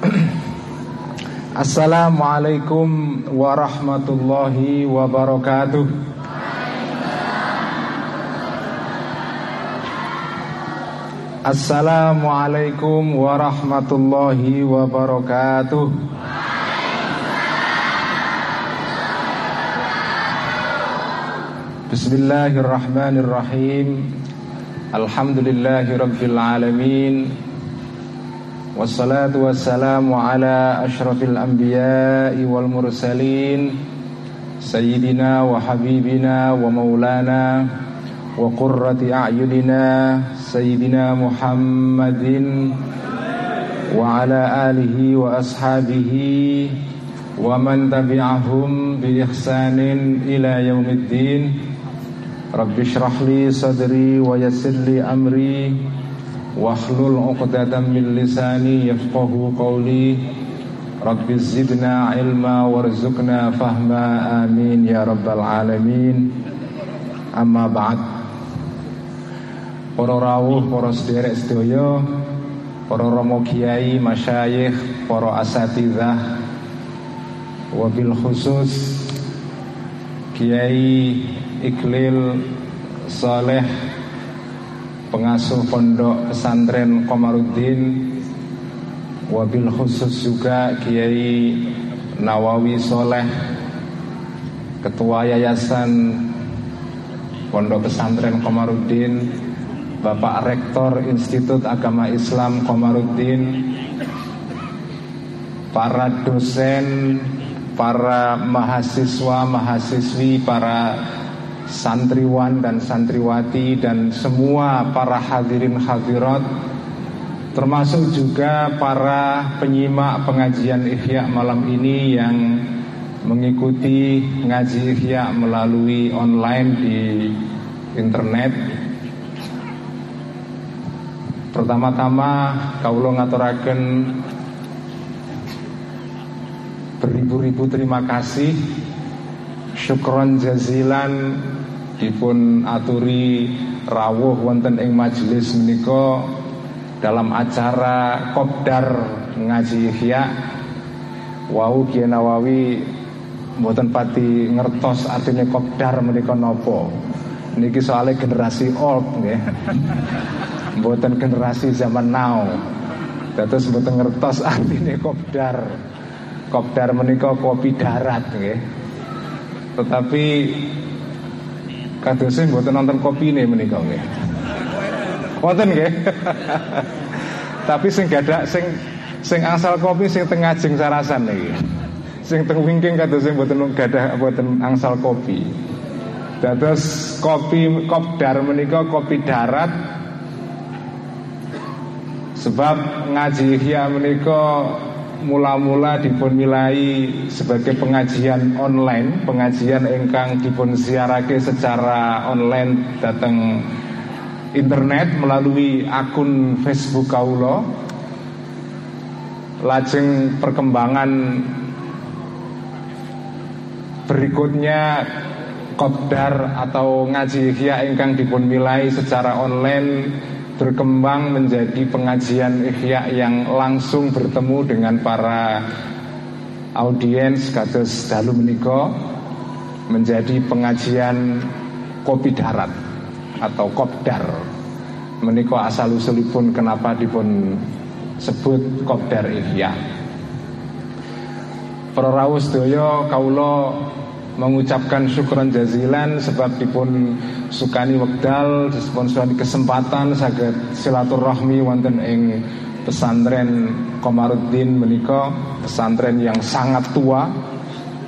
Assalamualaikum warahmatullahi wabarakatuh. Assalamualaikum warahmatullahi wabarakatuh. Bismillahirrahmanirrahim. Alhamdulillahi rabbil alamin Wassalatu wassalamu ala ashrafil anbiya'i wal mursalin Sayyidina wa habibina wa maulana Wa qurrati a'yunina Sayyidina Muhammadin Wa ala alihi wa ashabihi Wa man tabi'ahum bi ihsanin ila yaumiddin Rabbi shrah li sadri wa yassir li amri Wahlul uqdatan min lisani yafqahu qawli Rabbi zidna ilma warzuqna fahma amin ya rabbal alamin Amma ba'd Para rawuh, para sederek sedaya Para romo kiai, masyayikh, para asatidah Wabil khusus Kiai Iklil Saleh pengasuh pondok pesantren Komarudin wabil khusus juga Kiai Nawawi Soleh Ketua Yayasan Pondok Pesantren Komarudin Bapak Rektor Institut Agama Islam Komarudin Para dosen Para mahasiswa, mahasiswi Para santriwan dan santriwati dan semua para hadirin hadirat termasuk juga para penyimak pengajian Ihya malam ini yang mengikuti ngaji Ihya melalui online di internet. Pertama-tama kaulo ngaturaken beribu-ribu terima kasih syukron jazilan dipun aturi rawuh wonten ing majelis menika dalam acara kopdar ngaji ihya. Wau Kiai Nawawi mboten pati ngertos artinya kopdar menika napa. Niki soalnya generasi old nggih. Mboten generasi zaman now. Terus mboten ngertos artinya kopdar. Kopdar menika kopi darat nggih. Tetapi kadosnya mboten nonton kopi ini menika nggih. Wonten nggih. Tapi sing gadak sing sing asal kopi sing teng ngajeng sarasan niki. Sing teng wingking kadosnya mboten gadah mboten angsal kopi. Dados kopi kopdar menika kopi darat sebab ngaji ihya menika mula-mula dipun milai sebagai pengajian online, pengajian engkang dipun siarake secara online datang internet melalui akun Facebook kaulo. Lajeng perkembangan berikutnya kopdar atau ngaji ihya engkang dipun milai secara online berkembang menjadi pengajian ihya yang langsung bertemu dengan para audiens kados dalu meniko menjadi pengajian kopi darat atau kopdar. Meniko asal usulipun kenapa dipun sebut kopdar ihya. Para rawuh sedaya mengucapkan syukuran jazilan sebab dipun sukani wekdal disponsori kesempatan saged silaturahmi wonten ing pesantren Komarudin menika. Pesantren yang sangat tua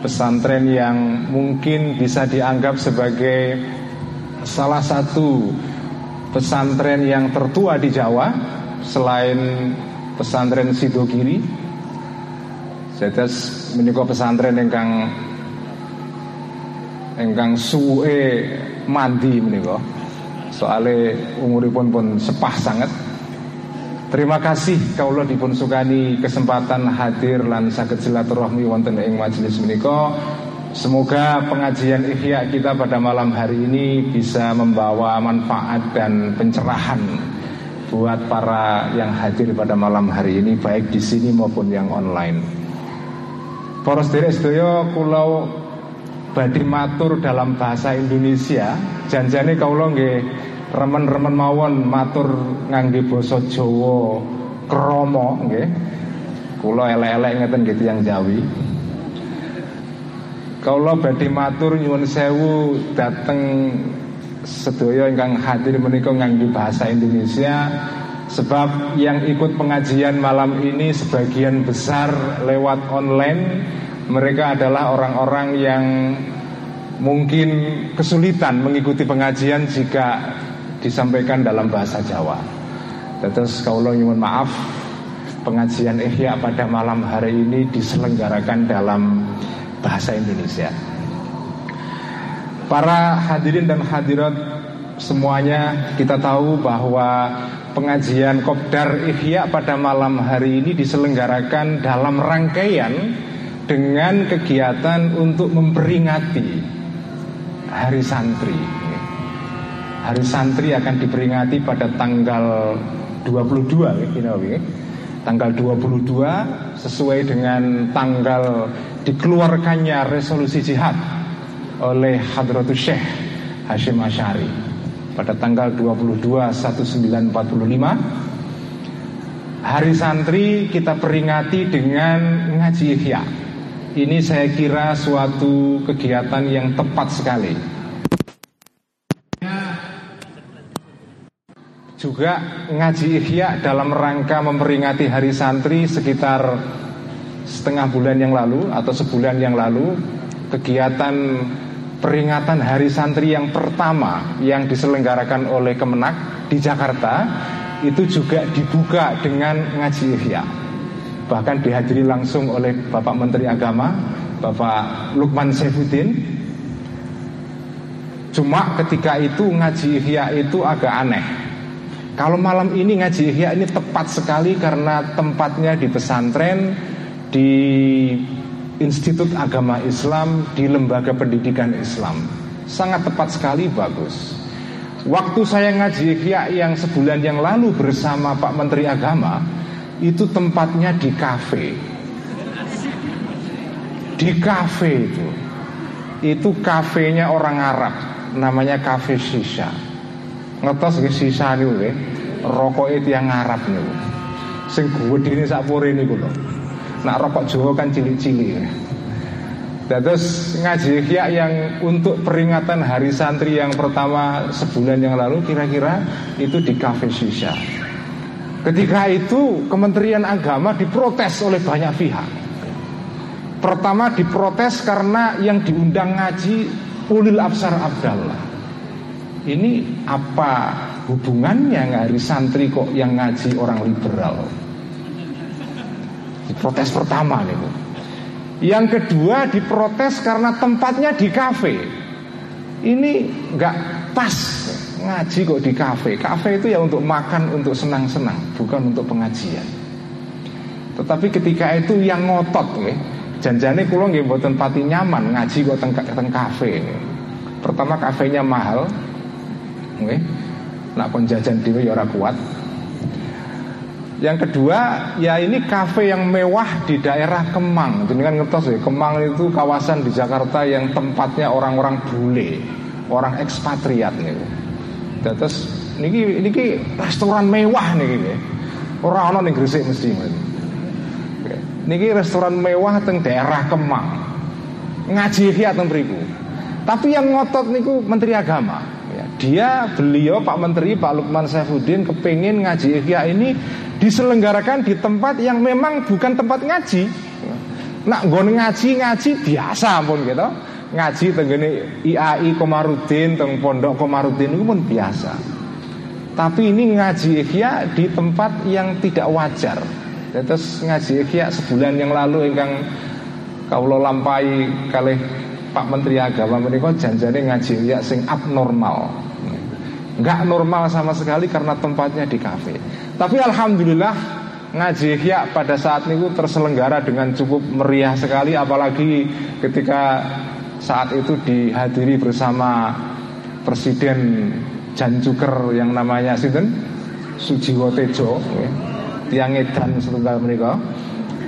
pesantren yang mungkin bisa dianggap sebagai salah satu pesantren yang tertua di Jawa selain pesantren Sidogiri. Setes menika pesantren ingkang ingkang suwe mandi menika. Soale umuripun pun sepah sangat. Terima kasih kaulah dipun sukani kesempatan hadir lan saged silaturahmi wonten ing majelis menika. Semoga pengajian ikhya kita pada malam hari ini bisa membawa manfaat dan pencerahan buat para yang hadir pada malam hari ini baik di sini maupun yang online. Poros derek sedaya kula badhe matur dalam bahasa Indonesia, janjane kula nggih remen-remen mawon matur ngangge basa Jawa krama nggih. Kula elek-elek ngeten nggih tiyang Jawi. Kula badhe matur nyuwun sewu dateng sedaya ingkang hadir menika nganggo bahasa Indonesia sebab yang ikut pengajian malam ini sebagian besar lewat online mereka adalah orang-orang yang mungkin kesulitan mengikuti pengajian jika disampaikan dalam bahasa Jawa. Terus kaulah nyuwun maaf pengajian Ihya pada malam hari ini diselenggarakan dalam bahasa Indonesia. Para hadirin dan hadirat semuanya kita tahu bahwa pengajian Kopdar Ihya pada malam hari ini diselenggarakan dalam rangkaian dengan kegiatan untuk memperingati Hari Santri. Hari Santri akan diperingati pada tanggal 22 ya, Tanggal 22 sesuai dengan tanggal dikeluarkannya resolusi jihad oleh Hadratus Syekh Hashim Asyari pada tanggal 22 1945 Hari santri kita peringati dengan ngaji ihya Ini saya kira suatu kegiatan yang tepat sekali Juga ngaji ihya dalam rangka memperingati hari santri sekitar setengah bulan yang lalu atau sebulan yang lalu Kegiatan peringatan Hari Santri yang pertama yang diselenggarakan oleh Kemenak di Jakarta itu juga dibuka dengan ngaji ihya. Bahkan dihadiri langsung oleh Bapak Menteri Agama, Bapak Lukman Saifuddin. Cuma ketika itu ngaji ihya itu agak aneh. Kalau malam ini ngaji ihya ini tepat sekali karena tempatnya di pesantren di Institut Agama Islam di lembaga pendidikan Islam. Sangat tepat sekali, bagus. Waktu saya ngaji Ihya yang sebulan yang lalu bersama Pak Menteri Agama, itu tempatnya di kafe. Di kafe itu. Itu kafenya orang Arab, namanya kafe sisa. Ngetos ke sisa niku rokok itu yang Arab nih. Sing ini sapure niku lho. Nak rokok Jawa kan cilik-cilik. Terus ngaji ya yang untuk peringatan Hari Santri yang pertama sebulan yang lalu kira-kira itu di Cafe Shisha. Ketika itu Kementerian Agama diprotes oleh banyak pihak. Pertama diprotes karena yang diundang ngaji Ulil Absar Abdallah. Ini apa hubungannya hari santri kok yang ngaji orang liberal? Protes pertama nih. Yang kedua diprotes karena tempatnya di kafe. Ini nggak pas ngaji kok di kafe. Kafe itu ya untuk makan, untuk senang-senang, bukan untuk pengajian. Tetapi ketika itu yang ngotot ya, janjane kulo nggih mboten pati nyaman ngaji kok teng, teng kafe. Pertama kafenya mahal. Nggih. Nak pun jajan dhewe ya ora kuat. Yang kedua, ya ini kafe yang mewah di daerah Kemang. Jadi kan ngertos ya, Kemang itu kawasan di Jakarta yang tempatnya orang-orang bule, orang ekspatriat nih. Terus niki niki restoran mewah nih Orang orang yang Gresik mesti. Niki restoran mewah teng daerah Kemang. Ngaji ya teng beriku. Tapi yang ngotot niku Menteri Agama. Ya, dia beliau Pak Menteri Pak Lukman Saifuddin kepingin ngaji ihya ini diselenggarakan di tempat yang memang bukan tempat ngaji. Nak gon ngaji ngaji biasa pun gitu. Ngaji tenggene IAI Komarudin teng Pondok Komarudin itu pun biasa. Tapi ini ngaji ikhya di tempat yang tidak wajar. Terus ngaji ikhya sebulan yang lalu ingkang kaulo lampai kali Pak Menteri Agama menika janjane ngaji ikhya sing abnormal. Enggak normal sama sekali karena tempatnya di kafe. Tapi alhamdulillah ngaji ya pada saat itu terselenggara dengan cukup meriah sekali apalagi ketika saat itu dihadiri bersama Presiden Jan Cuker yang namanya Sinten Sujiwo Tejo nggih. Tiang edan setunggal menika.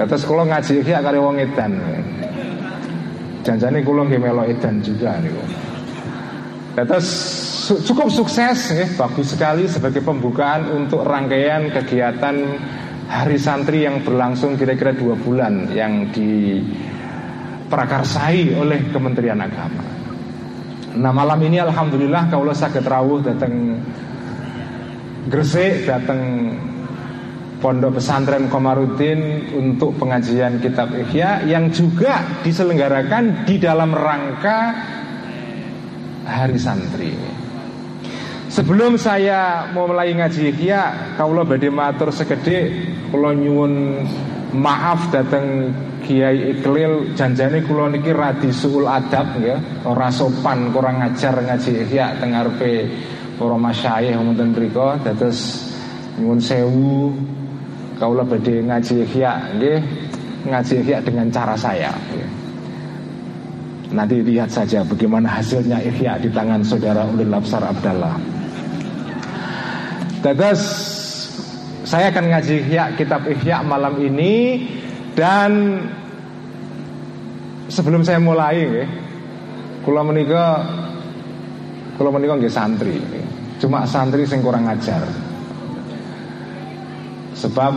Kados kula ngaji iki karo wong edan. Janjane kula nggih edan juga niku. Kados cukup sukses ya, bagus sekali sebagai pembukaan untuk rangkaian kegiatan Hari Santri yang berlangsung kira-kira dua bulan yang diprakarsai oleh Kementerian Agama. Nah malam ini Alhamdulillah kaulah sakit rawuh datang Gresik, datang Pondok Pesantren Komarudin untuk pengajian Kitab Ihya yang juga diselenggarakan di dalam rangka Hari Santri. Sebelum saya mau mulai ngaji Ihya, kaulah badhe matur segede kula nyuwun maaf datang Kiai Iklil janjane kula niki radi suul adab ya, ora sopan, kurang ngajar ngaji Ihya teng ngarepe para masyayikh wonten mriku. Dados nyuwun sewu kaulah badhe ngaji ihya nggih. Ngaji ihya dengan cara saya Nanti lihat saja bagaimana hasilnya ihya di tangan saudara Ulil Labsar Abdallah. Dadas saya akan ngaji ihya kitab ihya malam ini dan sebelum saya mulai kula menika kula menika nggih santri. Cuma santri sing kurang ajar. Sebab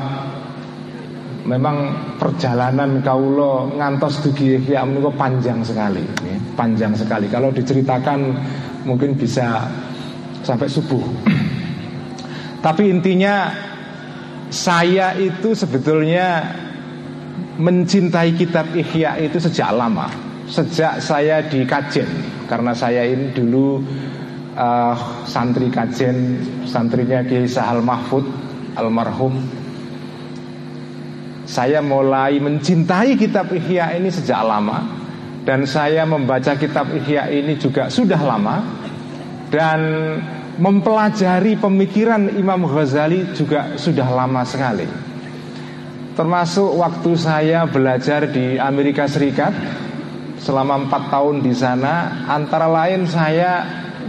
memang perjalanan kaulo ngantos dugi ya menika panjang sekali, panjang sekali. Kalau diceritakan mungkin bisa sampai subuh. Tapi intinya saya itu sebetulnya mencintai kitab Ihya itu sejak lama, sejak saya di Kajen. Karena saya ini dulu uh, santri Kajen, santrinya Kiai Sahal Mahfud almarhum. Saya mulai mencintai kitab Ihya ini sejak lama. Dan saya membaca kitab Ihya ini juga sudah lama. Dan mempelajari pemikiran Imam Ghazali juga sudah lama sekali. Termasuk waktu saya belajar di Amerika Serikat selama empat tahun di sana, antara lain saya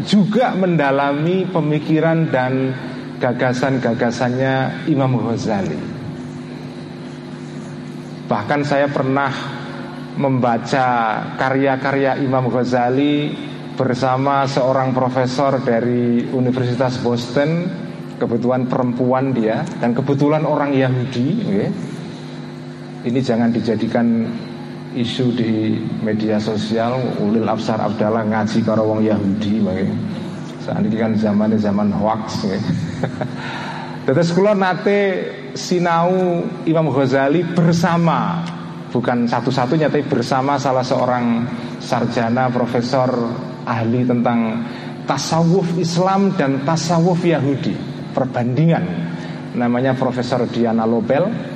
juga mendalami pemikiran dan gagasan-gagasannya Imam Ghazali. Bahkan saya pernah membaca karya-karya Imam Ghazali bersama seorang profesor dari Universitas Boston, kebetulan perempuan dia dan kebetulan orang Yahudi. Okay. Ini jangan dijadikan isu di media sosial Ulil Absar Abdallah ngaji karo wong Yahudi okay. Saat ini kan zaman zaman hoax ya. Terus kula nate sinau Imam Ghazali bersama bukan satu-satunya tapi bersama salah seorang sarjana profesor ahli tentang tasawuf Islam dan tasawuf Yahudi perbandingan namanya Profesor Diana Lobel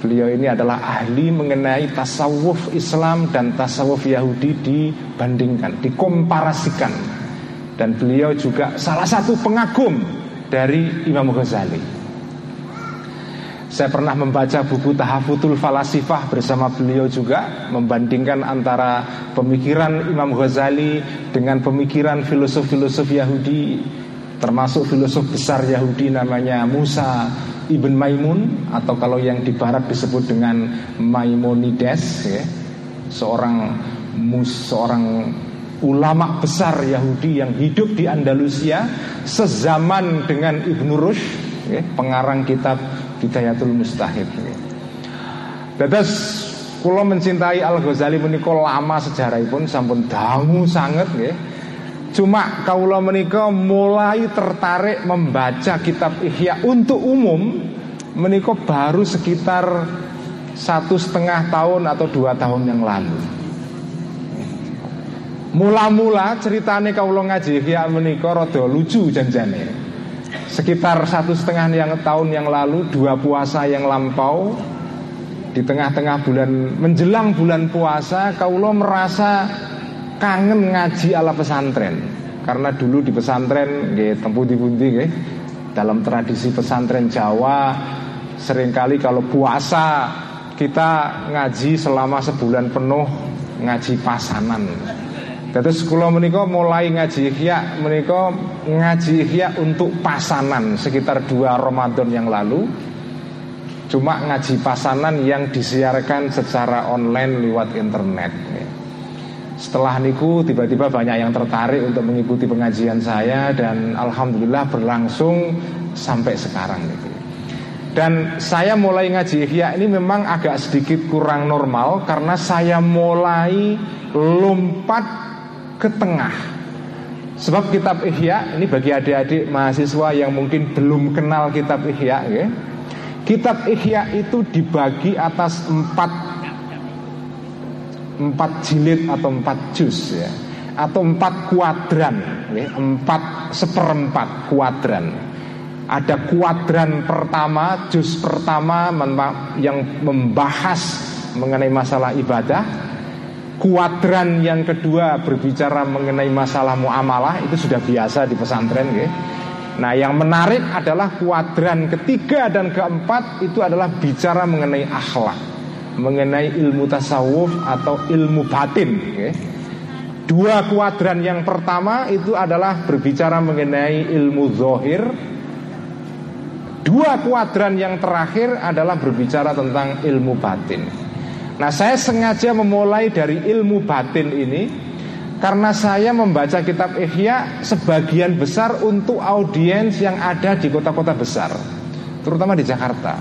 beliau ini adalah ahli mengenai tasawuf Islam dan tasawuf Yahudi dibandingkan dikomparasikan dan beliau juga salah satu pengagum dari Imam Ghazali. Saya pernah membaca buku Tahafutul Falasifah bersama beliau juga Membandingkan antara pemikiran Imam Ghazali dengan pemikiran filosof-filosof Yahudi Termasuk filosof besar Yahudi namanya Musa Ibn Maimun Atau kalau yang di barat disebut dengan Maimonides ya. Seorang mus, seorang ulama besar Yahudi yang hidup di Andalusia sezaman dengan Ibnu Rushd, ya, pengarang kitab Hidayatul Mustahid. Ya. Dadas kula mencintai Al Ghazali menika lama sejarahipun sampun dangu sangat ya. Cuma kaula menika mulai tertarik membaca kitab Ihya untuk umum menika baru sekitar satu setengah tahun atau dua tahun yang lalu. Mula-mula ceritane kaulo ngaji ya menika rada lucu janjane. Sekitar satu setengah yang tahun yang lalu dua puasa yang lampau di tengah-tengah bulan menjelang bulan puasa kaulo merasa kangen ngaji ala pesantren karena dulu di pesantren nggih tempuh di pundi nggih dalam tradisi pesantren Jawa sering kali kalau puasa kita ngaji selama sebulan penuh ngaji pasanan Terus kula menika mulai ngaji ihya menika ngaji ihya untuk pasanan sekitar dua Ramadan yang lalu. Cuma ngaji pasanan yang disiarkan secara online lewat internet. Setelah niku tiba-tiba banyak yang tertarik untuk mengikuti pengajian saya dan alhamdulillah berlangsung sampai sekarang nih. Dan saya mulai ngaji ihya ini memang agak sedikit kurang normal karena saya mulai lompat ke tengah. Sebab kitab Ihya ini bagi adik-adik mahasiswa yang mungkin belum kenal kitab Ihya, ya. Kitab Ihya itu dibagi atas empat empat jilid atau empat juz ya. Atau empat kuadran ya, empat seperempat kuadran. Ada kuadran pertama juz pertama yang membahas mengenai masalah ibadah. Kuadran yang kedua berbicara mengenai masalah muamalah itu sudah biasa di pesantren ya. Nah yang menarik adalah kuadran ketiga dan keempat itu adalah bicara mengenai akhlak Mengenai ilmu tasawuf atau ilmu batin. Dua kuadran yang pertama itu adalah berbicara mengenai ilmu zohir. Dua kuadran yang terakhir adalah berbicara tentang ilmu batin. Nah saya sengaja memulai dari ilmu batin ini Karena saya membaca kitab Ihya Sebagian besar untuk audiens yang ada di kota-kota besar Terutama di Jakarta.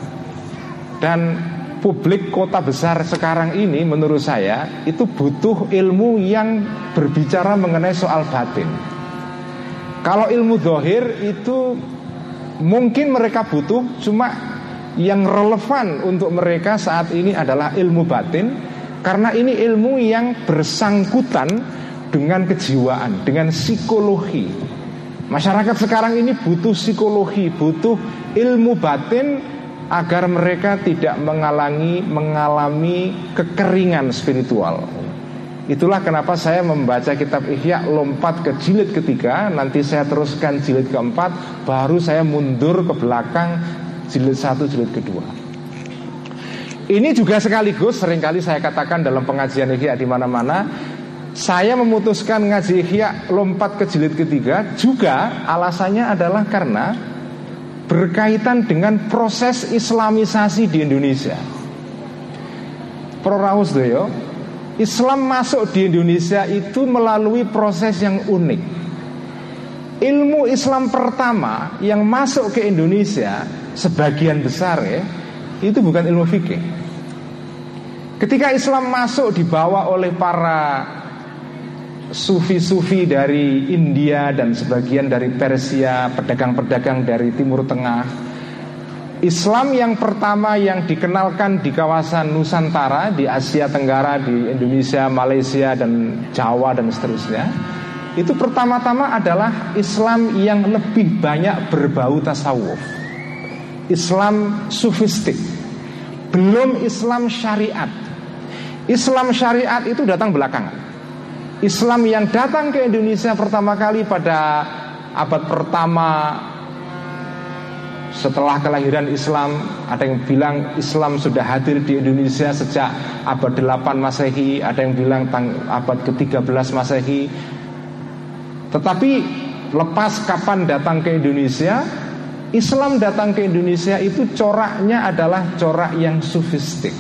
Dan publik kota besar sekarang ini menurut saya Itu butuh ilmu yang berbicara mengenai soal batin Kalau ilmu dohir itu mungkin mereka butuh Cuma yang relevan untuk mereka saat ini adalah ilmu batin karena ini ilmu yang bersangkutan dengan kejiwaan, dengan psikologi. Masyarakat sekarang ini butuh psikologi, butuh ilmu batin agar mereka tidak mengalami mengalami kekeringan spiritual. Itulah kenapa saya membaca kitab Ihya lompat ke jilid ketiga Nanti saya teruskan jilid keempat Baru saya mundur ke belakang jilid satu, jilid kedua. Ini juga sekaligus sering kali saya katakan dalam pengajian Ihya di mana-mana saya memutuskan ngaji Ihya lompat ke jilid ketiga juga alasannya adalah karena berkaitan dengan proses islamisasi di Indonesia. Pro Doyo, Islam masuk di Indonesia itu melalui proses yang unik. Ilmu Islam pertama yang masuk ke Indonesia sebagian besar ya itu bukan ilmu fikih. Ketika Islam masuk dibawa oleh para sufi-sufi dari India dan sebagian dari Persia, pedagang-pedagang dari Timur Tengah. Islam yang pertama yang dikenalkan di kawasan Nusantara, di Asia Tenggara, di Indonesia, Malaysia dan Jawa dan seterusnya. Itu pertama-tama adalah Islam yang lebih banyak berbau tasawuf. Islam sufistik Belum Islam syariat Islam syariat itu datang belakangan Islam yang datang ke Indonesia pertama kali pada abad pertama setelah kelahiran Islam. Ada yang bilang Islam sudah hadir di Indonesia sejak abad 8 Masehi. Ada yang bilang tang, abad ke-13 Masehi. Tetapi lepas kapan datang ke Indonesia Islam datang ke Indonesia itu coraknya adalah corak yang sufistik.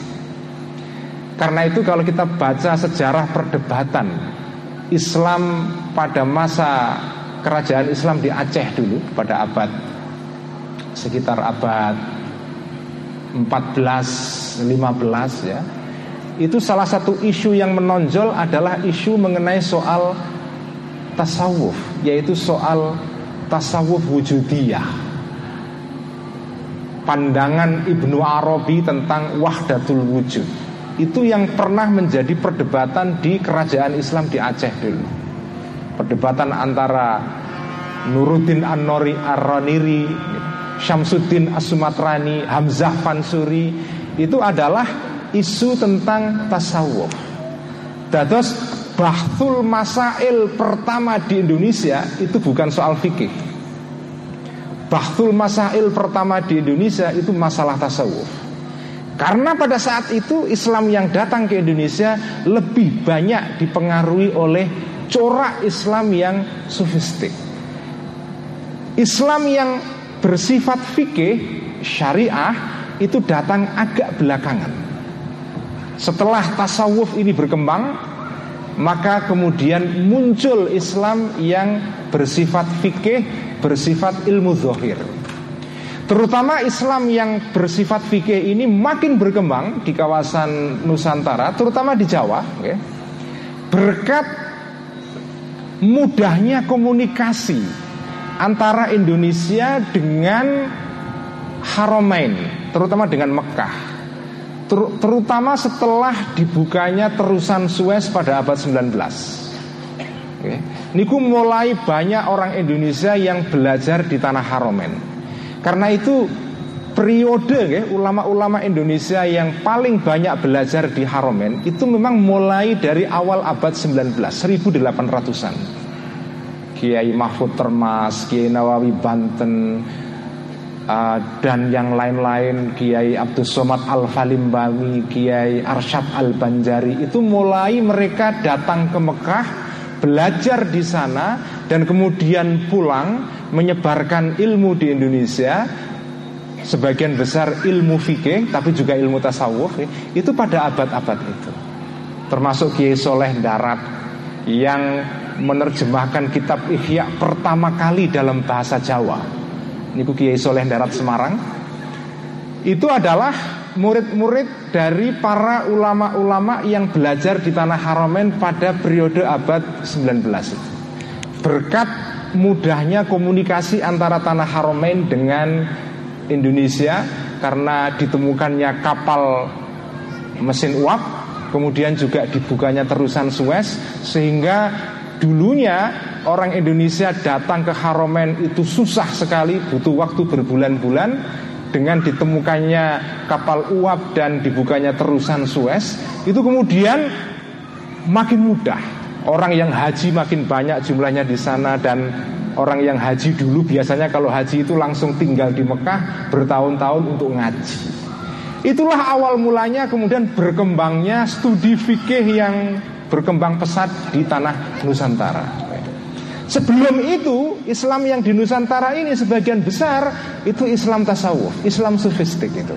Karena itu kalau kita baca sejarah perdebatan Islam pada masa kerajaan Islam di Aceh dulu pada abad sekitar abad 14 15 ya. Itu salah satu isu yang menonjol adalah isu mengenai soal tasawuf, yaitu soal tasawuf wujudiyah pandangan Ibnu Arabi tentang wahdatul wujud itu yang pernah menjadi perdebatan di kerajaan Islam di Aceh dulu. Perdebatan antara Nuruddin An-Nori Ar-Raniri, Syamsuddin As-Sumatrani, Hamzah Fansuri itu adalah isu tentang tasawuf. Dados bahtul masail pertama di Indonesia itu bukan soal fikih Bahtul masail pertama di Indonesia itu masalah tasawuf Karena pada saat itu Islam yang datang ke Indonesia lebih banyak dipengaruhi oleh corak Islam yang sofistik. Islam yang bersifat fikih syariah itu datang agak belakangan. Setelah tasawuf ini berkembang, maka kemudian muncul Islam yang bersifat fikih, bersifat ilmu zohir. Terutama Islam yang bersifat fikih ini makin berkembang di kawasan Nusantara, terutama di Jawa, okay? berkat mudahnya komunikasi antara Indonesia dengan Haramain, terutama dengan Mekah. Ter terutama setelah dibukanya terusan Suez pada abad 19. Okay. Niku mulai banyak orang Indonesia yang belajar di tanah Haramain. Karena itu periode ya, ulama-ulama Indonesia yang paling banyak belajar di Haromen itu memang mulai dari awal abad 19, 1800-an. Kiai Mahfud Termas, Kiai Nawawi Banten, uh, dan yang lain-lain Kiai Abdul Somad Al Falimbami, Kiai Arsyad Al Banjari itu mulai mereka datang ke Mekah belajar di sana dan kemudian pulang menyebarkan ilmu di Indonesia sebagian besar ilmu fikih tapi juga ilmu tasawuf itu pada abad-abad itu. Termasuk Kiai Soleh Darat yang menerjemahkan kitab Ihya pertama kali dalam bahasa Jawa. Ini Kiai Soleh Darat Semarang. Itu adalah murid-murid dari para ulama-ulama yang belajar di tanah Haramain pada periode abad 19 itu. Berkat mudahnya komunikasi antara tanah Haramain dengan Indonesia karena ditemukannya kapal mesin uap, kemudian juga dibukanya terusan Suez sehingga dulunya orang Indonesia datang ke Haramain itu susah sekali, butuh waktu berbulan-bulan. Dengan ditemukannya kapal uap dan dibukanya terusan Suez itu kemudian makin mudah orang yang haji makin banyak jumlahnya di sana dan orang yang haji dulu biasanya kalau haji itu langsung tinggal di Mekah bertahun-tahun untuk ngaji itulah awal mulanya kemudian berkembangnya studi fikih yang berkembang pesat di tanah Nusantara Sebelum itu Islam yang di Nusantara ini sebagian besar itu Islam tasawuf, Islam sofistik itu.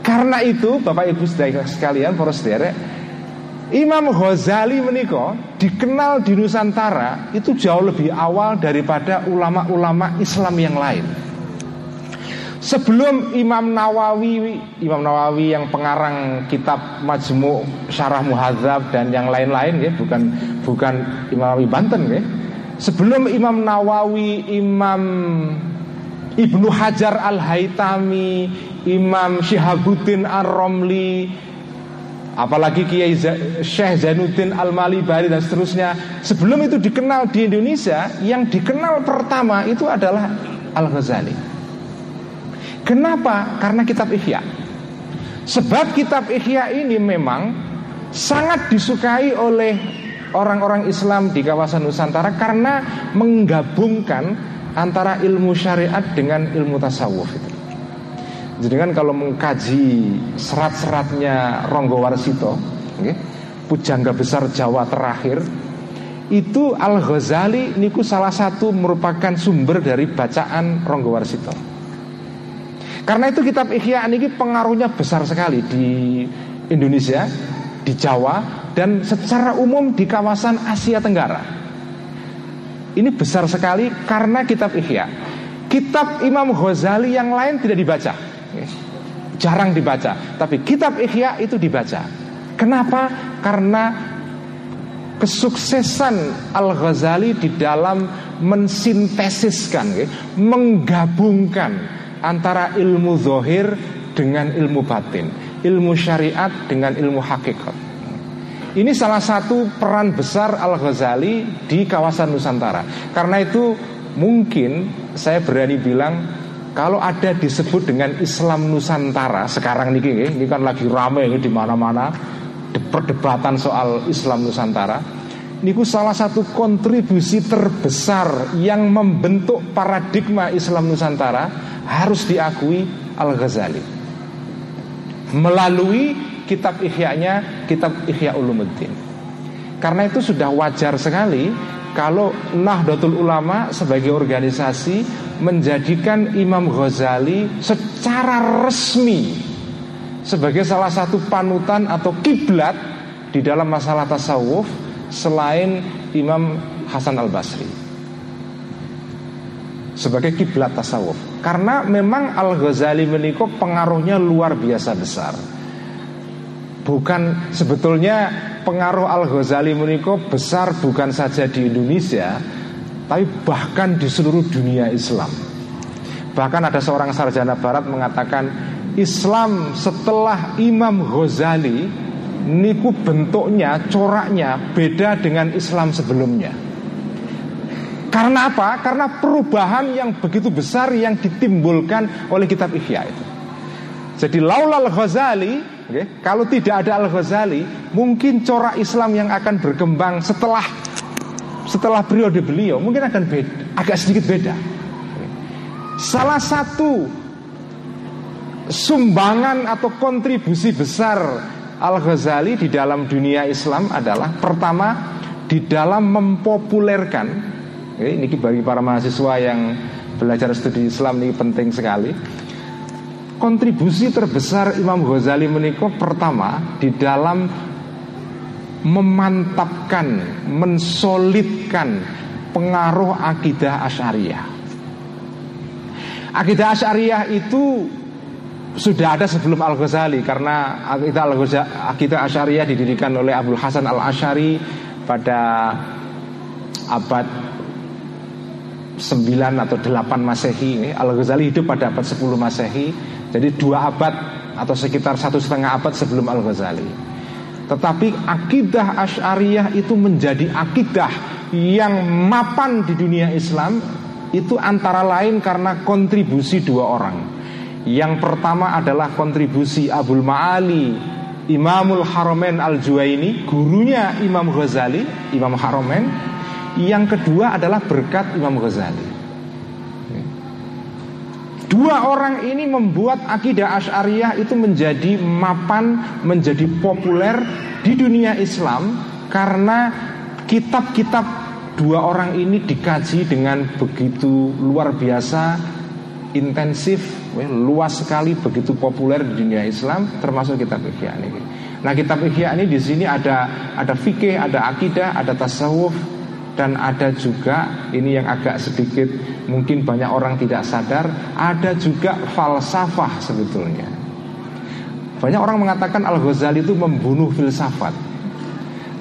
Karena itu Bapak Ibu sekalian para saudara, Imam Ghazali menikah dikenal di Nusantara itu jauh lebih awal daripada ulama-ulama Islam yang lain. Sebelum Imam Nawawi, Imam Nawawi yang pengarang kitab Majmu' Syarah Muhadzab dan yang lain-lain ya, bukan bukan Imam Nawawi Banten ya Sebelum Imam Nawawi, Imam Ibnu Hajar Al-Haytami, Imam Syihabuddin Ar-Romli, apalagi Kiai Syekh Zainuddin Al-Malibari dan seterusnya. Sebelum itu dikenal di Indonesia, yang dikenal pertama itu adalah Al-Ghazali. Kenapa? Karena kitab Ihya. Sebab kitab Ihya ini memang sangat disukai oleh orang-orang Islam di kawasan Nusantara karena menggabungkan antara ilmu syariat dengan ilmu tasawuf itu. Jadi kan kalau mengkaji serat-seratnya Ronggo Warsito, okay, pujangga besar Jawa terakhir, itu Al Ghazali niku salah satu merupakan sumber dari bacaan Ronggo Warsito. Karena itu kitab Ihya ini pengaruhnya besar sekali di Indonesia, di Jawa, dan secara umum di kawasan Asia Tenggara. Ini besar sekali karena kitab Ihya. Kitab Imam Ghazali yang lain tidak dibaca. Jarang dibaca, tapi kitab Ihya itu dibaca. Kenapa? Karena kesuksesan Al-Ghazali di dalam mensintesiskan, menggabungkan antara ilmu zohir dengan ilmu batin, ilmu syariat dengan ilmu hakikat. Ini salah satu peran besar Al-Ghazali di kawasan Nusantara. Karena itu mungkin saya berani bilang kalau ada disebut dengan Islam Nusantara sekarang nih, ini kan lagi rame ini di mana-mana perdebatan soal Islam Nusantara. Ini salah satu kontribusi terbesar yang membentuk paradigma Islam Nusantara harus diakui Al Ghazali melalui kitab Ihya-nya, kitab Ihya Ulumuddin. Karena itu sudah wajar sekali kalau Nahdlatul Ulama sebagai organisasi menjadikan Imam Ghazali secara resmi sebagai salah satu panutan atau kiblat di dalam masalah tasawuf selain Imam Hasan Al Basri sebagai kiblat tasawuf. Karena memang Al Ghazali menikah pengaruhnya luar biasa besar bukan sebetulnya pengaruh Al Ghazali menikah besar bukan saja di Indonesia tapi bahkan di seluruh dunia Islam bahkan ada seorang sarjana Barat mengatakan Islam setelah Imam Ghazali niku bentuknya, coraknya beda dengan Islam sebelumnya. Karena apa? Karena perubahan yang begitu besar yang ditimbulkan oleh kitab Ihya itu. Jadi laulal Ghazali, okay, kalau tidak ada Al Ghazali, mungkin corak Islam yang akan berkembang setelah setelah periode beliau mungkin akan beda, agak sedikit beda. Salah satu sumbangan atau kontribusi besar Al-Ghazali di dalam dunia Islam adalah pertama di dalam mempopulerkan ini bagi para mahasiswa yang belajar studi Islam ini penting sekali kontribusi terbesar Imam Ghazali menikah pertama di dalam memantapkan, mensolidkan pengaruh akidah Asyariah. Akidah Asyariah itu sudah ada sebelum Al Ghazali karena akidah Al Asyariah didirikan oleh Abdul Hasan Al Asyari pada abad 9 atau 8 Masehi Al Ghazali hidup pada abad 10 Masehi jadi dua abad atau sekitar satu setengah abad sebelum Al Ghazali tetapi akidah Asyariah itu menjadi akidah yang mapan di dunia Islam itu antara lain karena kontribusi dua orang. Yang pertama adalah kontribusi Abul Ma'ali Imamul Haromen Al-Juwaini Gurunya Imam Ghazali Imam Haromen. Yang kedua adalah berkat Imam Ghazali Dua orang ini membuat akidah Ash'ariyah itu menjadi mapan, menjadi populer di dunia Islam Karena kitab-kitab dua orang ini dikaji dengan begitu luar biasa intensif, luas sekali, begitu populer di dunia Islam, termasuk kitab Ihya ini. Nah, kitab Ihya ini di sini ada ada fikih, ada akidah, ada tasawuf, dan ada juga ini yang agak sedikit mungkin banyak orang tidak sadar, ada juga falsafah sebetulnya. Banyak orang mengatakan Al Ghazali itu membunuh filsafat.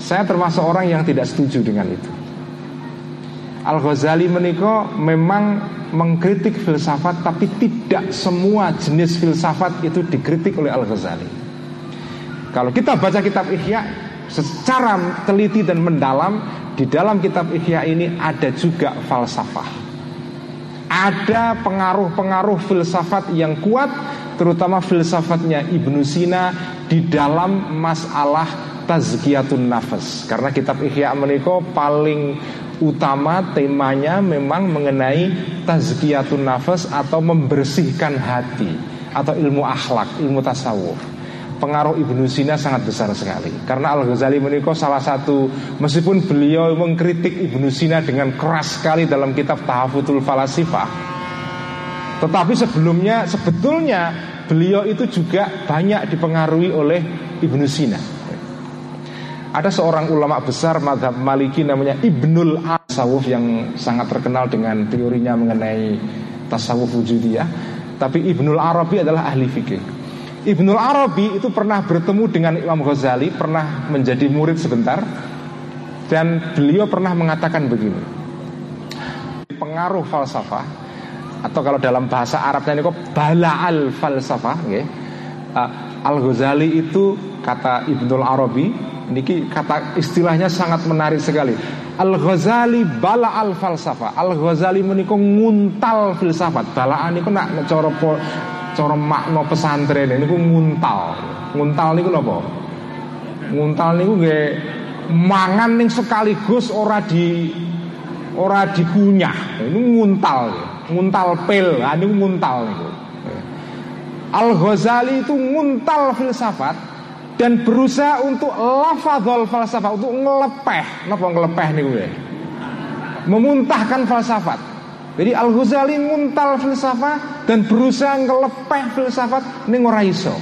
Saya termasuk orang yang tidak setuju dengan itu. Al Ghazali menikah memang mengkritik filsafat tapi tidak semua jenis filsafat itu dikritik oleh Al-Ghazali. Kalau kita baca kitab Ihya secara teliti dan mendalam di dalam kitab Ihya ini ada juga falsafah. Ada pengaruh-pengaruh filsafat yang kuat terutama filsafatnya Ibnu Sina di dalam masalah tazkiyatun nafas karena kitab Ihya menikah paling utama temanya memang mengenai tazkiyatun nafas atau membersihkan hati atau ilmu akhlak, ilmu tasawuf. Pengaruh Ibnu Sina sangat besar sekali Karena Al-Ghazali menikah salah satu Meskipun beliau mengkritik Ibnu Sina dengan keras sekali dalam kitab Tahafutul Falasifah Tetapi sebelumnya sebetulnya beliau itu juga banyak dipengaruhi oleh Ibnu Sina ada seorang ulama besar madhab maliki namanya Ibnul Asawuf yang sangat terkenal dengan teorinya mengenai tasawuf wujudiyah. Tapi Ibnul Arabi adalah ahli fikih. Ibnul Arabi itu pernah bertemu dengan Imam Ghazali, pernah menjadi murid sebentar, dan beliau pernah mengatakan begini: pengaruh falsafah atau kalau dalam bahasa Arabnya ini kok bala al falsafah, okay? uh, Al Ghazali itu kata Ibnul Arabi Niki kata istilahnya sangat menarik sekali. Al Ghazali bala al falsafah. Al Ghazali menikung nguntal filsafat. Balaan niku nak cara cara makna pesantren niku nguntal. Nguntal niku napa? Nguntal niku nggih mangan ning sekaligus ora di ora dikunyah. Ini nguntal. Nguntal pil. Nah, niku nguntal niku. Al Ghazali itu nguntal filsafat dan berusaha untuk lafadzul falsafah untuk ngelepeh napa ngelepeh nih gue memuntahkan falsafat jadi Al Ghazali muntal filsafat dan berusaha ngelepeh filsafat ning ora iso.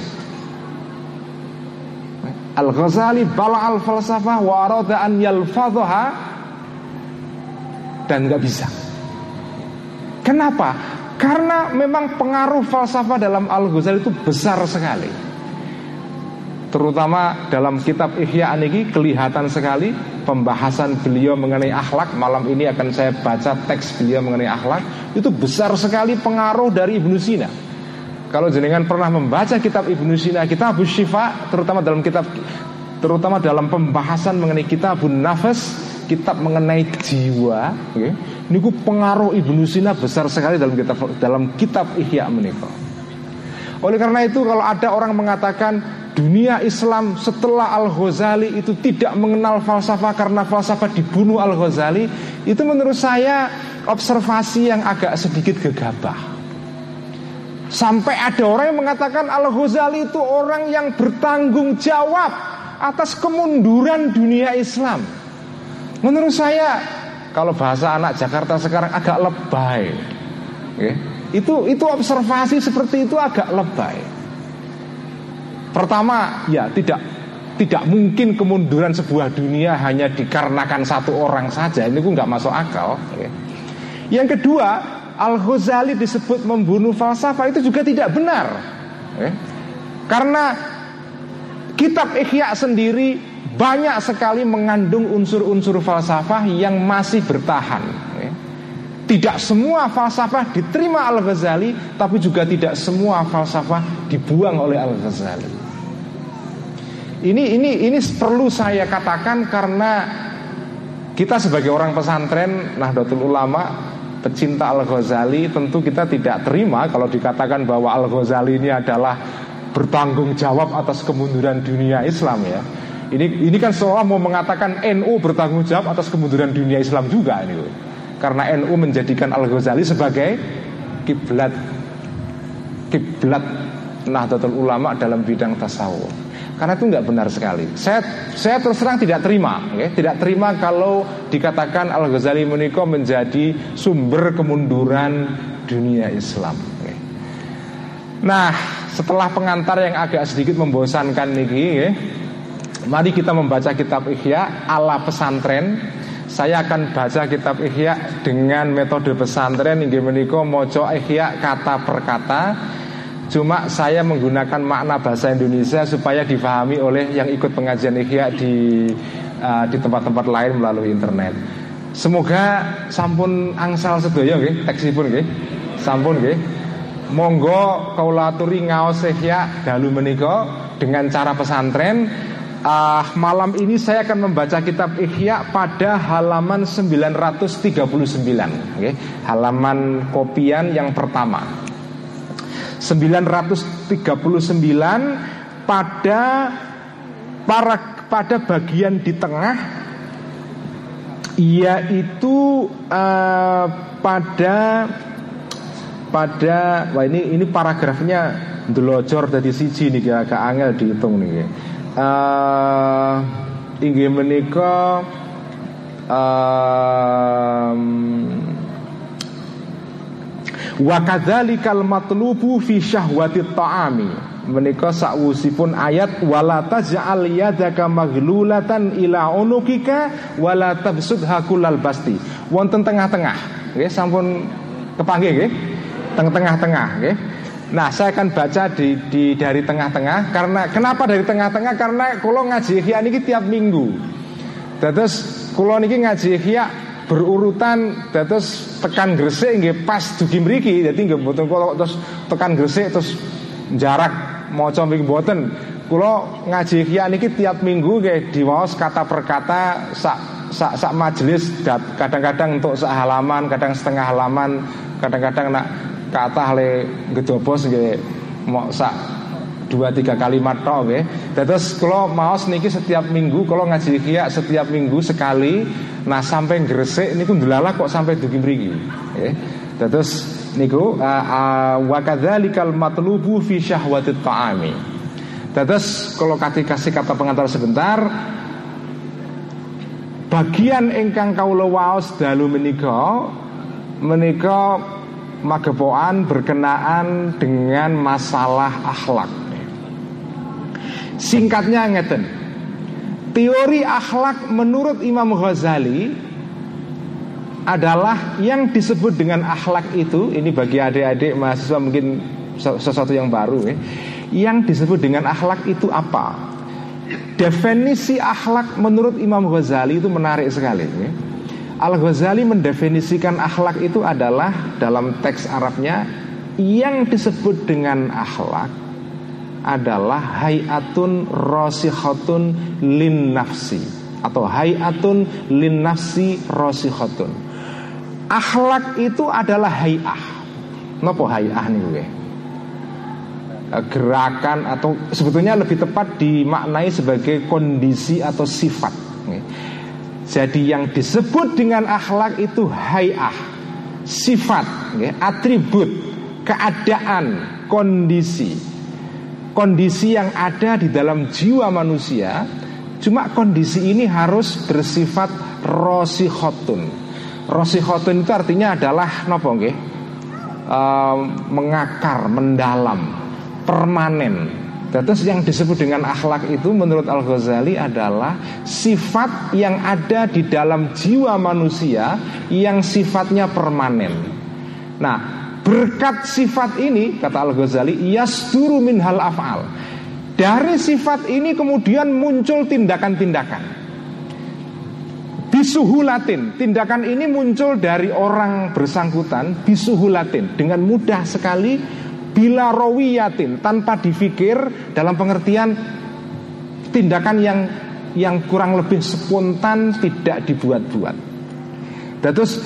Al Ghazali bala al falsafah wa arada an yalfadhaha dan nggak bisa. Kenapa? Karena memang pengaruh falsafah dalam Al Ghazali itu besar sekali terutama dalam kitab Ihya Aniki kelihatan sekali pembahasan beliau mengenai akhlak. Malam ini akan saya baca teks beliau mengenai akhlak. Itu besar sekali pengaruh dari Ibnu Sina. Kalau jenengan pernah membaca kitab Ibnu Sina kitab Syifa terutama dalam kitab terutama dalam pembahasan mengenai kitabun nafas kitab mengenai jiwa okay, ini pengaruh Ibnu Sina besar sekali dalam kitab dalam kitab Ihya menikah oleh karena itu kalau ada orang mengatakan dunia Islam setelah Al-Ghazali itu tidak mengenal falsafah karena falsafah dibunuh Al-Ghazali itu menurut saya observasi yang agak sedikit gegabah. Sampai ada orang yang mengatakan Al-Ghazali itu orang yang bertanggung jawab atas kemunduran dunia Islam. Menurut saya kalau bahasa anak Jakarta sekarang agak lebay itu itu observasi seperti itu agak lebay Pertama, ya tidak tidak mungkin kemunduran sebuah dunia hanya dikarenakan satu orang saja. Ini pun nggak masuk akal. Yang kedua, Al Ghazali disebut membunuh falsafah itu juga tidak benar. Karena kitab Ihya sendiri banyak sekali mengandung unsur-unsur falsafah yang masih bertahan. Tidak semua falsafah diterima Al-Ghazali Tapi juga tidak semua falsafah dibuang oleh Al-Ghazali ini ini ini perlu saya katakan karena kita sebagai orang pesantren Nahdlatul Ulama pecinta Al Ghazali tentu kita tidak terima kalau dikatakan bahwa Al Ghazali ini adalah bertanggung jawab atas kemunduran dunia Islam ya. Ini ini kan seolah mau mengatakan NU bertanggung jawab atas kemunduran dunia Islam juga ini. Karena NU menjadikan Al Ghazali sebagai kiblat kiblat Nahdlatul Ulama dalam bidang tasawuf. Karena itu nggak benar sekali. Saya saya terus terang tidak terima, ya. tidak terima kalau dikatakan Al Ghazali Muniko menjadi sumber kemunduran dunia Islam. Ya. Nah, setelah pengantar yang agak sedikit membosankan niki, ya, mari kita membaca kitab Ihya ala pesantren. Saya akan baca kitab Ihya dengan metode pesantren inggih menika maca Ihya kata per kata Cuma saya menggunakan makna bahasa Indonesia supaya difahami oleh yang ikut pengajian Ihya di uh, di tempat-tempat lain melalui internet. Semoga sampun angsal sedaya nggih, teksipun nggih. Sampun nggih. Monggo kaula aturi ngaos Ihya dalu menika dengan cara pesantren. Uh, malam ini saya akan membaca kitab Ihya pada halaman 939 okay? Halaman kopian yang pertama 939 pada para pada bagian di tengah yaitu uh, pada pada wah ini ini paragrafnya delocor dari siji nih agak angel dihitung nih uh, inggih menika um, Wa kadzalikal matlubu fi syahwati ta'ami. Menika sakwusipun ayat wala taj'al yadaka maghlulatan ila unukika wala tabsudha kullal basti. Wonten tengah-tengah. Nggih sampun kepanggih nggih. Teng-tengah-tengah nggih. Nah, saya akan baca di, di dari tengah-tengah karena kenapa dari tengah-tengah? Karena kalau ngaji ihya niki tiap minggu. Terus kalau niki ngaji ihya berurutan terus tekan gresik nggih pas dugi mriki dadi nggih mboten kula terus tekan gresik terus jarak maca mriki mboten kula ngaji kiai niki tiap minggu nggih diwaos kata per kata sak sak sak majelis kadang-kadang untuk sak halaman kadang setengah halaman kadang-kadang nak kata le gedobos nggih mau sak dua tiga kalimat tok nggih. Terus kalau maos niki setiap minggu kalau ngaji kia setiap minggu sekali nah sampai gresik niku ndelala kok sampai dugi mriki. Nggih. Terus niku wa kadzalikal matlubu fi syahwatit ta'ami. Terus kalau kasih kata pengantar sebentar Bagian ingkang kawula waos dalu menika menika magepokan berkenaan dengan masalah akhlak. Singkatnya ngeten. Teori akhlak menurut Imam Ghazali adalah yang disebut dengan akhlak itu ini bagi adik-adik mahasiswa mungkin sesuatu yang baru ya. Yang disebut dengan akhlak itu apa? Definisi akhlak menurut Imam Ghazali itu menarik sekali. Ya. Al Ghazali mendefinisikan akhlak itu adalah dalam teks Arabnya yang disebut dengan akhlak adalah hayatun rosihatun lin nafsi atau hayatun lin nafsi rosihatun. Akhlak itu adalah hayah. Napa hayah nih Eh, gerakan atau sebetulnya lebih tepat dimaknai sebagai kondisi atau sifat. Jadi yang disebut dengan akhlak itu hayah, sifat, atribut, keadaan, kondisi. Kondisi yang ada di dalam jiwa manusia, cuma kondisi ini harus bersifat rosihotun. Rosihotun itu artinya adalah nopo nggih? Uh, mengakar, mendalam, permanen. Terus yang disebut dengan akhlak itu menurut Al-Ghazali adalah sifat yang ada di dalam jiwa manusia yang sifatnya permanen. Nah, berkat sifat ini kata Al-Ghazali yasduru min hal af'al. Dari sifat ini kemudian muncul tindakan-tindakan. Bisuhulatin Tindakan ini muncul dari orang bersangkutan Bisuhulatin Dengan mudah sekali bila rawiyatin tanpa difikir dalam pengertian tindakan yang yang kurang lebih spontan tidak dibuat-buat. Terus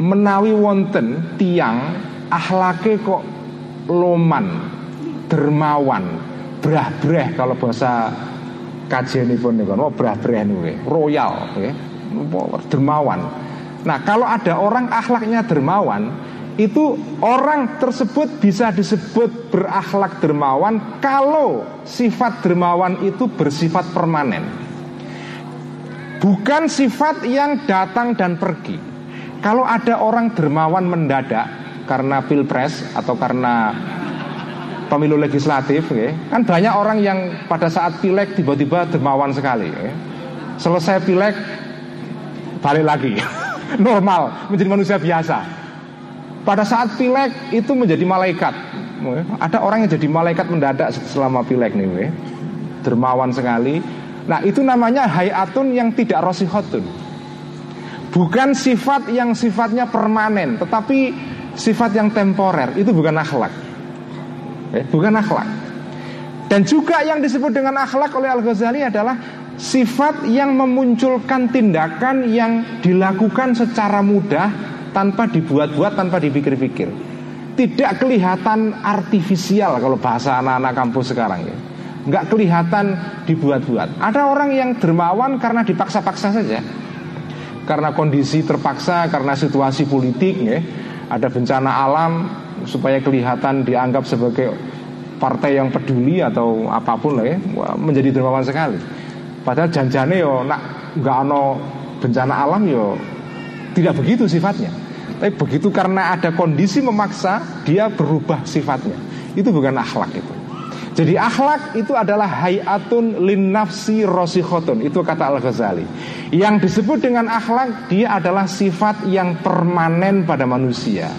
menawi wonten tiang ahlake kok loman, dermawan, brah-breh kalau bahasa kajian pun nih oh brah-breh nih, royal, ya, dermawan. Nah kalau ada orang akhlaknya dermawan, itu orang tersebut bisa disebut berakhlak dermawan kalau sifat dermawan itu bersifat permanen. Bukan sifat yang datang dan pergi. Kalau ada orang dermawan mendadak karena pilpres atau karena pemilu legislatif, kan banyak orang yang pada saat pileg tiba-tiba dermawan sekali. Selesai pileg balik lagi, normal menjadi manusia biasa pada saat pilek itu menjadi malaikat. Ada orang yang jadi malaikat mendadak selama pilek nih, dermawan sekali. Nah itu namanya hayatun yang tidak rosihotun. Bukan sifat yang sifatnya permanen, tetapi sifat yang temporer. Itu bukan akhlak. Eh, bukan akhlak. Dan juga yang disebut dengan akhlak oleh Al Ghazali adalah sifat yang memunculkan tindakan yang dilakukan secara mudah tanpa dibuat-buat, tanpa dipikir-pikir. Tidak kelihatan artifisial kalau bahasa anak-anak kampus sekarang ya. Nggak kelihatan dibuat-buat. Ada orang yang dermawan karena dipaksa-paksa saja. Karena kondisi terpaksa, karena situasi politik ya. Ada bencana alam supaya kelihatan dianggap sebagai partai yang peduli atau apa pun lah ya, menjadi dermawan sekali. Padahal janjane yo nak nggak ano bencana alam yo tidak begitu sifatnya. Tapi begitu karena ada kondisi memaksa Dia berubah sifatnya. Itu bukan akhlak itu. Jadi akhlak itu adalah hayatun lin nafsi rosikhotun. Itu kata Al-Ghazali. Yang disebut dengan akhlak Dia adalah sifat yang permanen pada manusia.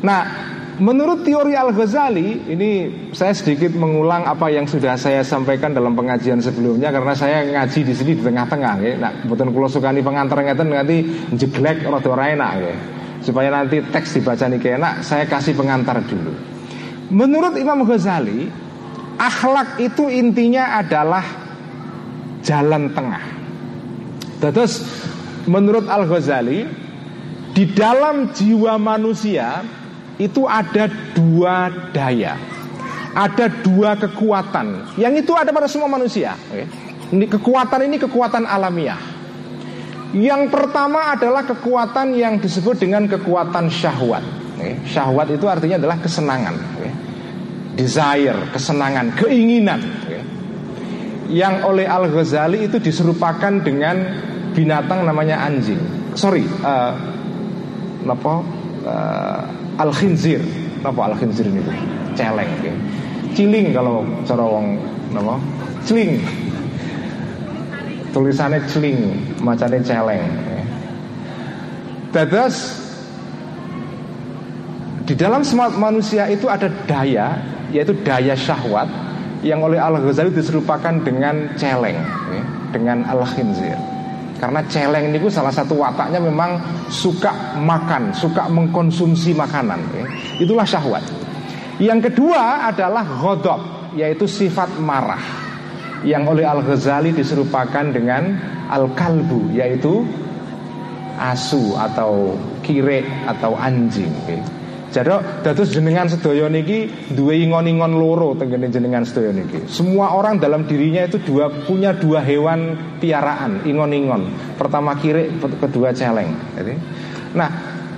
Nah Menurut teori Al-Ghazali, ini saya sedikit mengulang apa yang sudah saya sampaikan dalam pengajian sebelumnya karena saya ngaji di sini di tengah-tengah ya. Nah, kebetulan kula sukani pengantar ngeten nanti jeglek rada ora enak ya. Supaya nanti teks dibaca nih enak, saya kasih pengantar dulu. Menurut Imam Ghazali, akhlak itu intinya adalah jalan tengah. Terus menurut Al-Ghazali, di dalam jiwa manusia itu ada dua daya, ada dua kekuatan yang itu ada pada semua manusia. Ini kekuatan ini kekuatan alamiah. Yang pertama adalah kekuatan yang disebut dengan kekuatan syahwat. Syahwat itu artinya adalah kesenangan. desire, kesenangan, keinginan. Ya. Yang oleh Al Ghazali itu diserupakan dengan binatang namanya anjing. Sorry, uh, apa? Uh, al khinzir. Apa al khinzir ini? Celeng. Ya. Ciling kalau cara wong napa? Ciling. Tulisannya ciling, macamnya celeng. Ya. Di dalam semua manusia itu ada daya yaitu daya syahwat yang oleh Al Ghazali diserupakan dengan celeng, ya, dengan al khinzir. Karena celeng ini salah satu wataknya memang suka makan, suka mengkonsumsi makanan. Ya. Itulah syahwat. Yang kedua adalah ghodop, yaitu sifat marah. Yang oleh Al Ghazali diserupakan dengan al kalbu, yaitu asu atau kire atau anjing. Jadi dados jenengan sedaya niki dua ingon-ingon loro tenggene jenengan sedaya niki. Semua orang dalam dirinya itu dua punya dua hewan piaraan, ingon-ingon. Pertama kiri, kedua celeng. Nah,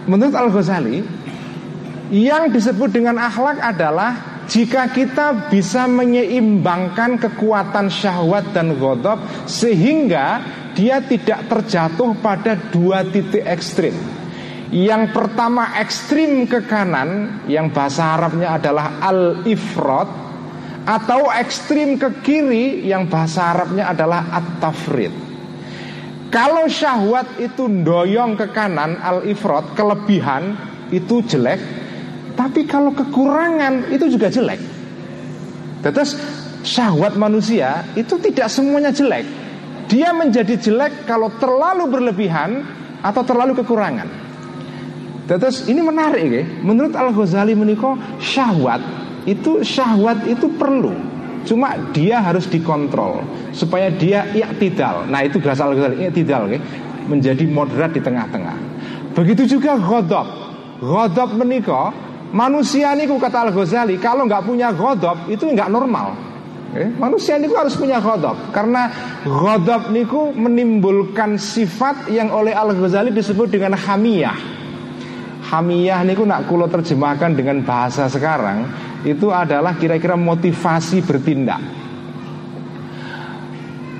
menurut Al Ghazali yang disebut dengan akhlak adalah jika kita bisa menyeimbangkan kekuatan syahwat dan godop sehingga dia tidak terjatuh pada dua titik ekstrim. Yang pertama ekstrim ke kanan Yang bahasa Arabnya adalah al-ifrod Atau ekstrim ke kiri Yang bahasa Arabnya adalah at-tafrid. Kalau syahwat itu doyong ke kanan Al-ifrod, kelebihan Itu jelek. Tapi kalau kekurangan itu juga jelek. Terus syahwat manusia Itu tidak semuanya jelek. Dia menjadi jelek kalau terlalu berlebihan Atau terlalu kekurangan Terus ini menarik ya. Menurut Al Ghazali meniko syahwat itu syahwat itu perlu. Cuma dia harus dikontrol supaya dia iktidal. Nah itu bahasa Al Ghazali iktidal ya. Menjadi moderat di tengah-tengah. Begitu juga godop. Godop meniko manusia niku kata Al Ghazali kalau nggak punya godop itu nggak normal. Eh, manusia niku harus punya godop karena godop niku menimbulkan sifat yang oleh Al Ghazali disebut dengan hamiyah hamiyah niku nak kulo terjemahkan dengan bahasa sekarang itu adalah kira-kira motivasi bertindak.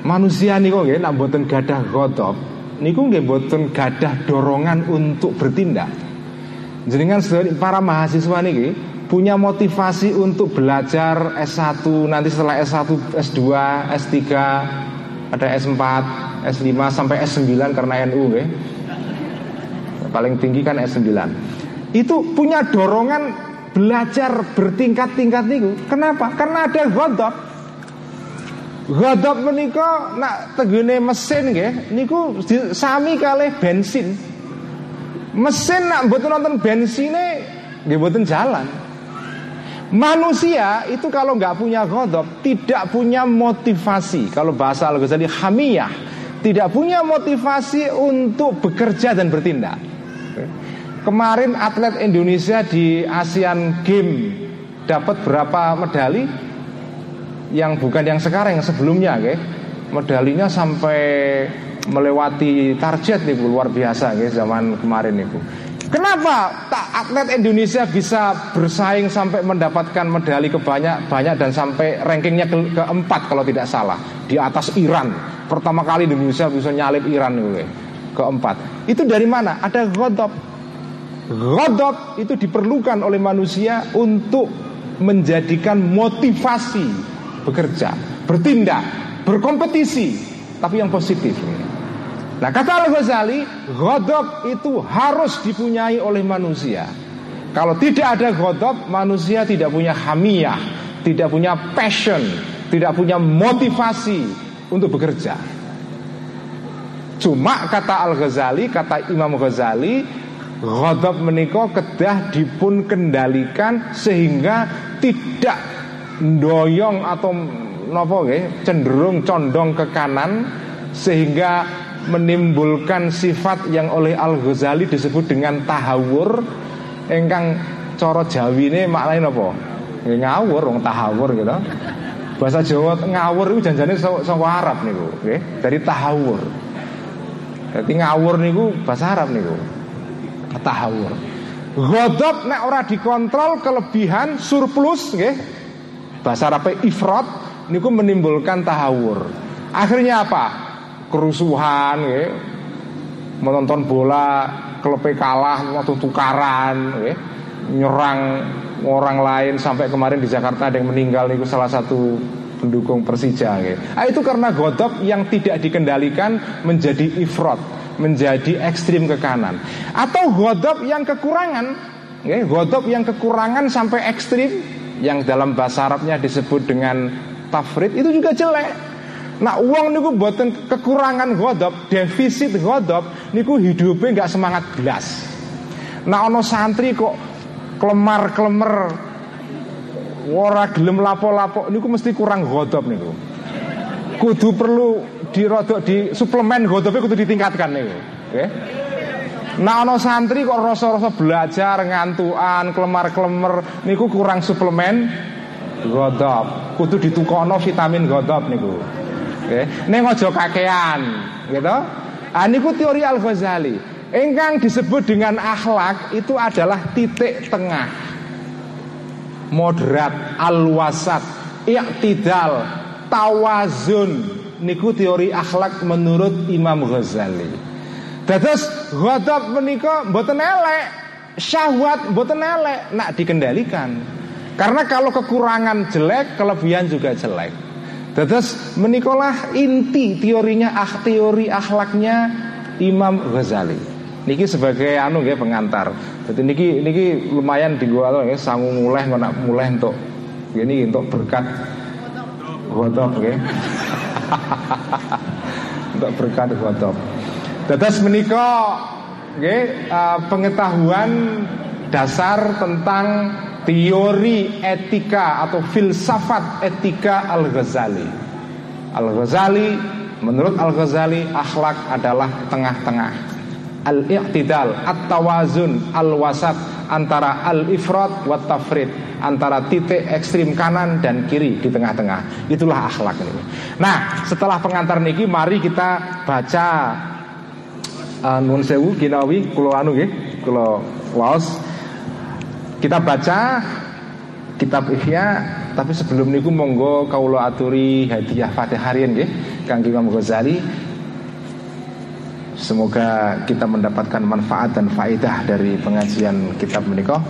Manusia niku nggih nak boten gadah godop niku nggih boten gadah dorongan untuk bertindak. Jenengan para mahasiswa niki punya motivasi untuk belajar S1 nanti setelah S1, S2, S3 ada S4, S5 sampai S9 karena NU nggih paling tinggi kan S9 itu punya dorongan belajar bertingkat-tingkat niku kenapa? Karena ada godop godop menika nak tegene mesin nggih niku sami kalih bensin. Mesin nak mboten nonton bensine nggih mboten jalan. Manusia itu kalau nggak punya godop tidak punya motivasi. Kalau bahasa Al-Ghazali hamiyah. Tidak punya motivasi untuk bekerja dan bertindak. Kemarin atlet Indonesia di Asian Games dapat berapa medali? Yang bukan yang sekarang, yang sebelumnya, okay? medalinya sampai melewati target nih luar biasa okay, zaman kemarin itu. Kenapa tak atlet Indonesia bisa bersaing sampai mendapatkan medali kebanyak banyak dan sampai rankingnya ke keempat kalau tidak salah di atas Iran. Pertama kali Indonesia bisa nyalip Iran itu keempat. Itu dari mana? Ada godop Godop itu diperlukan oleh manusia untuk menjadikan motivasi bekerja, bertindak, berkompetisi, tapi yang positif. Nah kata Al-Ghazali, godop itu harus dipunyai oleh manusia. Kalau tidak ada godop, manusia tidak punya hamiyah, tidak punya passion, tidak punya motivasi untuk bekerja. Cuma kata Al-Ghazali, kata Imam Ghazali, Ghadab menika kedah dipun kendalikan sehingga tidak doyong atau nopo nggih cenderung condong ke kanan sehingga menimbulkan sifat yang oleh Al Ghazali disebut dengan tahawur. Engkang coro Jawi ini maknanya nopo ngawur wong tahawur gitu. Bahasa Jawa ngawur itu janjane saka Arab niku nggih dari tahawur. Jadi ngawur niku bahasa Arab niku tahawur. Godop nek ora dikontrol kelebihan surplus nggih, Bahasa Arabnya ifrat niku menimbulkan tahawur. Akhirnya apa? Kerusuhan ya. Menonton bola klepe kalah waktu tukaran ya. Nyerang orang lain sampai kemarin di Jakarta ada yang meninggal niku salah satu pendukung Persija ya. Ah, itu karena godop yang tidak dikendalikan menjadi ifrat, menjadi ekstrim ke kanan. Atau godop yang kekurangan, ya, godop yang kekurangan sampai ekstrim yang dalam bahasa Arabnya disebut dengan tafrid itu juga jelek. Nah uang niku buatan kekurangan godop, defisit godop, niku hidupnya nggak semangat belas. Nah ono santri kok kelemar kelemer ora gelem lapo-lapo niku mesti kurang godop niku. Kudu perlu dirodok di suplemen godopnya kudu ditingkatkan niku. Okay? Nah ono santri kok rasa-rasa belajar ngantuan kelemar-kelemer niku kurang suplemen godop. Kudu ditukono vitamin godop niku. Okay? neng ojo kakean, gitu. Ah niku teori Al Ghazali. Engkang disebut dengan akhlak itu adalah titik tengah moderat, al-wasat, i'tidal, tawazun niku teori akhlak menurut Imam Ghazali. Dados ghadab menika mboten elek, syahwat mboten elek, nak dikendalikan. Karena kalau kekurangan jelek, kelebihan juga jelek. Dados menikolah inti teorinya ah teori akhlaknya Imam Ghazali. Niki sebagai anu ya pengantar. Jadi niki niki lumayan di gua ya sangu mulai nak mulai untuk ini untuk berkat godok ya. untuk berkat godok. Tetes menikah ya, uh, pengetahuan dasar tentang teori etika atau filsafat etika Al-Ghazali. Al-Ghazali menurut Al-Ghazali akhlak adalah tengah-tengah al-i'tidal, at-tawazun, al-wasat antara al-ifrat wa tafrid, antara titik ekstrim kanan dan kiri di tengah-tengah. Itulah akhlak ini. Nah, setelah pengantar niki mari kita baca uh, nun sewu kinawi kula anu nggih, waos. Kita baca kitab Ihya tapi sebelum niku monggo kaula aturi hadiah Fatihah harian nggih Kang Imam Ghazali Semoga kita mendapatkan manfaat dan faedah dari pengajian kitab menikah.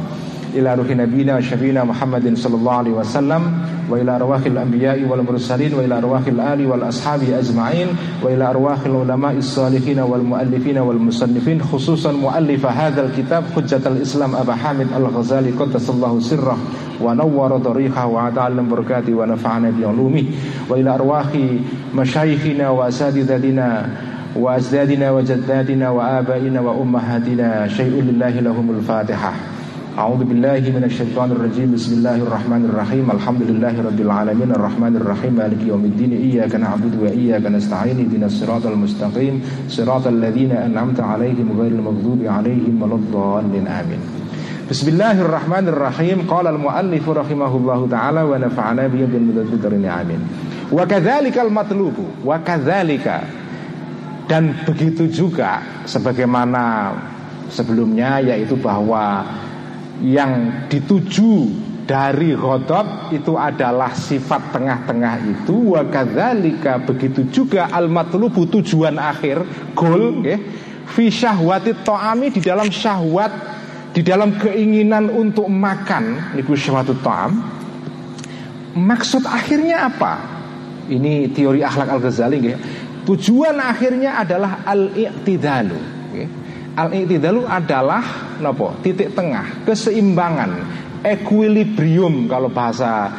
Ila ruhi nabiyina wa syafina Muhammadin sallallahu alaihi wasallam wa ila arwahil anbiya'i wal mursalin wa ila arwahil ali wal ashabi ajma'in wa ila arwahil ulama'is salihin wal muallifin wal musannifin khususan muallifa hadzal kitab hujjatul islam Abu Hamid Al-Ghazali qaddasallahu sirrah wa nawwara tariqah wa ada'al barakati wa nafa'ana bi ulumihi wa ila arwahi masyayikhina wa asadidatina وأجدادنا وجداتنا وآبائنا وأمهاتنا شيء لله لهم الفاتحة. أعوذ بالله من الشيطان الرجيم. بسم الله الرحمن الرحيم. الحمد لله رب العالمين. الرحمن الرحيم. مالك يوم الدين. إياك نعبد وإياك نستعين. اهدنا الصراط المستقيم. صراط الذين أنعمت عليهم غير المغضوب عليهم ولا الضالين. آمين. بسم الله الرحمن الرحيم. قال المؤلف رحمه الله تعالى ونفعنا به بالمدبر. آمين. وكذلك المطلوب. وكذلك Dan begitu juga sebagaimana sebelumnya yaitu bahwa yang dituju dari ghadab itu adalah sifat tengah-tengah itu. Wa kadzalika begitu juga al matlubu tujuan akhir goal nggih fi syahwati ta'ami di dalam syahwat di dalam keinginan untuk makan niku syahwatut ta'am. Maksud akhirnya apa? Ini teori akhlak al-Ghazali nggih Tujuan akhirnya adalah al-i'tidalu. Al-i'tidalu adalah nopo? Titik tengah, keseimbangan, equilibrium kalau bahasa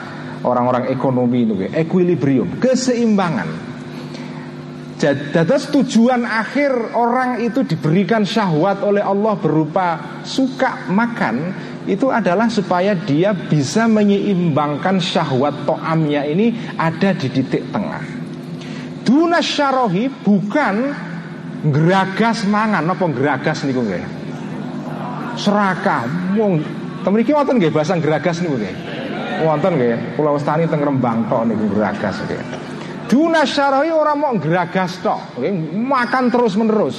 orang-orang ekonomi itu, equilibrium, keseimbangan. Jadi tujuan akhir orang itu diberikan syahwat oleh Allah berupa suka makan itu adalah supaya dia bisa menyeimbangkan syahwat to'amnya ini ada di titik tengah. Duna syarohi bukan geragas mangan apa geragas niku nggih. Serakah mung temriki wonten nggih bahasa geragas niku nggih. Wonten nggih Pulau Westani teng Rembang tok niku geragas nggih. Duna syarohi orang mau geragas tok, makan terus menerus.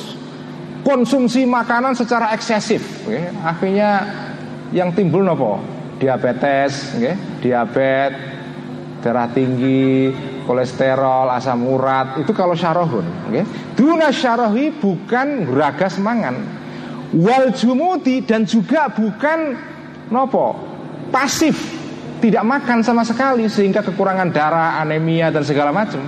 Konsumsi makanan secara eksesif. Akhirnya yang timbul nopo? Diabetes, nggih, diabetes, darah tinggi, kolesterol, asam urat, itu kalau syarahun. Okay? Duna syarahi bukan ragas mangan. Wal jumudi dan juga bukan nopo pasif tidak makan sama sekali sehingga kekurangan darah, anemia dan segala macam.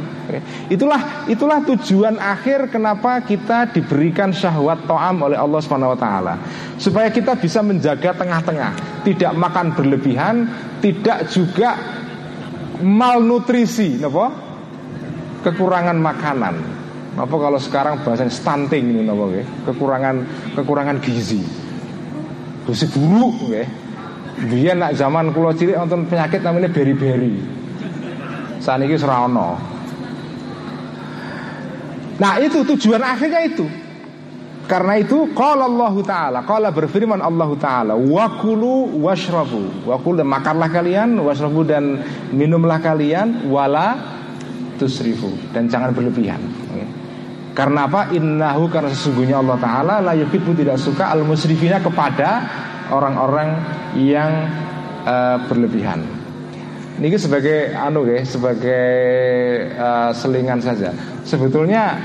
Itulah itulah tujuan akhir kenapa kita diberikan syahwat to'am oleh Allah Subhanahu wa taala. Supaya kita bisa menjaga tengah-tengah, tidak makan berlebihan, tidak juga malnutrisi, napa? Kekurangan makanan. Apa kalau sekarang bahasa stunting ini napa Kekurangan kekurangan gizi. Gizi buruk nggih. Biar nak zaman kulo cilik nonton penyakit namanya beri-beri. Saat ini serono. Nah itu tujuan akhirnya itu. Karena itu kalau Allah Ta'ala Kalau berfirman Allah Ta'ala Wakulu washrabu. Wakulu makanlah kalian Washrabu dan minumlah kalian Wala tusrifu. Dan jangan berlebihan. Karena apa? Innahu karena sesungguhnya Allah Ta'ala La tidak suka al-musrifina kepada Orang-orang yang uh, berlebihan. Ini sebagai anu ya, sebagai uh, selingan saja. Sebetulnya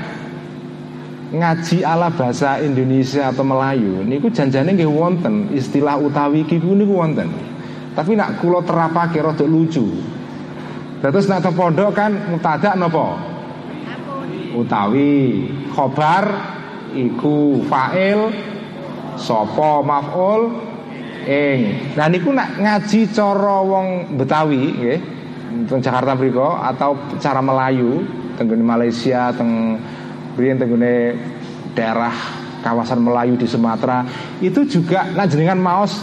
ngaji ala bahasa Indonesia atau Melayu niku janjane nggih wonten istilah utawi iki niku wonten. Tapi nak kula terapake rada lucu. Terus nak pondok kan mutada napa? Utawi khobar iku fa'il sapa maf'ul ing. Nah niku nak ngaji cara wong Betawi nggih Jakarta mriku atau cara Melayu teng Malaysia teng Brian tenggune daerah kawasan Melayu di Sumatera itu juga nah jenengan maos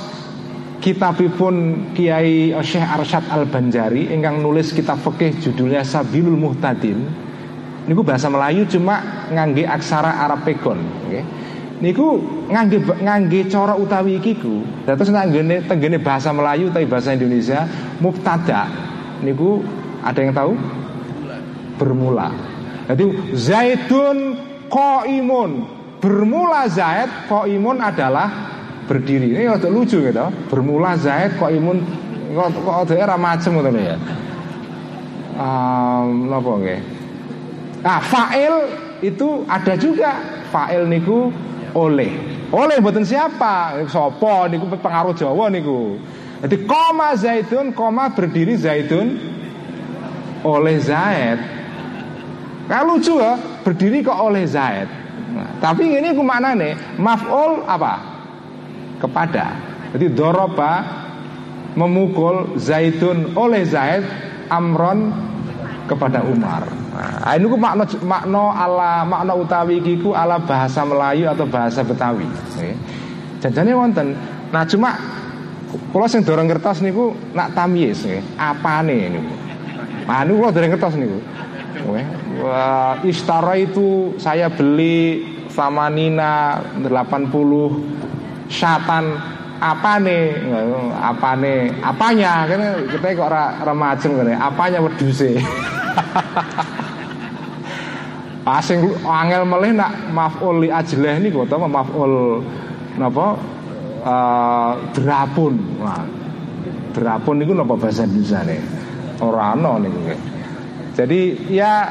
kitabipun Kiai Syekh Arsyad Al Banjari ingkang nulis kitab fikih judulnya Sabilul Muhtadin. Niku bahasa Melayu cuma ngangge aksara Arab pegon okay. niku ngangge ngangge cara utawi iki ku terus nanggene tenggene bahasa Melayu tapi bahasa Indonesia mubtada. Niku ada yang tahu? Bermula jadi Zaidun Koimun Bermula Zaid Koimun adalah berdiri. Ini agak lucu gitu. Bermula Zaid Koimun Kok, kok ada era macam gitu ya. Um, Apa okay? Nah fa'il itu ada juga. Fa'il niku oleh. Oleh buatan siapa? Sopo niku pengaruh Jawa niku? Jadi koma Zaidun Koma berdiri Zaidun Oleh Zaid Nah lucu ya, berdiri kok oleh Zaid. Nah, tapi ini aku nih, maf'ul apa? Kepada. Jadi doroba memukul Zaidun oleh Zaid Amron kepada Umar. Nah, ini ku makna makna ala makna utawi kiku ala bahasa Melayu atau bahasa Betawi. Okay. Wonten. Nah cuma kalau sing dorong kertas niku nak tamyiz nggih. Apane niku? Nah niku kalau dorong kertas niku. Wah, istara itu saya beli sama Nina 80 syatan. Apa nih apa nih apanya? Kan kita kok remaja kan apanya weduse asing angel meleh nak maf'ul li ajleh niku utawa maf'ul napa? Uh, drapun. Nah, drapun niku napa bahasa Indonesia nih ora ana niku jadi ya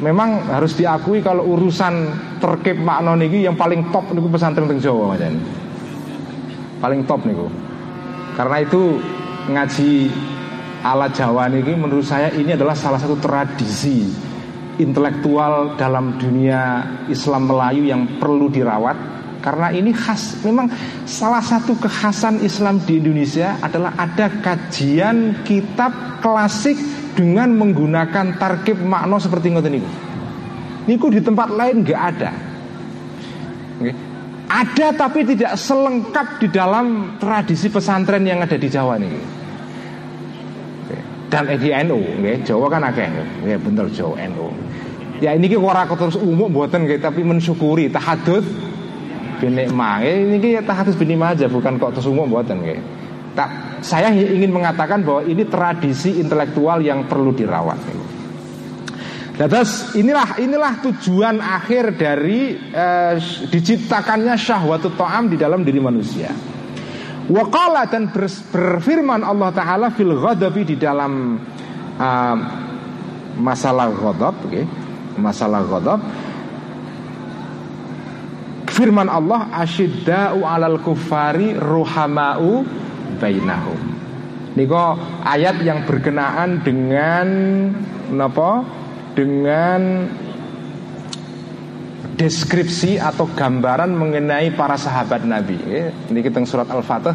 memang harus diakui kalau urusan terkip makna niki yang paling top niku pesantren teng Jawa macam paling top niku. Karena itu ngaji ala Jawa niki menurut saya ini adalah salah satu tradisi intelektual dalam dunia Islam Melayu yang perlu dirawat. Karena ini khas memang salah satu kekhasan Islam di Indonesia adalah ada kajian kitab klasik dengan menggunakan tarkib makna seperti ngoten niku. Niku di tempat lain nggak ada. Okay. Ada tapi tidak selengkap di dalam tradisi pesantren yang ada di Jawa nih. Okay. Dan di NU, okay. Jawa kan akeh, ya bener Jawa NU. Ya ini kita ora terus umum buatan gitu, tapi mensyukuri tahadud binikmah. Ini kita tahadud binikmah aja, bukan kok terus umum buatan gitu. Tak, saya ingin mengatakan bahwa ini tradisi intelektual yang perlu dirawat. Nah, terus inilah inilah tujuan akhir dari eh, diciptakannya syahwatut ta'am di dalam diri manusia. Waqala dan berfirman Allah Ta'ala fil ghadabi di dalam uh, masalah ghadab okay. masalah ghadab firman Allah asyidda'u alal kufari ruhama'u bainahum Niko ayat yang berkenaan dengan apa? Dengan deskripsi atau gambaran mengenai para sahabat Nabi. Ini kita surat Al-Fatih.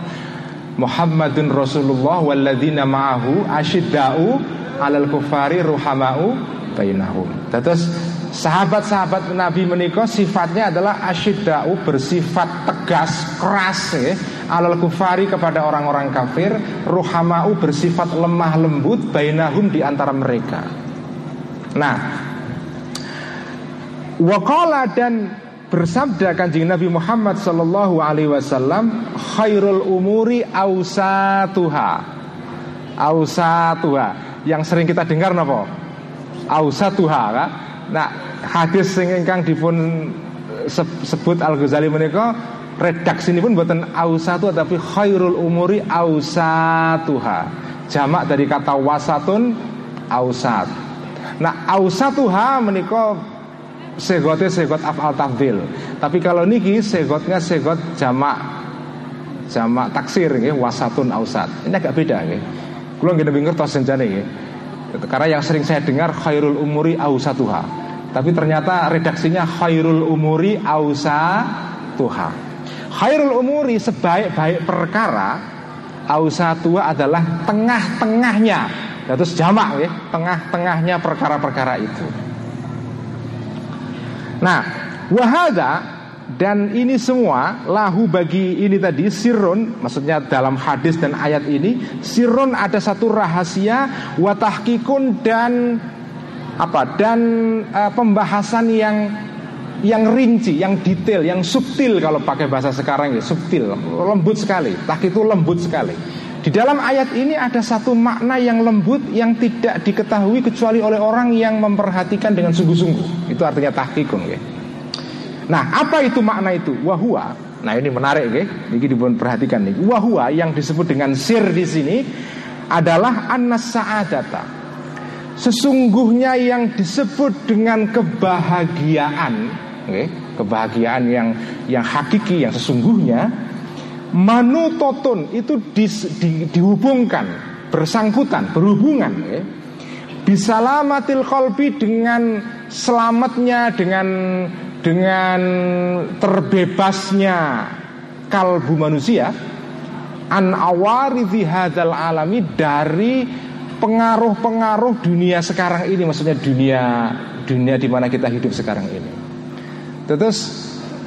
Muhammadun Rasulullah walladzina ma'ahu asyidda'u alal kufari ruhama'u bainahum. Terus sahabat-sahabat Nabi menikah sifatnya adalah asyidda'u bersifat tegas, keras ya. Alal kufari kepada orang-orang kafir, ruhama'u bersifat lemah lembut bainahum di antara mereka. Nah, Waqala dan bersabda kanjeng Nabi Muhammad Sallallahu Alaihi Wasallam khairul umuri ausatuha ausatuha yang sering kita dengar napa ausatuha kan? Nah hadis sing ingkang dipun sebut Al Ghazali menika redaksi ini pun buatan ausatu tapi khairul umuri ausatuha jamak dari kata wasatun ausat nah ausatuha menika segotnya segot afal tafdil. Tapi kalau niki segotnya segot jamak jamak taksir ya, wasatun ausat. Ini agak beda ya. Kulo nggih lebih ngertos senjane ya. Karena yang sering saya dengar khairul umuri ausatuha. Tapi ternyata redaksinya khairul umuri ausatuha. Khairul umuri sebaik-baik perkara ausatuha adalah tengah-tengahnya. Terus jamak ya, tengah-tengahnya perkara-perkara itu. Nah, wahada dan ini semua lahu bagi ini tadi sirun maksudnya dalam hadis dan ayat ini sirun ada satu rahasia watahkikun dan apa dan uh, pembahasan yang yang rinci, yang detail, yang subtil kalau pakai bahasa sekarang ya subtil, lembut sekali. Tahkik itu lembut sekali. Di dalam ayat ini ada satu makna yang lembut yang tidak diketahui kecuali oleh orang yang memperhatikan dengan sungguh-sungguh. Itu artinya tahkikun ya. Nah, apa itu makna itu? Wahua. Nah, ini menarik ya. Ini dibun perhatikan nih. Wahua yang disebut dengan sir di sini adalah anas sa'adata. Sesungguhnya yang disebut dengan kebahagiaan, okay, kebahagiaan yang yang hakiki, yang sesungguhnya manutotun itu di, di, dihubungkan, bersangkutan, berhubungan. Okay. Bisalamatil kolbi dengan selamatnya, dengan dengan terbebasnya kalbu manusia an awaridhi hadzal alami dari pengaruh-pengaruh dunia sekarang ini maksudnya dunia dunia di mana kita hidup sekarang ini. Terus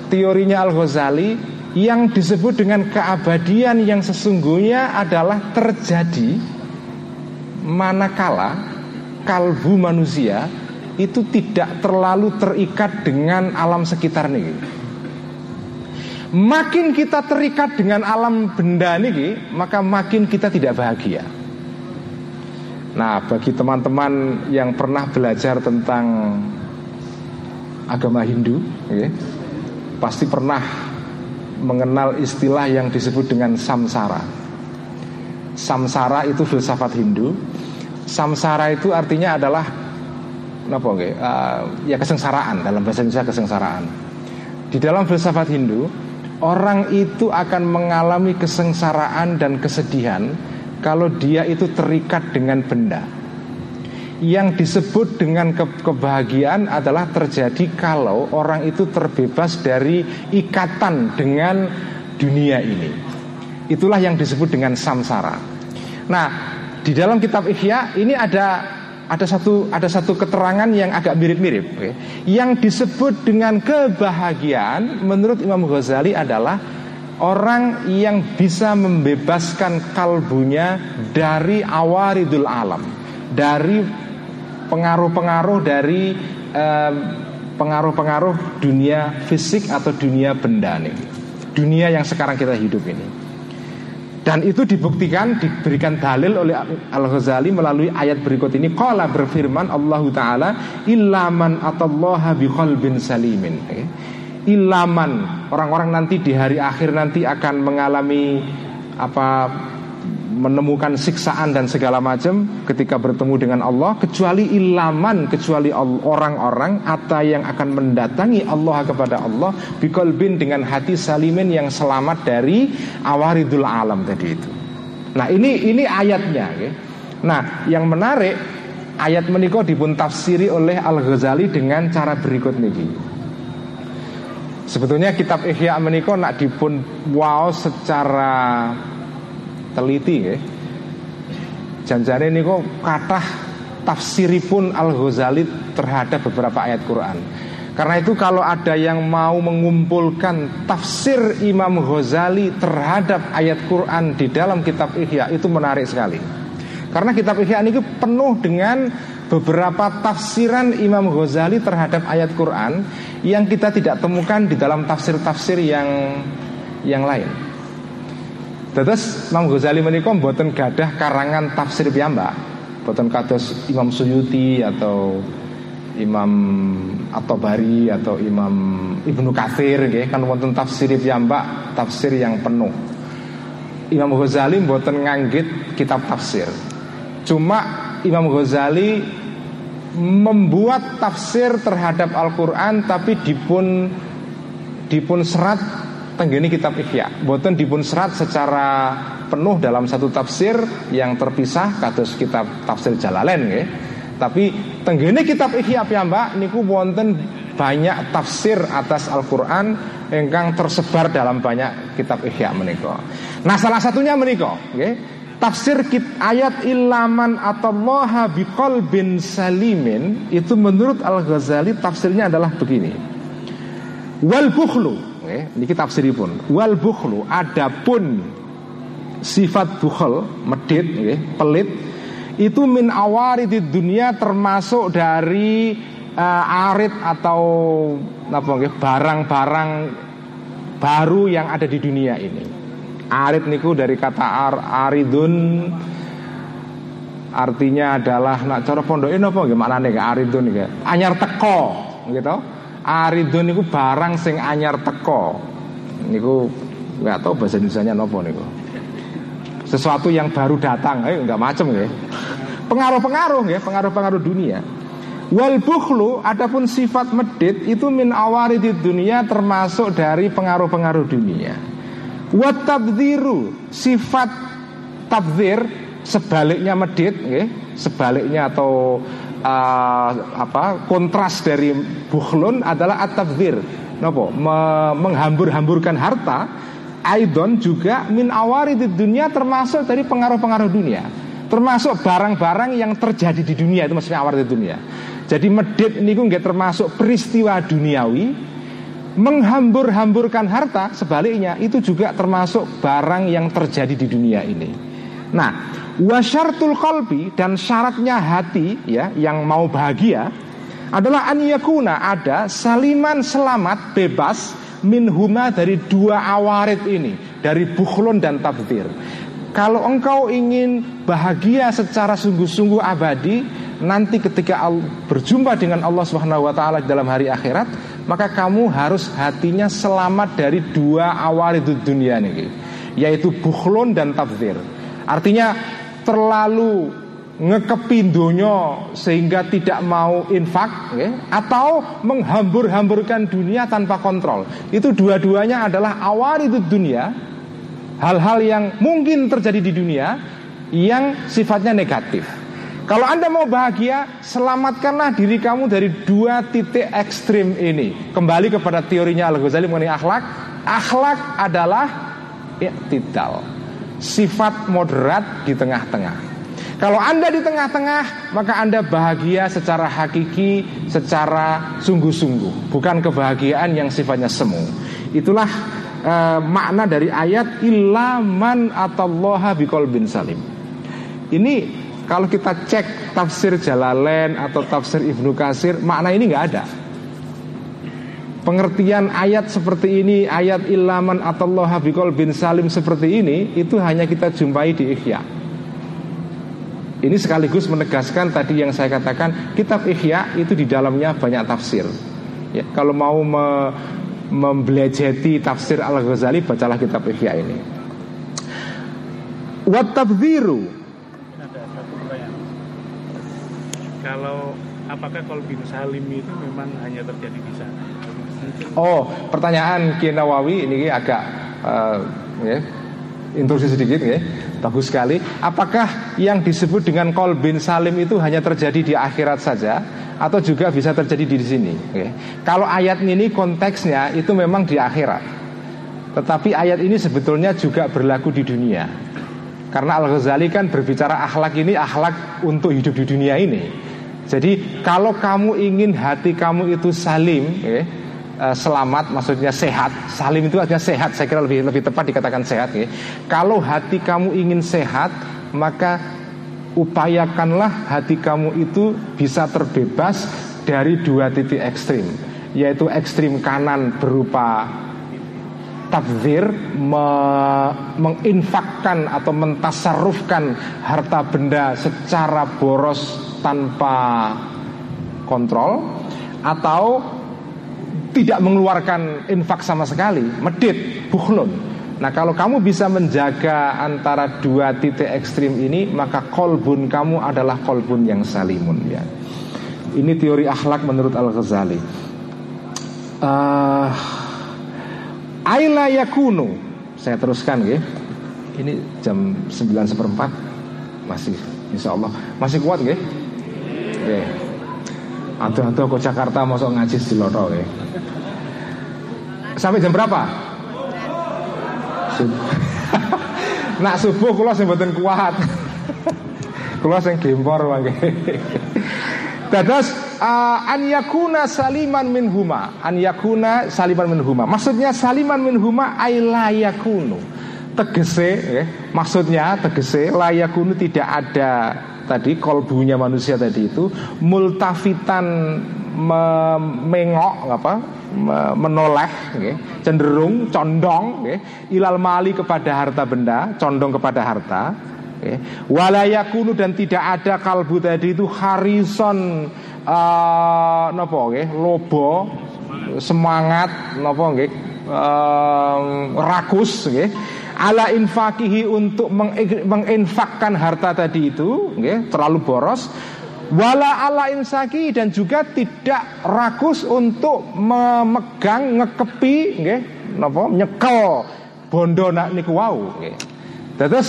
teorinya Al Ghazali yang disebut dengan keabadian yang sesungguhnya adalah terjadi manakala kalbu manusia itu tidak terlalu terikat dengan alam sekitar nih. Makin kita terikat dengan alam benda nih, maka makin kita tidak bahagia. Nah, bagi teman-teman yang pernah belajar tentang agama Hindu, ya, pasti pernah mengenal istilah yang disebut dengan samsara. Samsara itu filsafat Hindu. Samsara itu artinya adalah apa okay? uh, ya kesengsaraan dalam bahasa Indonesia kesengsaraan. Di dalam filsafat Hindu, orang itu akan mengalami kesengsaraan dan kesedihan kalau dia itu terikat dengan benda. Yang disebut dengan ke kebahagiaan adalah terjadi kalau orang itu terbebas dari ikatan dengan dunia ini. Itulah yang disebut dengan samsara. Nah, di dalam kitab Ihya ini ada ada satu ada satu keterangan yang agak mirip-mirip okay. yang disebut dengan kebahagiaan menurut Imam Ghazali adalah orang yang bisa membebaskan kalbunya dari awaridul alam dari pengaruh-pengaruh dari pengaruh-pengaruh dunia fisik atau dunia benda nih dunia yang sekarang kita hidup ini dan itu dibuktikan diberikan dalil oleh Al-Ghazali melalui ayat berikut ini qala berfirman Allah taala ilaman atallaha biqalbin salimin. Ilaman orang-orang nanti di hari akhir nanti akan mengalami apa menemukan siksaan dan segala macam ketika bertemu dengan Allah kecuali ilaman kecuali orang-orang atau yang akan mendatangi Allah kepada Allah bikolbin dengan hati salimin yang selamat dari awaridul alam tadi itu. Nah ini ini ayatnya. Ya. Nah yang menarik ayat menikah dipun tafsiri oleh Al Ghazali dengan cara berikut nih. Sebetulnya kitab Ihya menika nak dipun wow secara teliti ya. Janjane niku kathah tafsiripun Al-Ghazali terhadap beberapa ayat Quran. Karena itu kalau ada yang mau mengumpulkan tafsir Imam Ghazali terhadap ayat Quran di dalam kitab Ihya itu menarik sekali. Karena kitab Ihya ini penuh dengan beberapa tafsiran Imam Ghazali terhadap ayat Quran yang kita tidak temukan di dalam tafsir-tafsir yang yang lain. Terus Imam Ghazali menikah buatan gadah karangan tafsir piyambak, buatan kados Imam Suyuti atau Imam atau Bari atau Imam Ibnu Katsir nggih kan wonten tafsir piyambak, tafsir yang penuh. Imam Ghazali buatan nganggit kitab tafsir. Cuma Imam Ghazali membuat tafsir terhadap Al-Quran tapi dipun dipun serat tenggini kitab Ihya boten dipun serat secara penuh dalam satu tafsir yang terpisah kados kitab tafsir Jalalain ya. tapi tenggini kitab Ihya piyambak niku wonten banyak tafsir atas Al-Quran yang tersebar dalam banyak kitab Ihya menika. Nah salah satunya menika, okay? Tafsir kit ayat ilaman atau moha bin salimin itu menurut Al Ghazali tafsirnya adalah begini. Wal bukhlu, eh, ini pun. Wal bukhlu adapun sifat bukhl medit, eh, pelit itu min awari di dunia termasuk dari uh, arit atau apa barang-barang baru yang ada di dunia ini. Arid niku dari kata ar aridun artinya adalah nak cara pondok ini apa gimana nih aridun nih anyar teko gitu aridun niku barang sing anyar teko niku nggak tahu bahasa Indonesia nopo niku sesuatu yang baru datang eh nggak macem ya pengaruh-pengaruh ya pengaruh-pengaruh dunia Wal bukhlu adapun sifat medit itu min di dunia termasuk dari pengaruh-pengaruh dunia. Watabdiru sifat tabdir sebaliknya medit, okay? sebaliknya atau uh, apa kontras dari bukhlun adalah at-tabdir. Nopo? Me menghambur-hamburkan harta. Aidon juga min awari di dunia termasuk dari pengaruh-pengaruh dunia termasuk barang-barang yang terjadi di dunia itu maksudnya awar di dunia. Jadi medit ini nggak termasuk peristiwa duniawi, menghambur-hamburkan harta sebaliknya itu juga termasuk barang yang terjadi di dunia ini. Nah, wasyartul qalbi dan syaratnya hati ya yang mau bahagia adalah an yakuna ada saliman selamat bebas min huma dari dua awarid ini, dari bukhlun dan tabdir. Kalau engkau ingin bahagia secara sungguh-sungguh abadi, nanti ketika berjumpa dengan Allah Subhanahu wa taala dalam hari akhirat, maka kamu harus hatinya selamat dari dua awal itu dunia nih yaitu bukhlon dan tabdir artinya terlalu ngekepindonya sehingga tidak mau infak ya, atau menghambur-hamburkan dunia tanpa kontrol itu dua-duanya adalah awal itu dunia hal-hal yang mungkin terjadi di dunia yang sifatnya negatif kalau Anda mau bahagia, selamatkanlah diri kamu dari dua titik ekstrim ini. Kembali kepada teorinya Al-Ghazali mengenai akhlak. Akhlak adalah iktidal. Sifat moderat di tengah-tengah. Kalau Anda di tengah-tengah, maka Anda bahagia secara hakiki, secara sungguh-sungguh, bukan kebahagiaan yang sifatnya semu. Itulah uh, makna dari ayat ilaman atallaha biqalbin salim. Ini kalau kita cek tafsir Jalalain atau tafsir Ibnu Kasir, makna ini nggak ada. Pengertian ayat seperti ini, ayat ilaman atau Allah bin salim seperti ini, itu hanya kita jumpai di Ikhya. Ini sekaligus menegaskan tadi yang saya katakan, kitab Ikhya itu di dalamnya banyak tafsir. Ya, kalau mau me, tafsir Al-Ghazali, bacalah kitab Ikhya ini. Satu pertanyaan. Kalau apakah kolbin salim itu memang hanya terjadi di sana? Oh, pertanyaan Kiai Nawawi ini agak uh, ya, intrusi sedikit ya. Bagus sekali. Apakah yang disebut dengan kolbin salim itu hanya terjadi di akhirat saja atau juga bisa terjadi di sini? Ya. Kalau ayat ini konteksnya itu memang di akhirat. Tetapi ayat ini sebetulnya juga berlaku di dunia. Karena Al-Ghazali kan berbicara akhlak ini akhlak untuk hidup di dunia ini. Jadi kalau kamu ingin hati kamu itu salim, ya, selamat maksudnya sehat. Salim itu artinya sehat. Saya kira lebih lebih tepat dikatakan sehat. Ya. Kalau hati kamu ingin sehat, maka upayakanlah hati kamu itu bisa terbebas dari dua titik ekstrim, yaitu ekstrim kanan berupa tabzir me, menginfakkan atau mentasarufkan harta benda secara boros tanpa kontrol atau tidak mengeluarkan infak sama sekali, medit, buhlun. Nah kalau kamu bisa menjaga antara dua titik ekstrim ini Maka kolbun kamu adalah kolbun yang salimun ya. Ini teori akhlak menurut Al-Ghazali. Uh, Aila yakunu. Saya teruskan ya. Ini jam 9 seperempat. Masih insya Allah. Masih kuat ya? Oke Aduh-aduh ke Jakarta Masuk ngaji di Loto ya Sampai jam berapa? Nak subuh kula sing mboten kuat. kula sing gempor mangke. Dados uh, an yakuna saliman min huma, an yakuna saliman min huma. Maksudnya saliman min huma ay la yakunu. Tegese ya, maksudnya tegese la yakunu tidak ada tadi kolbunya manusia tadi itu multafitan mengok apa menoleh okay, cenderung condong okay, ilal mali kepada harta benda condong kepada harta okay. walayakunu dan tidak ada kalbu tadi itu harison uh, nopo okay, lobo semangat nopo okay, uh, rakus okay, ala infakihi untuk menginfakkan harta tadi itu okay, terlalu boros wala ala insaki dan juga tidak rakus untuk memegang ngekepi nggih napa nyekel bondo nak niku wau nggih. Terus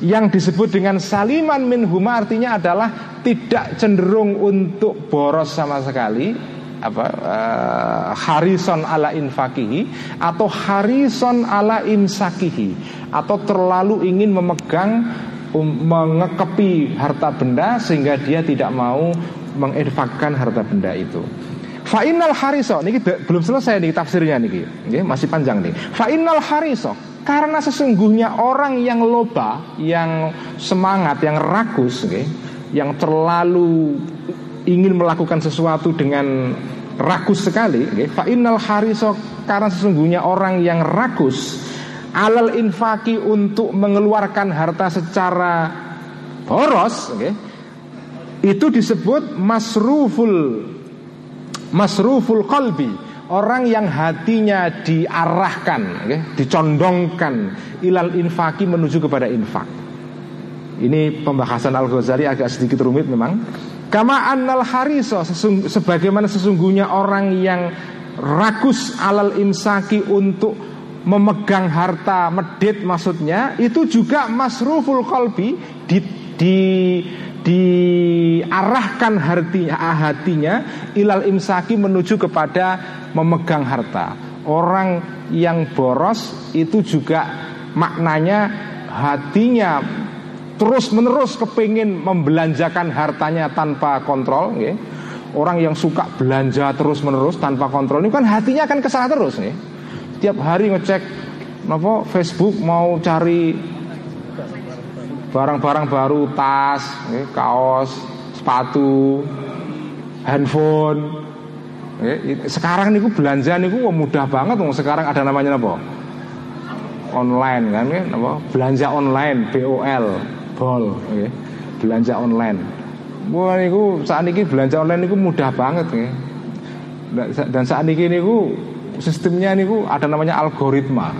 yang disebut dengan saliman min huma artinya adalah tidak cenderung untuk boros sama sekali apa uh, harison ala infakihi atau harison ala imsakihi atau terlalu ingin memegang um, mengekepi harta benda sehingga dia tidak mau menginfakkan harta benda itu. Fa'inal hariso, ini belum selesai nih tafsirnya nih, okay, masih panjang nih. Fa'inal hariso, karena sesungguhnya orang yang loba, yang semangat, yang rakus, okay, yang terlalu ingin melakukan sesuatu dengan rakus sekali, okay, fa'inal hariso, karena sesungguhnya orang yang rakus, alal infaki untuk mengeluarkan harta secara boros itu disebut masruful masruful qalbi orang yang hatinya diarahkan dicondongkan ilal infaki menuju kepada infak. Ini pembahasan Al Ghazali agak sedikit rumit memang kama annal hariso sesung, sebagaimana sesungguhnya orang yang rakus alal imsaki untuk memegang harta medit maksudnya itu juga masruful kolbi di, di diarahkan hatinya, hatinya ilal imsaki menuju kepada memegang harta. Orang yang boros itu juga maknanya hatinya terus menerus kepingin membelanjakan hartanya tanpa kontrol. Ya. Orang yang suka belanja terus menerus tanpa kontrol ini kan hatinya akan ke sana terus. Ya tiap hari ngecek apa Facebook mau cari barang-barang baru tas, eh, kaos, sepatu, handphone. Eh, sekarang niku belanja niku mudah banget sekarang ada namanya apa? Online kan ya? Belanja online, BOL, bol, eh, belanja online. Wah niku saat ini belanja online niku mudah banget ya. Dan saat ini niku sistemnya ini ada namanya algoritma.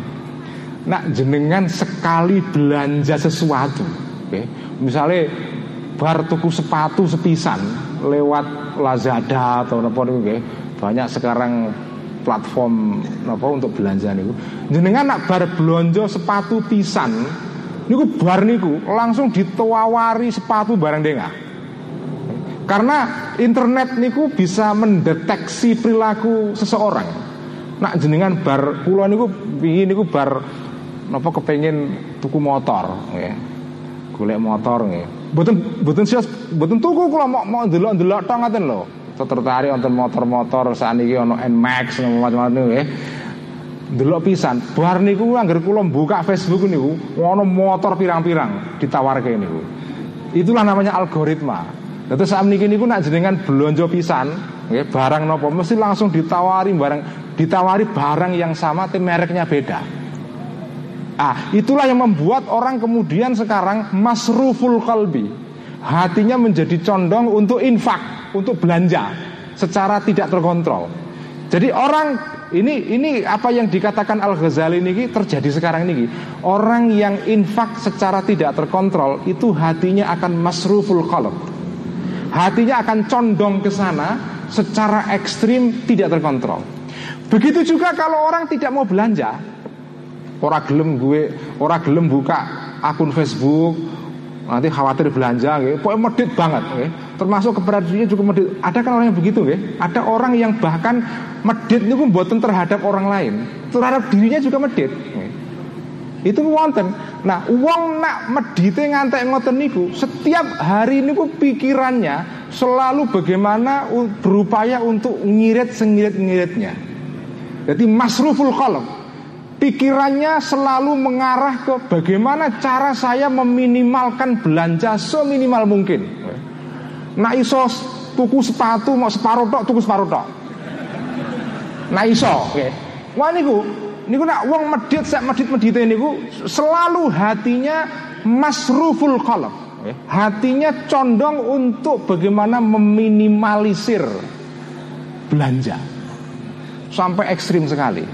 nak jenengan sekali belanja sesuatu, okay? misalnya bar tuku sepatu sepisan lewat Lazada atau apa itu, okay? banyak sekarang platform apa untuk belanja niku. Jenengan nak bar belanja sepatu pisan niku bar niku langsung ditawari sepatu barang dengar. Karena internet niku bisa mendeteksi perilaku seseorang. Nak jenengan bar pulau niku ingin niku bar napa kepengen tuku motor nggih. Golek motor nggih. Mboten mboten sias mboten tuku kula mau mau ndelok-ndelok tok ngoten lho. Tertarik wonten motor-motor saniki ana Nmax macam-macam nggih. Delok pisan, bar niku anggar kula buka Facebook niku ana motor pirang-pirang ditawarke niku. Itulah namanya algoritma. Terus saat niki niku nak jenengan belanja pisan, nggih, barang nopo mesti langsung ditawari barang ditawari barang yang sama tapi mereknya beda. Ah, itulah yang membuat orang kemudian sekarang masruful kalbi. Hatinya menjadi condong untuk infak, untuk belanja secara tidak terkontrol. Jadi orang ini ini apa yang dikatakan Al Ghazali ini terjadi sekarang ini. Orang yang infak secara tidak terkontrol itu hatinya akan masruful qalb. Hatinya akan condong ke sana secara ekstrim tidak terkontrol. Begitu juga kalau orang tidak mau belanja, Orang gelem gue, orang gelem buka akun Facebook, nanti khawatir belanja, gitu. pokoknya medit banget, gitu. Termasuk keberadaannya juga medit. Ada kan orang yang begitu, gitu. ada orang yang bahkan medit itu buatan terhadap orang lain, terhadap dirinya juga medit. Itu wonten. Nah, uang nak medite ngantek ngoten niku, setiap hari niku pikirannya selalu bagaimana berupaya untuk ngirit sengirit-ngiritnya. Jadi masruful qalb pikirannya selalu mengarah ke bagaimana cara saya meminimalkan belanja seminimal mungkin. Nah iso tuku sepatu mau separuh tok tuku separuh tok. Nah iso, oke. Okay. Wah niku, niku nak uang medit sak medit medit niku selalu hatinya masruful qalb. Okay. Hatinya condong untuk bagaimana meminimalisir belanja sampai ekstrim sekali.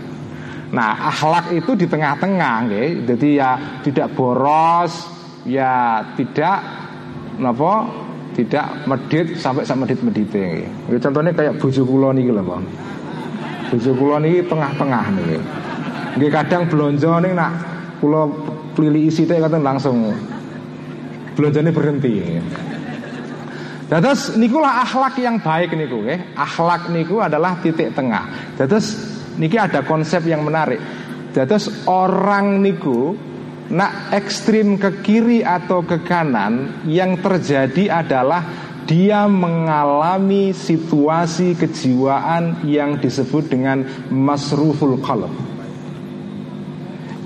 Nah, akhlak itu di tengah-tengah, nggih. Jadi ya tidak boros, ya tidak napa? Tidak medit sampai sak medit-medite nggih. Contohnya kayak bojo kula niki lho, Bang. Bojo kula niki tengah-tengah niki. Nggih kadang blonjo ning nak kula pilih isi teh kata langsung blonjone berhenti. Terus nikulah akhlak yang baik niku nggih. Akhlak niku adalah titik tengah. Terus niki ada konsep yang menarik. Terus orang niku nak ekstrim ke kiri atau ke kanan yang terjadi adalah dia mengalami situasi kejiwaan yang disebut dengan masruful qalb.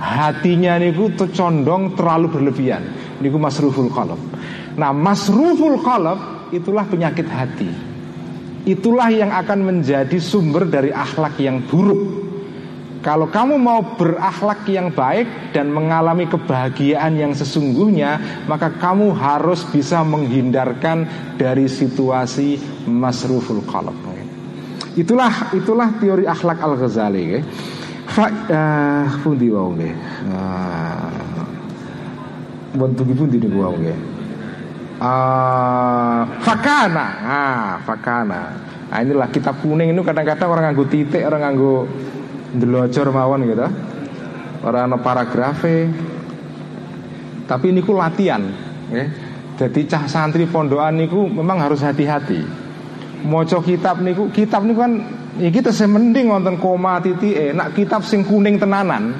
Hatinya niku condong terlalu berlebihan. Niku masruful qalb. Nah, masruful qalb itulah penyakit hati. Itulah yang akan menjadi sumber dari akhlak yang buruk. Kalau kamu mau berakhlak yang baik dan mengalami kebahagiaan yang sesungguhnya, maka kamu harus bisa menghindarkan dari situasi masruful qalb. Itulah itulah teori akhlak Al Ghazali. Fa uh, pundi wae nggih. Niku wae uh, fakana ah fakana nah inilah kitab kuning itu kadang-kadang orang nganggu titik orang nganggu delojor mawon gitu. Orang no paragrafe. Tapi ini ku latihan ya. jadi cah santri pondokan niku memang harus hati-hati. Moco kitab niku kitab niku kan ya kita semending wonten koma titik eh nak kitab sing kuning tenanan.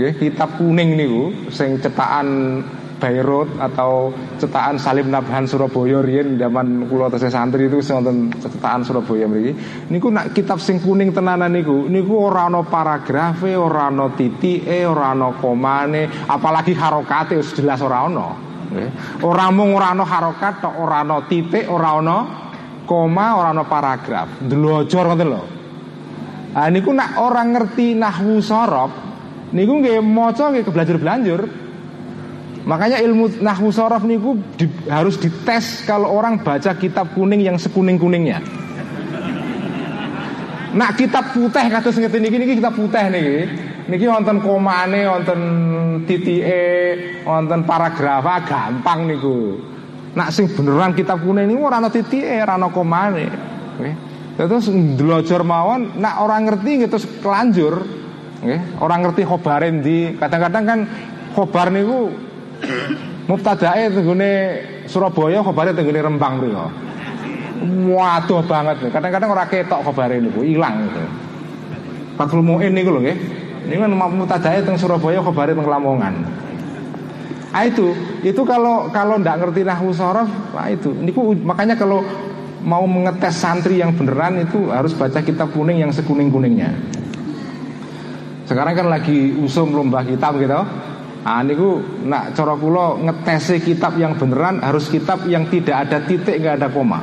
Ya kitab kuning niku sing cetakan Bayrut atau cetakan Salim Nabhan Surabaya riyen zaman kula tesih santri itu wonten cetakan Surabaya mriki. Niku nak kitab sing kuning tenanan niku niku ora ana paragrafe ora ana titike ora ana komane apalagi harokate jelas ora ana. Ora mung ora ana harokat tok ora ana titik ora ana koma ora ana paragraf. Ndelojor ngoten lho. Ah niku nak orang ngerti nahwu sorob niku nggih maca nggih belajar belanjur Makanya ilmu nahwu sorof niku di, harus dites kalau orang baca kitab kuning yang sekuning-kuningnya. Nak kitab putih kata ngeten niki niki kitab putih niki. Niki wonten komane, wonten titike, wonten paragrafa gampang niku. Nak sing beneran kitab kuning niku ora ana titike, ora ana komane. Nggih. Terus ndelojor mawon, nak orang ngerti nggih terus kelanjur. Orang ngerti khobare ndi. Kadang-kadang kan khobar niku mubtadae tenggone Surabaya khobare tenggone Rembang mriku. Waduh banget. Kadang-kadang orang ketok khobare niku, ilang gitu. Fathul Muin niku lho nggih. Ini kan mutadaya teng Surabaya khobare teng Lamongan. Ah itu, itu kalau kalau ndak ngerti nahwu sorof, nah itu. Niku makanya kalau mau mengetes santri yang beneran itu harus baca kitab kuning yang sekuning-kuningnya. Sekarang kan lagi usum lomba kitab gitu. Ah niku nak cara kula ngetesi kitab yang beneran harus kitab yang tidak ada titik nggak ada koma.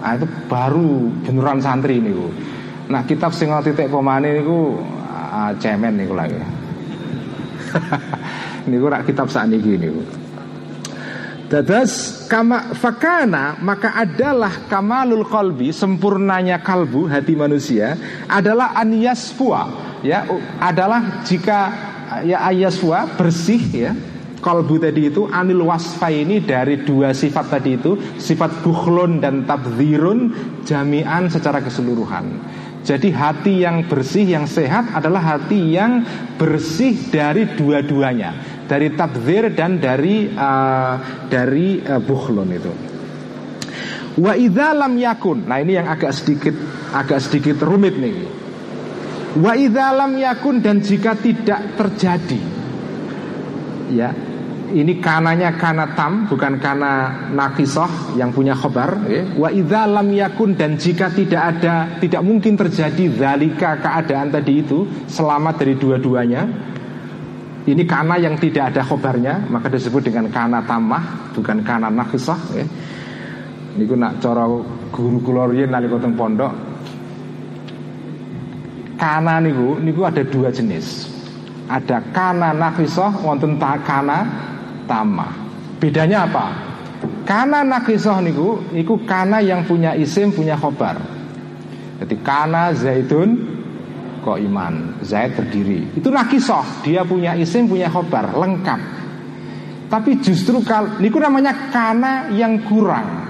Nah itu baru beneran santri niku. Nah kitab sing titik komane niku uh, cemen niku lagi. niku rak kitab saat ini niku. Dadas kama fakana maka adalah kamalul qalbi sempurnanya kalbu hati manusia adalah aniyasfua ya adalah jika ya ayasfua bersih ya kalbu tadi itu anil wasfa ini dari dua sifat tadi itu sifat bukhlon dan tabzirun jami'an secara keseluruhan jadi hati yang bersih, yang sehat adalah hati yang bersih dari dua-duanya, dari tabzir dan dari uh, dari uh, bukhlon itu. Wa lam yakun. Nah, ini yang agak sedikit agak sedikit rumit nih. Wa lam yakun dan jika tidak terjadi. Ya, ini kananya kana tam bukan kana nakisoh yang punya khobar. Wa idza lam yakun dan jika tidak ada tidak mungkin terjadi zalika keadaan tadi itu selamat dari dua-duanya. Ini kana yang tidak ada khobarnya maka disebut dengan kana tamah bukan kana nakisoh ya. ini nak cara guru nalika teng pondok kana niku niku ada dua jenis ada kana nakisoh wonten kana tama. Bedanya apa? Karena nakisoh niku, niku kana yang punya isim punya khobar. Jadi kana zaitun kok iman, zaid berdiri. Itu nakisoh, dia punya isim punya khobar, lengkap. Tapi justru kal, niku namanya kana yang kurang.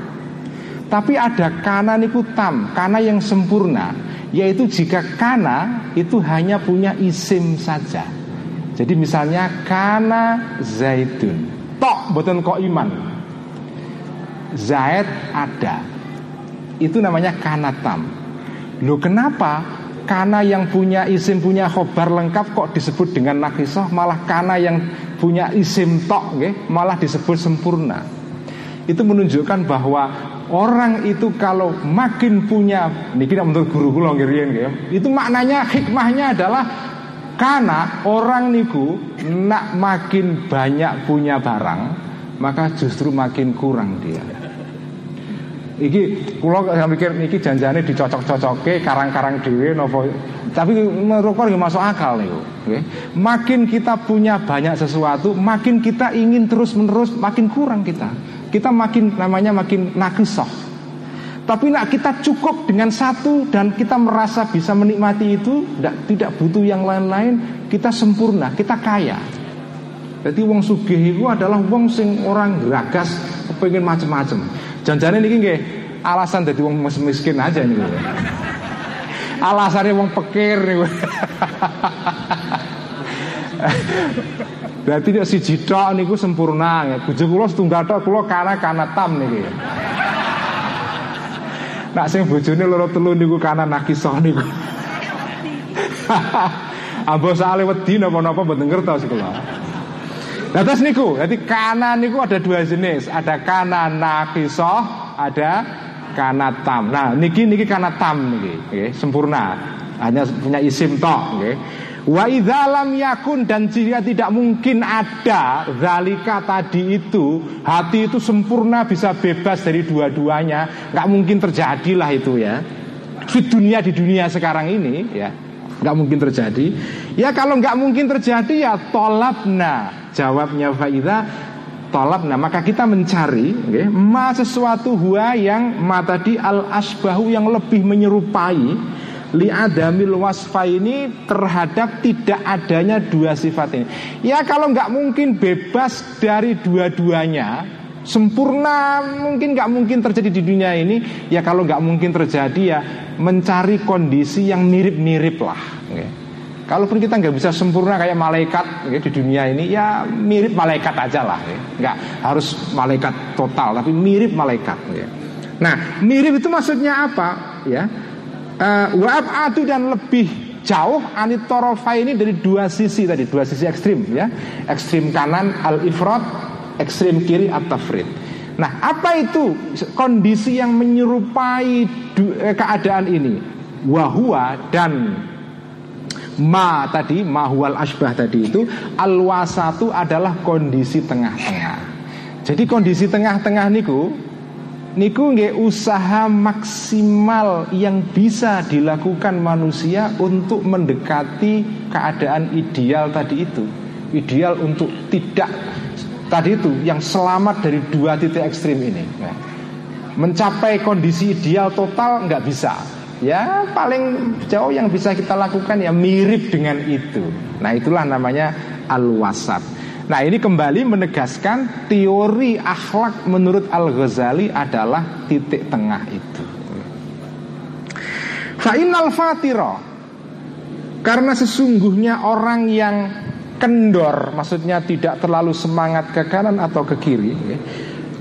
Tapi ada kana niku tam, kana yang sempurna, yaitu jika kana itu hanya punya isim saja. Jadi misalnya kana zaitun. Tok boten kok iman. Zaid ada. Itu namanya kana tam. Loh kenapa kana yang punya isim punya khobar lengkap kok disebut dengan nakisah malah kana yang punya isim tok okay, malah disebut sempurna. Itu menunjukkan bahwa orang itu kalau makin punya niki menurut guru kula itu maknanya hikmahnya adalah karena orang niku nak makin banyak punya barang, maka justru makin kurang dia. Iki pulau yang mikir iki janjane dicocok-cocoke karang-karang dewe nopo tapi menurut nggak masuk akal nih okay? Makin kita punya banyak sesuatu Makin kita ingin terus-menerus Makin kurang kita Kita makin namanya makin nakisah tapi nak kita cukup dengan satu dan kita merasa bisa menikmati itu, tidak tidak butuh yang lain-lain, kita sempurna, kita kaya. Jadi wong sugih itu adalah wong sing orang geragas, pengen macem-macem. Jangan-jangan ini nggih alasan jadi wong miskin aja nih. Alasannya wong pekir nih. Berarti tidak si jidok niku sempurna ya. Bojo kula setunggal tok kula kana kana tam niki. Nak sing bojone loro telu niku kanan nakisah niku. Ambo sale wedi napa-napa mboten ngertos kula. Nah terus niku, jadi kanan niku ada dua jenis, ada kanan nakisah, ada kanatam. Nah niki niki kanatam niki, okay, sempurna, hanya punya isim tok, okay. Wa idzalam yakun dan jika tidak mungkin ada zalika tadi itu hati itu sempurna bisa bebas dari dua-duanya. Nggak mungkin terjadilah itu ya. Di dunia di dunia sekarang ini ya nggak mungkin terjadi. Ya kalau nggak mungkin terjadi ya tolabna. Jawabnya faida tolabna. Maka kita mencari okay, ma sesuatu huwa yang ma tadi al asbahu yang lebih menyerupai li'adamil wasfa ini terhadap tidak adanya dua sifat ini. Ya kalau nggak mungkin bebas dari dua-duanya, sempurna mungkin nggak mungkin terjadi di dunia ini. Ya kalau nggak mungkin terjadi ya mencari kondisi yang mirip-mirip lah. Kalaupun kita nggak bisa sempurna kayak malaikat ya, di dunia ini, ya mirip malaikat aja lah, ya. nggak harus malaikat total, tapi mirip malaikat. Ya. Nah, mirip itu maksudnya apa? Ya, uh, waab atu dan lebih jauh anitorofa ini dari dua sisi tadi, dua sisi ekstrim, ya, ekstrim kanan al ifrod, ekstrim kiri at tafrid. Nah, apa itu kondisi yang menyerupai eh, keadaan ini? Wahua dan ma tadi mahwal asbah tadi itu al wasatu adalah kondisi tengah-tengah. Jadi kondisi tengah-tengah niku niku nggak usaha maksimal yang bisa dilakukan manusia untuk mendekati keadaan ideal tadi itu. Ideal untuk tidak tadi itu yang selamat dari dua titik ekstrim ini. Nah, mencapai kondisi ideal total nggak bisa Ya paling jauh yang bisa kita lakukan ya mirip dengan itu Nah itulah namanya al-wasat Nah ini kembali menegaskan teori akhlak menurut Al-Ghazali adalah titik tengah itu. Fa'inal fatiro Karena sesungguhnya orang yang kendor Maksudnya tidak terlalu semangat ke kanan atau ke kiri ya,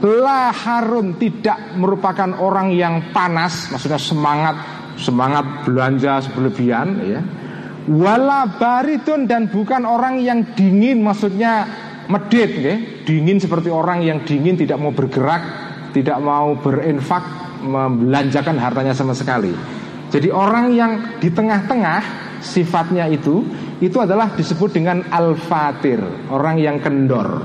La harun tidak merupakan orang yang panas Maksudnya semangat semangat belanja berlebihan ya wala baridun dan bukan orang yang dingin maksudnya medit ya dingin seperti orang yang dingin tidak mau bergerak tidak mau berinfak membelanjakan hartanya sama sekali. Jadi orang yang di tengah-tengah sifatnya itu itu adalah disebut dengan al-fatir orang yang kendor.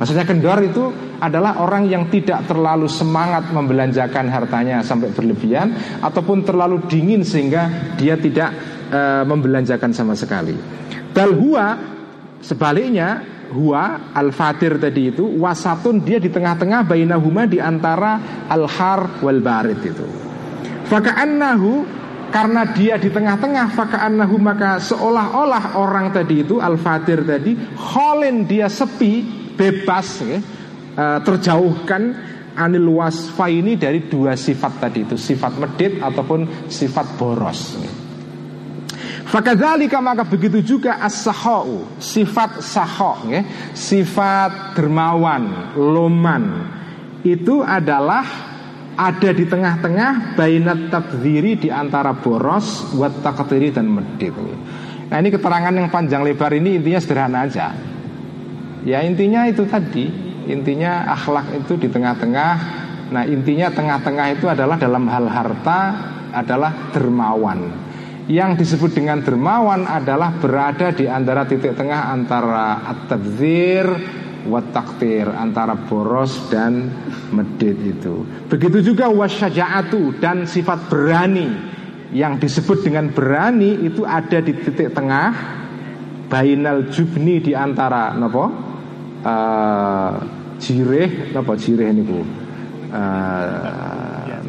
Maksudnya kendor itu adalah orang yang tidak terlalu semangat membelanjakan hartanya sampai berlebihan ataupun terlalu dingin sehingga dia tidak e, membelanjakan sama sekali. Bal huwa sebaliknya huwa al-fatir tadi itu wasatun dia di tengah-tengah bainahuma di antara al-har wal barid itu. Faka'annahu karena dia di tengah-tengah faka'annahu maka seolah-olah orang tadi itu al-fatir tadi kholin dia sepi bebas ya, uh, terjauhkan anil wasfa ini dari dua sifat tadi itu sifat medit ataupun sifat boros. Fakadzalika maka begitu juga as sifat saho, ya, sifat dermawan, loman. Itu adalah ada di tengah-tengah bainat tabdhiri di antara boros, wat takdiri dan medit. Nah ini keterangan yang panjang lebar ini intinya sederhana aja. Ya intinya itu tadi. Intinya akhlak itu di tengah-tengah. Nah intinya tengah-tengah itu adalah dalam hal harta adalah dermawan Yang disebut dengan dermawan adalah berada di antara titik tengah antara at-tabzir wataktir antara boros dan medit itu. Begitu juga wasyaja'atu dan sifat berani. Yang disebut dengan berani itu ada di titik tengah bainal jubni di antara nopo uh, jireh apa jireh niku uh,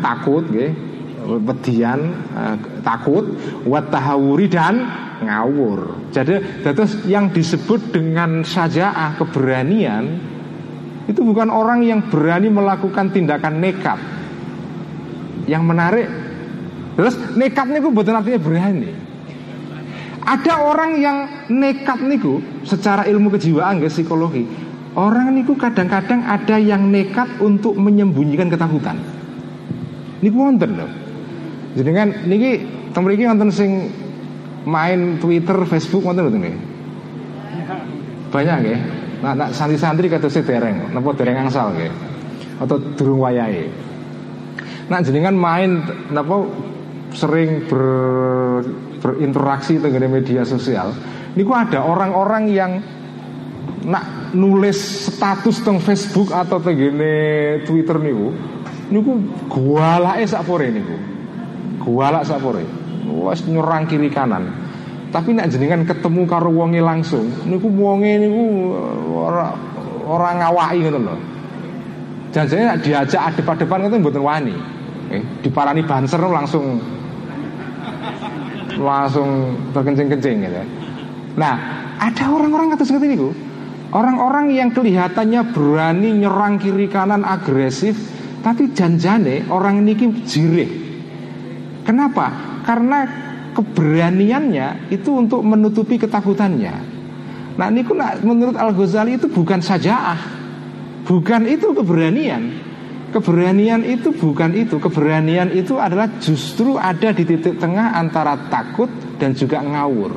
takut nggih wedian uh, takut wa tahawuri dan ngawur. Jadi terus yang disebut dengan sajaah keberanian itu bukan orang yang berani melakukan tindakan nekat. Yang menarik terus nekatnya itu bukan artinya berani. Ada orang yang nekat niku secara ilmu kejiwaan ke psikologi. Orang niku kadang-kadang ada yang nekat untuk menyembunyikan ketakutan. Niku wonten loh. Jadi kan niki teng mriki wonten sing main Twitter, Facebook wonten mboten nggih? Banyak nggih. Nah, nah santri-santri saya dereng, napa dereng angsal nggih. Atau durung wayahe. Nah jenengan main napa sering ber berinteraksi dengan media sosial niku ada orang-orang yang nak nulis status teng Facebook atau tenggene Twitter niku niku gualake sakpore niku gualak sakpore wes nyerang kiri kanan tapi nak jenengan ketemu karo wonge langsung niku wonge niku ora ora ngawaki ngono lho jangan diajak adep-adepan itu mboten wani eh, diparani banser langsung langsung berkencing-kencing gitu. Nah, ada orang-orang kata seperti itu. Orang-orang yang kelihatannya berani nyerang kiri kanan agresif, tapi janjane orang ini jirih. Kenapa? Karena keberaniannya itu untuk menutupi ketakutannya. Nah, ini menurut Al Ghazali itu bukan sajaah, bukan itu keberanian. Keberanian itu bukan itu. Keberanian itu adalah justru ada di titik tengah antara takut dan juga ngawur.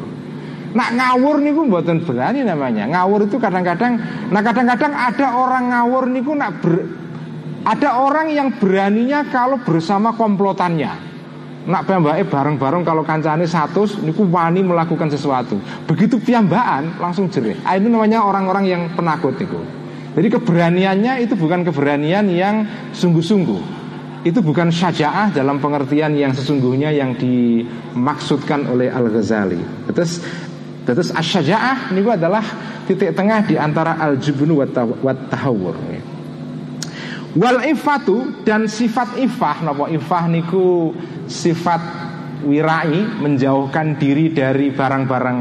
Nak ngawur niku buatan berani namanya. Ngawur itu kadang-kadang, nah kadang-kadang ada orang ngawur niku nak ber, ada orang yang beraninya kalau bersama komplotannya. Nak piyambake bareng-bareng kalau kancane satu niku wani melakukan sesuatu. Begitu piyambakan langsung jerih. Ah, itu namanya orang-orang yang penakut niku. Jadi keberaniannya itu bukan keberanian yang sungguh-sungguh. Itu bukan syaja'ah dalam pengertian yang sesungguhnya yang dimaksudkan oleh Al-Ghazali. Terus Terus asyaja'ah ini adalah titik tengah di antara al-jubnu wa tahawur. Wal ifatu dan sifat ifah napa ifah niku sifat wirai menjauhkan diri dari barang-barang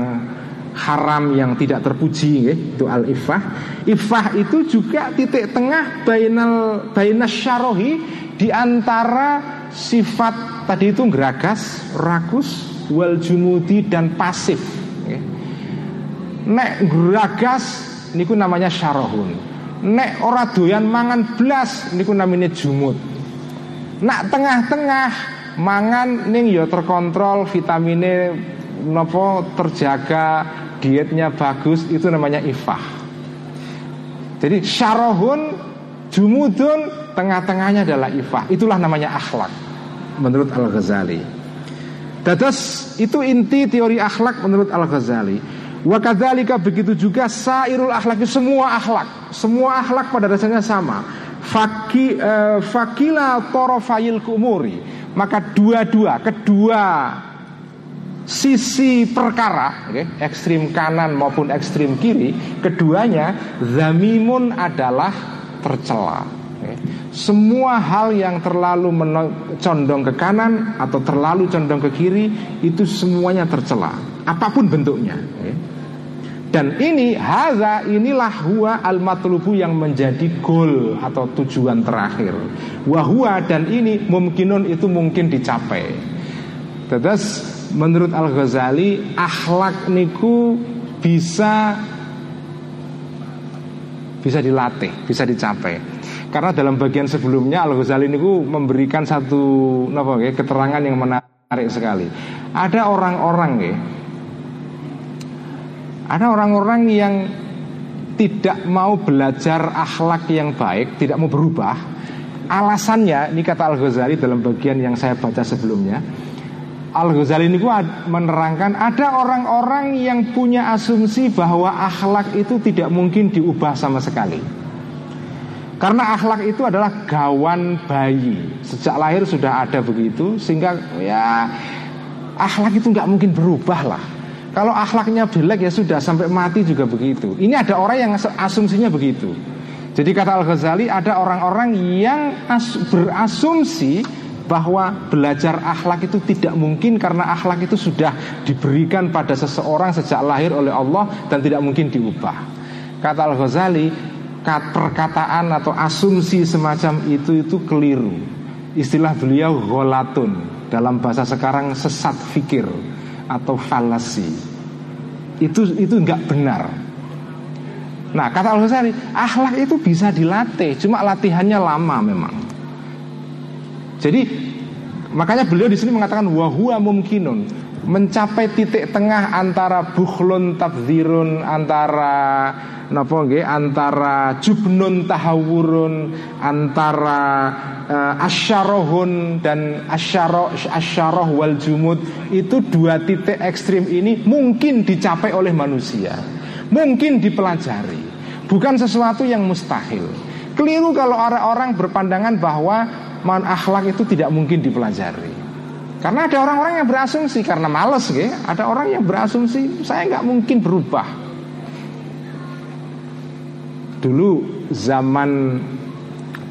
haram yang tidak terpuji ya, itu al ifah. Ifah itu juga titik tengah bainal bainas syarohi di antara sifat tadi itu geragas, rakus, wal jumudi dan pasif Nek geragas niku namanya syarahun. Nek ora doyan mangan blas niku namanya jumut. Nak tengah-tengah mangan ning ya terkontrol vitamine nopo terjaga dietnya bagus itu namanya ifah. Jadi syarahun jumudun tengah-tengahnya adalah ifah. Itulah namanya akhlak menurut Al-Ghazali. Dadas itu inti teori akhlak menurut Al-Ghazali. Wa kadzalika begitu juga sairul akhlak semua akhlak, semua akhlak pada dasarnya sama. Faki, uh, fakila torofayil kumuri maka dua-dua kedua sisi perkara okay, ekstrim kanan maupun ekstrim kiri keduanya zamimun adalah tercela okay. semua hal yang terlalu condong ke kanan atau terlalu condong ke kiri itu semuanya tercela apa pun bentuknya okay. Dan ini haza inilah huwa al matlubu yang menjadi goal atau tujuan terakhir. Wahua dan ini mungkinun itu mungkin dicapai. Terus menurut Al Ghazali akhlak niku bisa bisa dilatih, bisa dicapai. Karena dalam bagian sebelumnya Al Ghazali niku memberikan satu apa, keterangan yang menarik sekali. Ada orang-orang ya, ada orang-orang yang tidak mau belajar akhlak yang baik, tidak mau berubah. Alasannya, ini kata Al-Ghazali dalam bagian yang saya baca sebelumnya. Al-Ghazali ini menerangkan ada orang-orang yang punya asumsi bahwa akhlak itu tidak mungkin diubah sama sekali. Karena akhlak itu adalah gawan bayi. Sejak lahir sudah ada begitu, sehingga ya akhlak itu nggak mungkin berubah lah. Kalau akhlaknya jelek ya sudah sampai mati juga begitu. Ini ada orang yang asumsinya begitu. Jadi kata Al Ghazali ada orang-orang yang berasumsi bahwa belajar akhlak itu tidak mungkin karena akhlak itu sudah diberikan pada seseorang sejak lahir oleh Allah dan tidak mungkin diubah. Kata Al Ghazali, perkataan atau asumsi semacam itu itu keliru. Istilah beliau golatun dalam bahasa sekarang sesat fikir atau falasi itu itu nggak benar. Nah kata Al Ghazali akhlak itu bisa dilatih, cuma latihannya lama memang. Jadi makanya beliau di sini mengatakan wahua mumkinun mencapai titik tengah antara bukhlun tabzirun antara napa nggih? Antara jubnun tahawurun antara uh, asyarohun dan asyaro asyaroh wal jumud itu dua titik ekstrim ini mungkin dicapai oleh manusia mungkin dipelajari bukan sesuatu yang mustahil. Keliru kalau orang-orang berpandangan bahwa man akhlak itu tidak mungkin dipelajari. Karena ada orang-orang yang berasumsi karena males gitu, ada orang yang berasumsi saya nggak mungkin berubah dulu zaman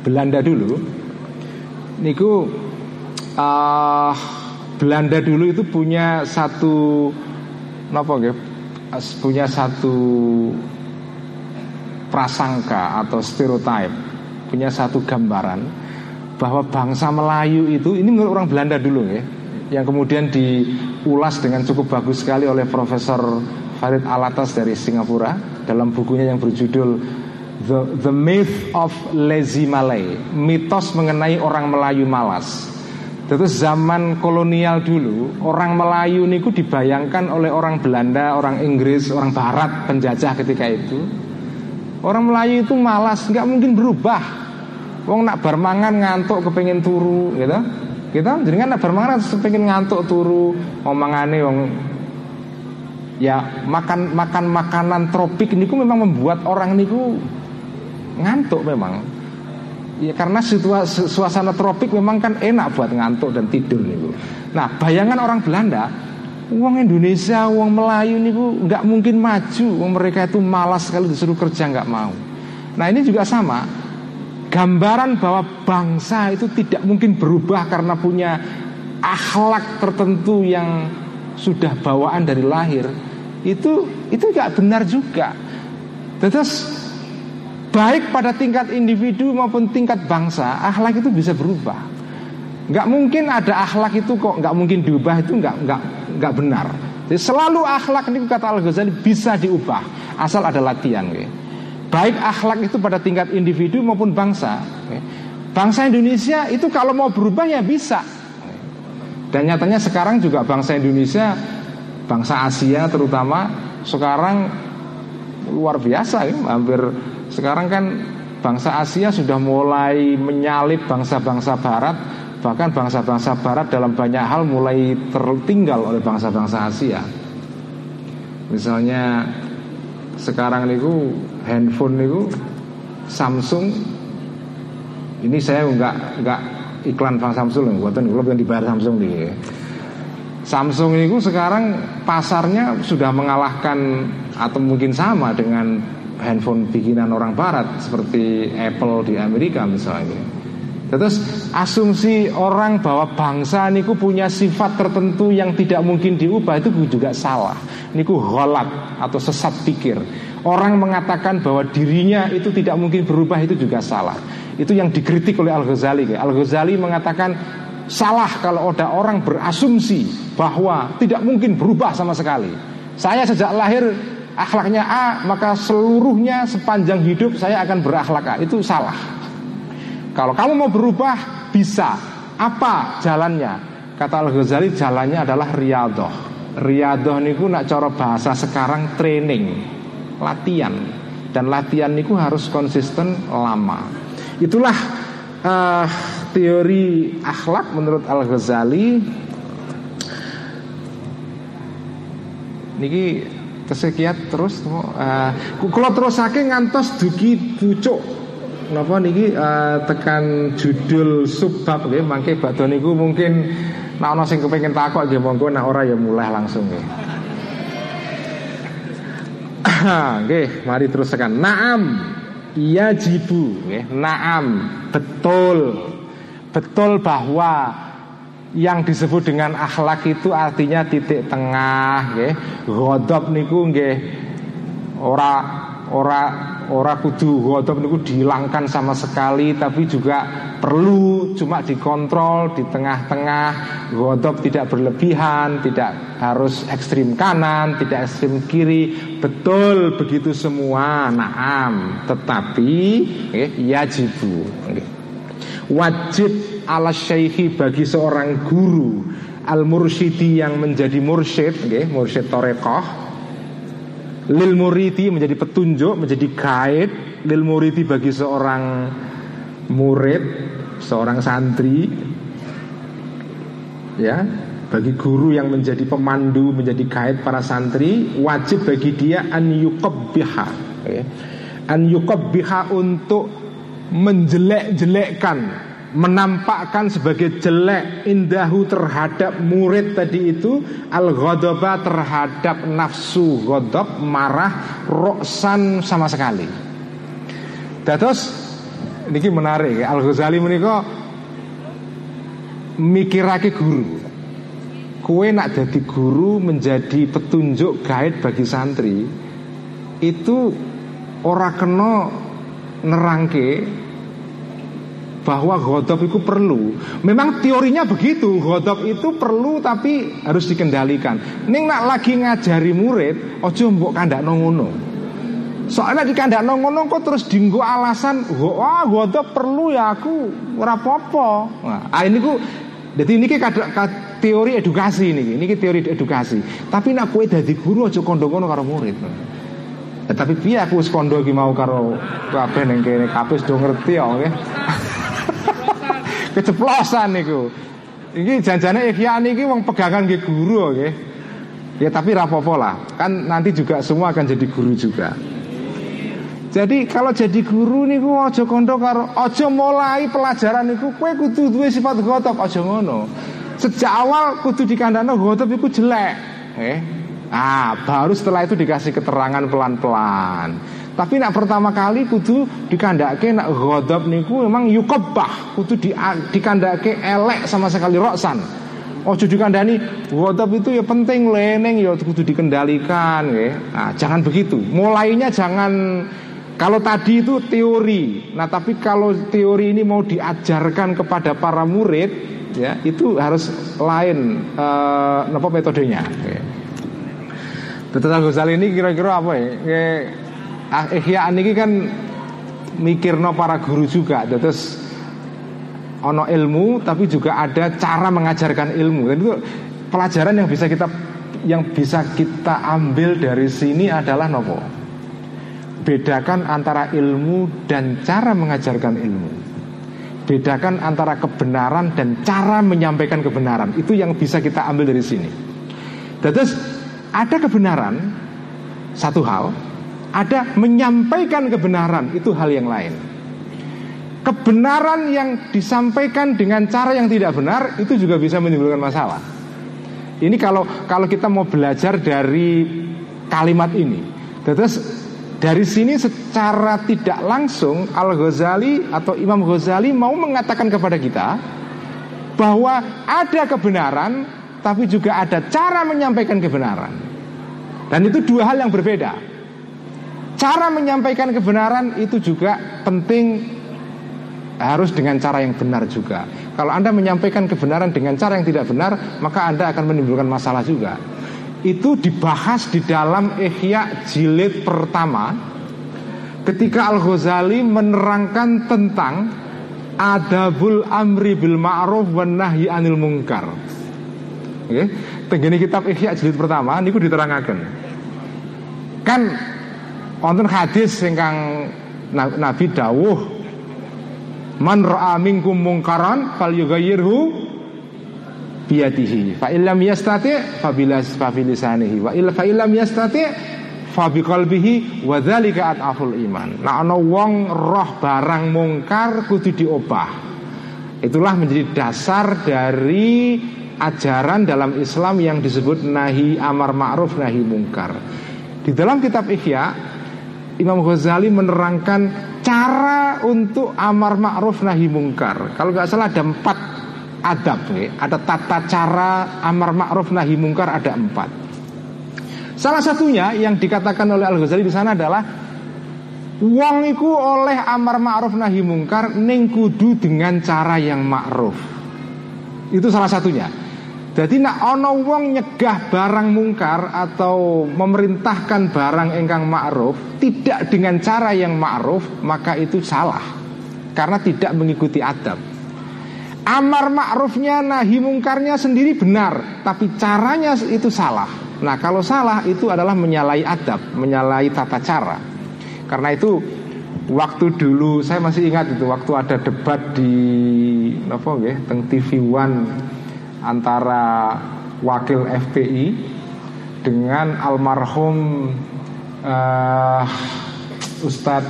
Belanda dulu niku uh, Belanda dulu itu punya satu apa nggih? Punya satu prasangka atau stereotip, punya satu gambaran bahwa bangsa Melayu itu ini menurut orang Belanda dulu ya, yang kemudian diulas dengan cukup bagus sekali oleh Profesor Farid Alatas dari Singapura dalam bukunya yang berjudul The, The Myth of Lazy Malay, mitos mengenai orang Melayu malas. Terus zaman kolonial dulu Orang Melayu niku dibayangkan oleh orang Belanda, orang Inggris, orang Barat penjajah ketika itu. Orang Melayu itu malas, nggak mungkin berubah. Wong nak bermangan ngantuk kepengen turu gitu kita jadi kan nak bermangan kepengen ngantuk turu? Omongane wong ya makan makan makanan tropik niku memang membuat orang niku ngantuk memang Ya karena situasi suasana tropik memang kan enak buat ngantuk dan tidur nih Nah bayangan orang Belanda, uang Indonesia, uang Melayu nih bu, nggak mungkin maju. Uang mereka itu malas sekali disuruh kerja nggak mau. Nah ini juga sama. Gambaran bahwa bangsa itu tidak mungkin berubah karena punya akhlak tertentu yang sudah bawaan dari lahir itu itu nggak benar juga. Terus Baik pada tingkat individu maupun tingkat bangsa Akhlak itu bisa berubah Gak mungkin ada akhlak itu kok Gak mungkin diubah itu gak, gak, gak benar Jadi selalu akhlak ini kata Al-Ghazali bisa diubah Asal ada latihan. Baik akhlak itu pada tingkat individu maupun bangsa. Bangsa Indonesia itu kalau mau berubah ya bisa Dan nyatanya sekarang juga bangsa Indonesia Bangsa Asia terutama Sekarang luar biasa ya, Hampir sekarang kan bangsa Asia sudah mulai menyalip bangsa-bangsa Barat Bahkan bangsa-bangsa Barat dalam banyak hal mulai tertinggal oleh bangsa-bangsa Asia. Misalnya sekarang niku handphone niku Samsung. Ini saya nggak nggak iklan bang Samsung buatan kalau yang dibayar Samsung nih Samsung itu sekarang pasarnya sudah mengalahkan atau mungkin sama dengan handphone bikinan orang barat seperti Apple di Amerika misalnya. Terus asumsi orang bahwa bangsa niku punya sifat tertentu yang tidak mungkin diubah itu juga salah. Niku holat atau sesat pikir. Orang mengatakan bahwa dirinya itu tidak mungkin berubah itu juga salah. Itu yang dikritik oleh Al Ghazali. Al Ghazali mengatakan salah kalau ada orang berasumsi bahwa tidak mungkin berubah sama sekali. Saya sejak lahir akhlaknya A maka seluruhnya sepanjang hidup saya akan berakhlak A. Itu salah. Kalau kamu mau berubah bisa. Apa jalannya? Kata Al Ghazali jalannya adalah riadoh. Riadoh niku nak cara bahasa sekarang training latihan. Dan latihan niku harus konsisten lama. Itulah uh, teori akhlak menurut Al Ghazali. Niki kesekiat terus uh, terus saking ngantos dugi bucuk napa niki uh, tekan judul subbab nggih mangke badhe niku mungkin nek ana sing kepengin takok nggih monggo nek ora ya mulai langsung nggih. Nggih mari terus tekan. Naam iya jibu naam betul. Betul bahwa yang disebut dengan akhlak itu artinya titik tengah nggih. Ghadab niku nggih ora ora ora kudu ghadab niku dihilangkan sama sekali tapi juga perlu cuma dikontrol di tengah-tengah. Ghadab tidak berlebihan tidak harus ekstrim kanan tidak ekstrim kiri. Betul begitu semua naam. Tetapi nggih yajibu nggih wajib ala syaihi bagi seorang guru al mursyidi yang menjadi mursyid okay, mursyid torekoh lil muridi menjadi petunjuk menjadi guide lil muridi bagi seorang murid seorang santri ya bagi guru yang menjadi pemandu menjadi guide para santri wajib bagi dia an yukabbiha okay. an yukabbiha untuk menjelek-jelekkan menampakkan sebagai jelek indahu terhadap murid tadi itu al ghadaba terhadap nafsu ghadab marah roksan sama sekali. Terus ini menarik ya. Al Ghazali menika mikirake guru. kue nak jadi guru menjadi petunjuk guide bagi santri itu ora kena nerangke bahwa godop itu perlu. Memang teorinya begitu, godop itu perlu tapi harus dikendalikan. Neng nak lagi ngajari murid, ojo mbok kandak ngono. Soalnya di kandak ngono kok terus dinggo alasan, wah godop perlu ya aku ora apa-apa. Nah, ah, ini ku jadi ini kayak teori edukasi ini, ini teori edukasi. Tapi nak kue dari guru aja kondo-kondo karo murid. Tapi biar aku sekondo ki mau karo kabeh ning kene kabeh do ngerti ya nggih. Keceplosan niku. Iki janjane ikhya niki wong pegangan nggih guru nggih. Ya tapi rapopo lah. Kan nanti juga semua akan jadi guru juga. Jadi kalau jadi guru niku aja kondo karo aja mulai pelajaran niku kowe kudu duwe sifat gotop aja ngono. Sejak awal kudu dikandano gotop iku jelek. Eh, Ah, baru setelah itu dikasih keterangan pelan-pelan. Tapi nak pertama kali kudu dikandake nak ghadab niku memang yukabbah, kudu di, dikandake elek sama sekali roksan. Ojo dikandani ghadab itu ya penting leneng ya kudu dikendalikan ya. Nah, jangan begitu. Mulainya jangan kalau tadi itu teori. Nah, tapi kalau teori ini mau diajarkan kepada para murid ya, itu harus lain eh, metodenya. Ya. Betul Ghazali ini kira-kira apa ya? Ah, Ihya ini kan mikirno para guru juga. Terus ono ilmu tapi juga ada cara mengajarkan ilmu. Dan itu pelajaran yang bisa kita yang bisa kita ambil dari sini adalah nopo. Bedakan antara ilmu dan cara mengajarkan ilmu. Bedakan antara kebenaran dan cara menyampaikan kebenaran. Itu yang bisa kita ambil dari sini. Terus ada kebenaran satu hal, ada menyampaikan kebenaran itu hal yang lain. Kebenaran yang disampaikan dengan cara yang tidak benar itu juga bisa menimbulkan masalah. Ini kalau kalau kita mau belajar dari kalimat ini. Terus dari sini secara tidak langsung Al Ghazali atau Imam Ghazali mau mengatakan kepada kita bahwa ada kebenaran tapi juga ada cara menyampaikan kebenaran. Dan itu dua hal yang berbeda. Cara menyampaikan kebenaran itu juga penting harus dengan cara yang benar juga. Kalau Anda menyampaikan kebenaran dengan cara yang tidak benar, maka Anda akan menimbulkan masalah juga. Itu dibahas di dalam Ihya jilid pertama ketika Al-Ghazali menerangkan tentang adabul amri bil ma'ruf wan nahyi anil munkar. Okay. Tenggene kitab Ihya jilid pertama niku diterangkan. Kan wonten hadis ingkang Nabi dawuh Man ra'a minkum mungkaran falyughayyirhu biyadihi fa illam yastati fa bilas fa bilisanihi wa illa fa illam yastati fa biqalbihi wa dzalika ataful iman. Nah ana wong roh barang mungkar kudu diobah. Itulah menjadi dasar dari ajaran dalam Islam yang disebut nahi amar ma'ruf nahi mungkar. Di dalam kitab Ihya Imam Ghazali menerangkan cara untuk amar ma'ruf nahi mungkar. Kalau nggak salah ada empat adab, nih. ada tata cara amar ma'ruf nahi mungkar ada empat. Salah satunya yang dikatakan oleh Al Ghazali di sana adalah Wong oleh amar ma'ruf nahi mungkar ning kudu dengan cara yang ma'ruf. Itu salah satunya. Jadi nak ono wong nyegah barang mungkar atau memerintahkan barang engkang ma'ruf tidak dengan cara yang ma'ruf maka itu salah karena tidak mengikuti adab. Amar ma'rufnya nahi mungkarnya sendiri benar tapi caranya itu salah. Nah kalau salah itu adalah menyalahi adab, menyalahi tata cara. Karena itu waktu dulu saya masih ingat itu waktu ada debat di apa nggih teng TV One antara wakil FPI dengan almarhum uh, Ustadz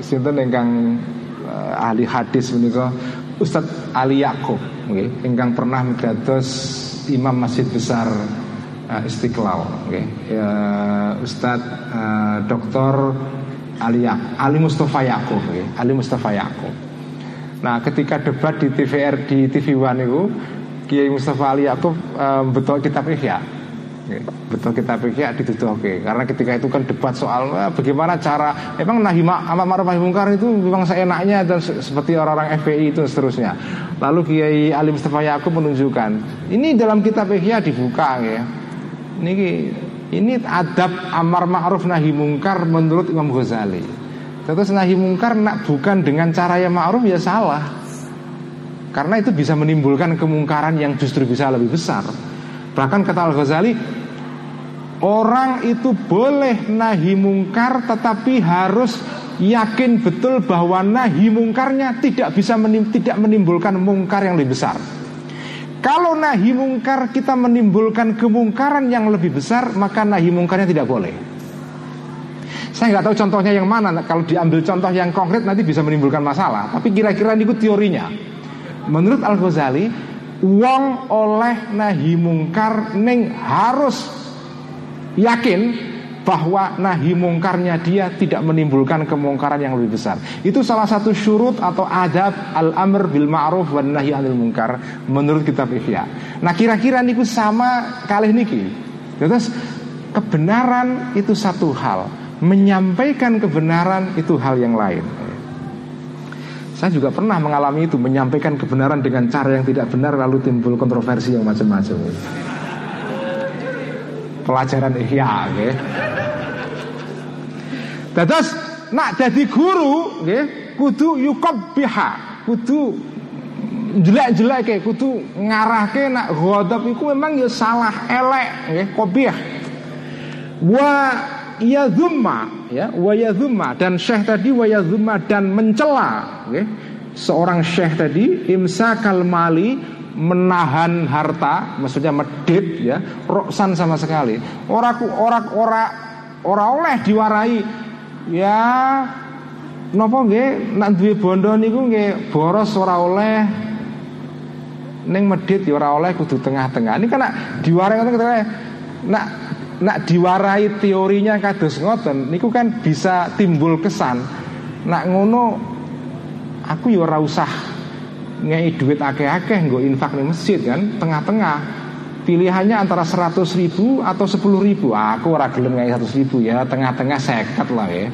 sinten ingkang uh, ahli hadis menika Ustadz Ali Yakub okay, ingkang pernah mendados Imam Masjid Besar uh, Istiqlal okay. uh, Ustadz uh, Dr. Ali, Ali Mustafa Yakub okay. Ali Mustafa Yakub Nah ketika debat di TVR di TV One itu Kiai Mustafa Ali Yakub um, betul kitab Ihya. Betul kitab Ihya oke karena ketika itu kan debat soal eh, bagaimana cara emang nahi amat ma'ruf nahi mungkar itu memang seenaknya dan seperti orang-orang FPI itu seterusnya. Lalu Kiai Ali Mustafa Yakub menunjukkan ini dalam kitab Ihya dibuka ya. Ini ini adab amar ma'ruf nahi mungkar menurut Imam Ghazali. Terus nahi mungkar nak bukan dengan cara yang ma'ruf ya salah. Karena itu bisa menimbulkan kemungkaran yang justru bisa lebih besar. Bahkan kata Al-Ghazali, orang itu boleh nahi mungkar tetapi harus yakin betul bahwa nahi mungkarnya tidak bisa menim tidak menimbulkan mungkar yang lebih besar. Kalau nahi mungkar kita menimbulkan kemungkaran yang lebih besar, maka nahi mungkarnya tidak boleh. Saya nggak tahu contohnya yang mana. Kalau diambil contoh yang konkret nanti bisa menimbulkan masalah. Tapi kira-kira ini teorinya. Menurut Al Ghazali, wong oleh nahi mungkar ning harus yakin bahwa nahi mungkarnya dia tidak menimbulkan kemungkaran yang lebih besar. Itu salah satu syurut atau adab al-amr bil ma'ruf wa nahi anil mungkar menurut kitab Ihya. Nah, kira-kira niku sama kali niki. Terus kebenaran itu satu hal, menyampaikan kebenaran itu hal yang lain. Saya juga pernah mengalami itu Menyampaikan kebenaran dengan cara yang tidak benar Lalu timbul kontroversi yang macam-macam Pelajaran ihya okay. Terus Nak jadi guru okay, Kudu yukab biha Kudu jelek-jelek kudu ngarah ke nak godop itu memang ya salah elek okay, kopiah wa yadhumma ya wa yadhumma dan syekh tadi wa yadhumma dan mencela okay? seorang syekh tadi imsakal mali menahan harta maksudnya medit ya roksan sama sekali. Orang orang orang orang oleh diwarai ya nopo nggih nak duwe bondo niku nggih boros ora oleh. Ning medit ya ora oleh kudu tengah-tengah. Ini kan diwarai ngoten nak nak diwarai teorinya kados ngoten niku kan bisa timbul kesan. Nak ngono aku ya ora usah ngei duit akeh-akeh nggo infak ning masjid kan? Tengah-tengah. Pilihannya antara 100 ribu atau 10 ribu? Ah, aku ora gelem ngei 100 ribu ya. Tengah-tengah seket lah ya.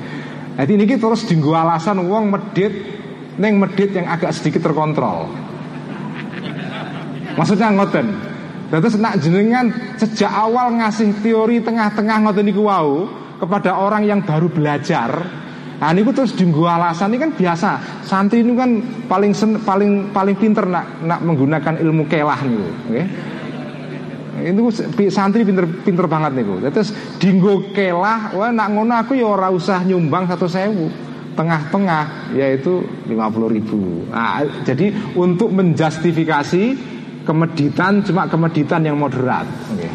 Jadi ini terus dinggo alasan wong medit neng medit yang agak sedikit terkontrol. Maksudnya ngoten Terus nak jenengan sejak awal ngasih teori tengah-tengah ngoten niku wau kepada orang yang baru belajar. Nah ini terus dinggo alasan ini kan biasa. Santri ini kan paling sen, paling paling pinter nak nak menggunakan ilmu kelah nih, oke? Itu santri pinter pinter banget nih, Terus dinggo kelah, wah nak ngono aku ya ora usah nyumbang satu sewu tengah-tengah yaitu 50 ribu nah, jadi untuk menjustifikasi kemeditan cuma kemeditan yang moderat. Okay.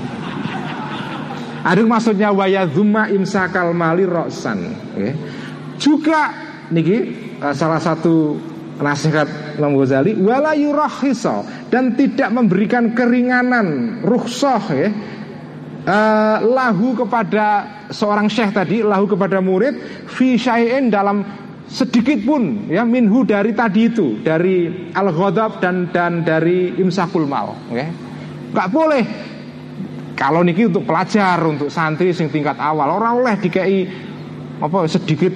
Ada maksudnya wayadhumma imsakal mali roksan. Okay. Juga niki uh, salah satu nasihat Imam Ghazali wala dan tidak memberikan keringanan rukhsah ya. Uh, lahu kepada seorang syekh tadi lahu kepada murid fi syai'in dalam sedikit pun ya minhu dari tadi itu dari al ghadab dan dan dari imsakul mal okay? boleh kalau niki untuk pelajar untuk santri sing tingkat awal orang oleh dikai apa sedikit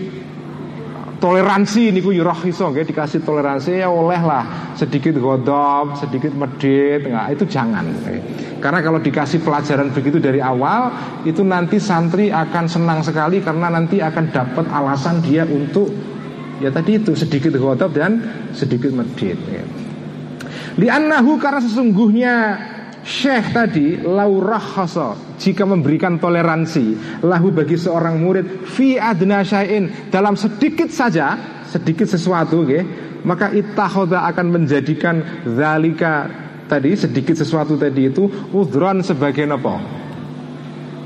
toleransi niku yurah iso nggih dikasih toleransi ya oleh lah sedikit godop sedikit medit nggak itu jangan okay? karena kalau dikasih pelajaran begitu dari awal itu nanti santri akan senang sekali karena nanti akan dapat alasan dia untuk Ya tadi itu sedikit ghadab dan sedikit medit ya. Li'annahu karena sesungguhnya Syekh tadi laurah jika memberikan toleransi lahu bagi seorang murid fi adna dalam sedikit saja sedikit sesuatu okay, maka ittakhadha akan menjadikan zalika tadi sedikit sesuatu tadi itu udhron sebagai apa?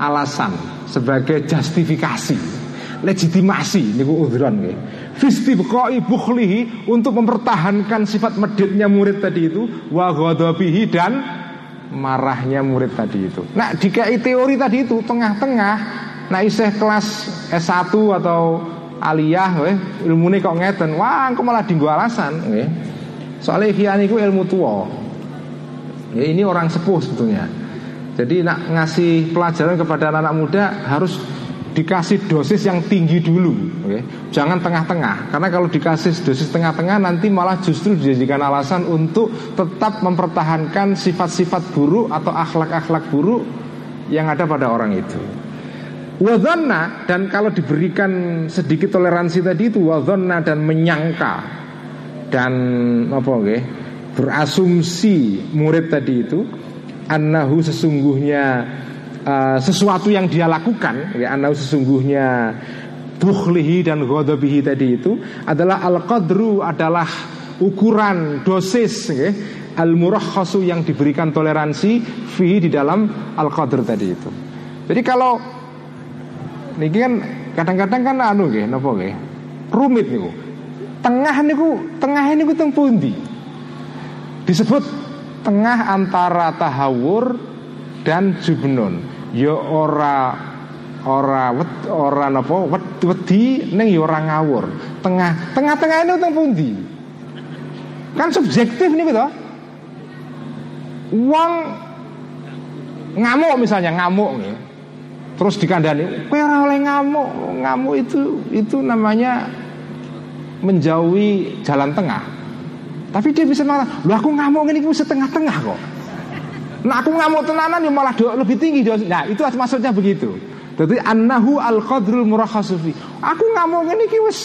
alasan sebagai justifikasi legitimasi niku udhron nggih. Fistibqai bukhlihi untuk mempertahankan sifat meditnya murid tadi itu wa ghadabihi dan marahnya murid tadi itu. Nah, dikai teori tadi itu tengah-tengah nah iseh kelas S1 atau aliyah weh ilmune kok ngeten. Wah, engko malah dinggo alasan nggih. Soalnya ihya niku ilmu tua. Ya ini orang sepuh sebetulnya. Jadi nak ngasih pelajaran kepada anak, -anak muda harus dikasih dosis yang tinggi dulu, okay? jangan tengah-tengah. Karena kalau dikasih dosis tengah-tengah nanti malah justru dijadikan alasan untuk tetap mempertahankan sifat-sifat buruk atau akhlak-akhlak buruk yang ada pada orang itu. Wadhanna dan kalau diberikan sedikit toleransi tadi itu wadhanna dan menyangka dan apa okay? berasumsi murid tadi itu annahu sesungguhnya uh, sesuatu yang dia lakukan ya annahu sesungguhnya bukhlihi dan ghadabihi tadi itu adalah al-qadru adalah ukuran dosis ya, al-murakhasu yang diberikan toleransi fihi di dalam al-qadr tadi itu. Jadi kalau niki kan kadang-kadang kan anu nggih napa nggih? Rumit niku. Tengah niku tengah niku teng pundi? Disebut tengah antara tahawur dan jubnun. Ya ora ora wet ora napa wet wedi ning ya ora ngawur. Tengah tengah-tengah ini teng pundi? Kan subjektif nih to. Uang ngamuk misalnya ngamuk nih terus dikandani kowe ora oleh ngamuk ngamuk itu itu namanya menjauhi jalan tengah tapi dia bisa mengatakan lu aku ngamuk ini bisa tengah-tengah kok nah aku ngamuk tenanan ya malah lebih tinggi nah itu maksudnya begitu jadi annahu al qadrul murakhasufi aku ngamuk ini wis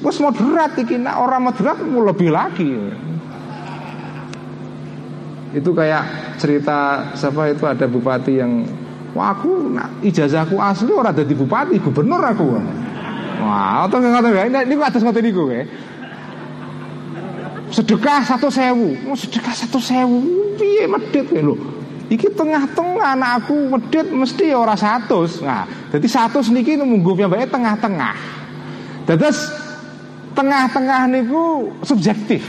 wis moderat iki nah, orang moderat mau lebih lagi itu kayak cerita siapa itu ada bupati yang Wah aku nah, ijazahku asli orang jadi bupati, gubernur aku. Wah, atau nggak ya? Ini ini atas niku ya. Sedekah satu sewu, oh, sedekah satu sewu, piye medit lo. Iki tengah-tengah anak aku medit mesti ya orang satu. Nah, jadi satu niki nunggu baik tengah-tengah. Terus tengah-tengah niku subjektif.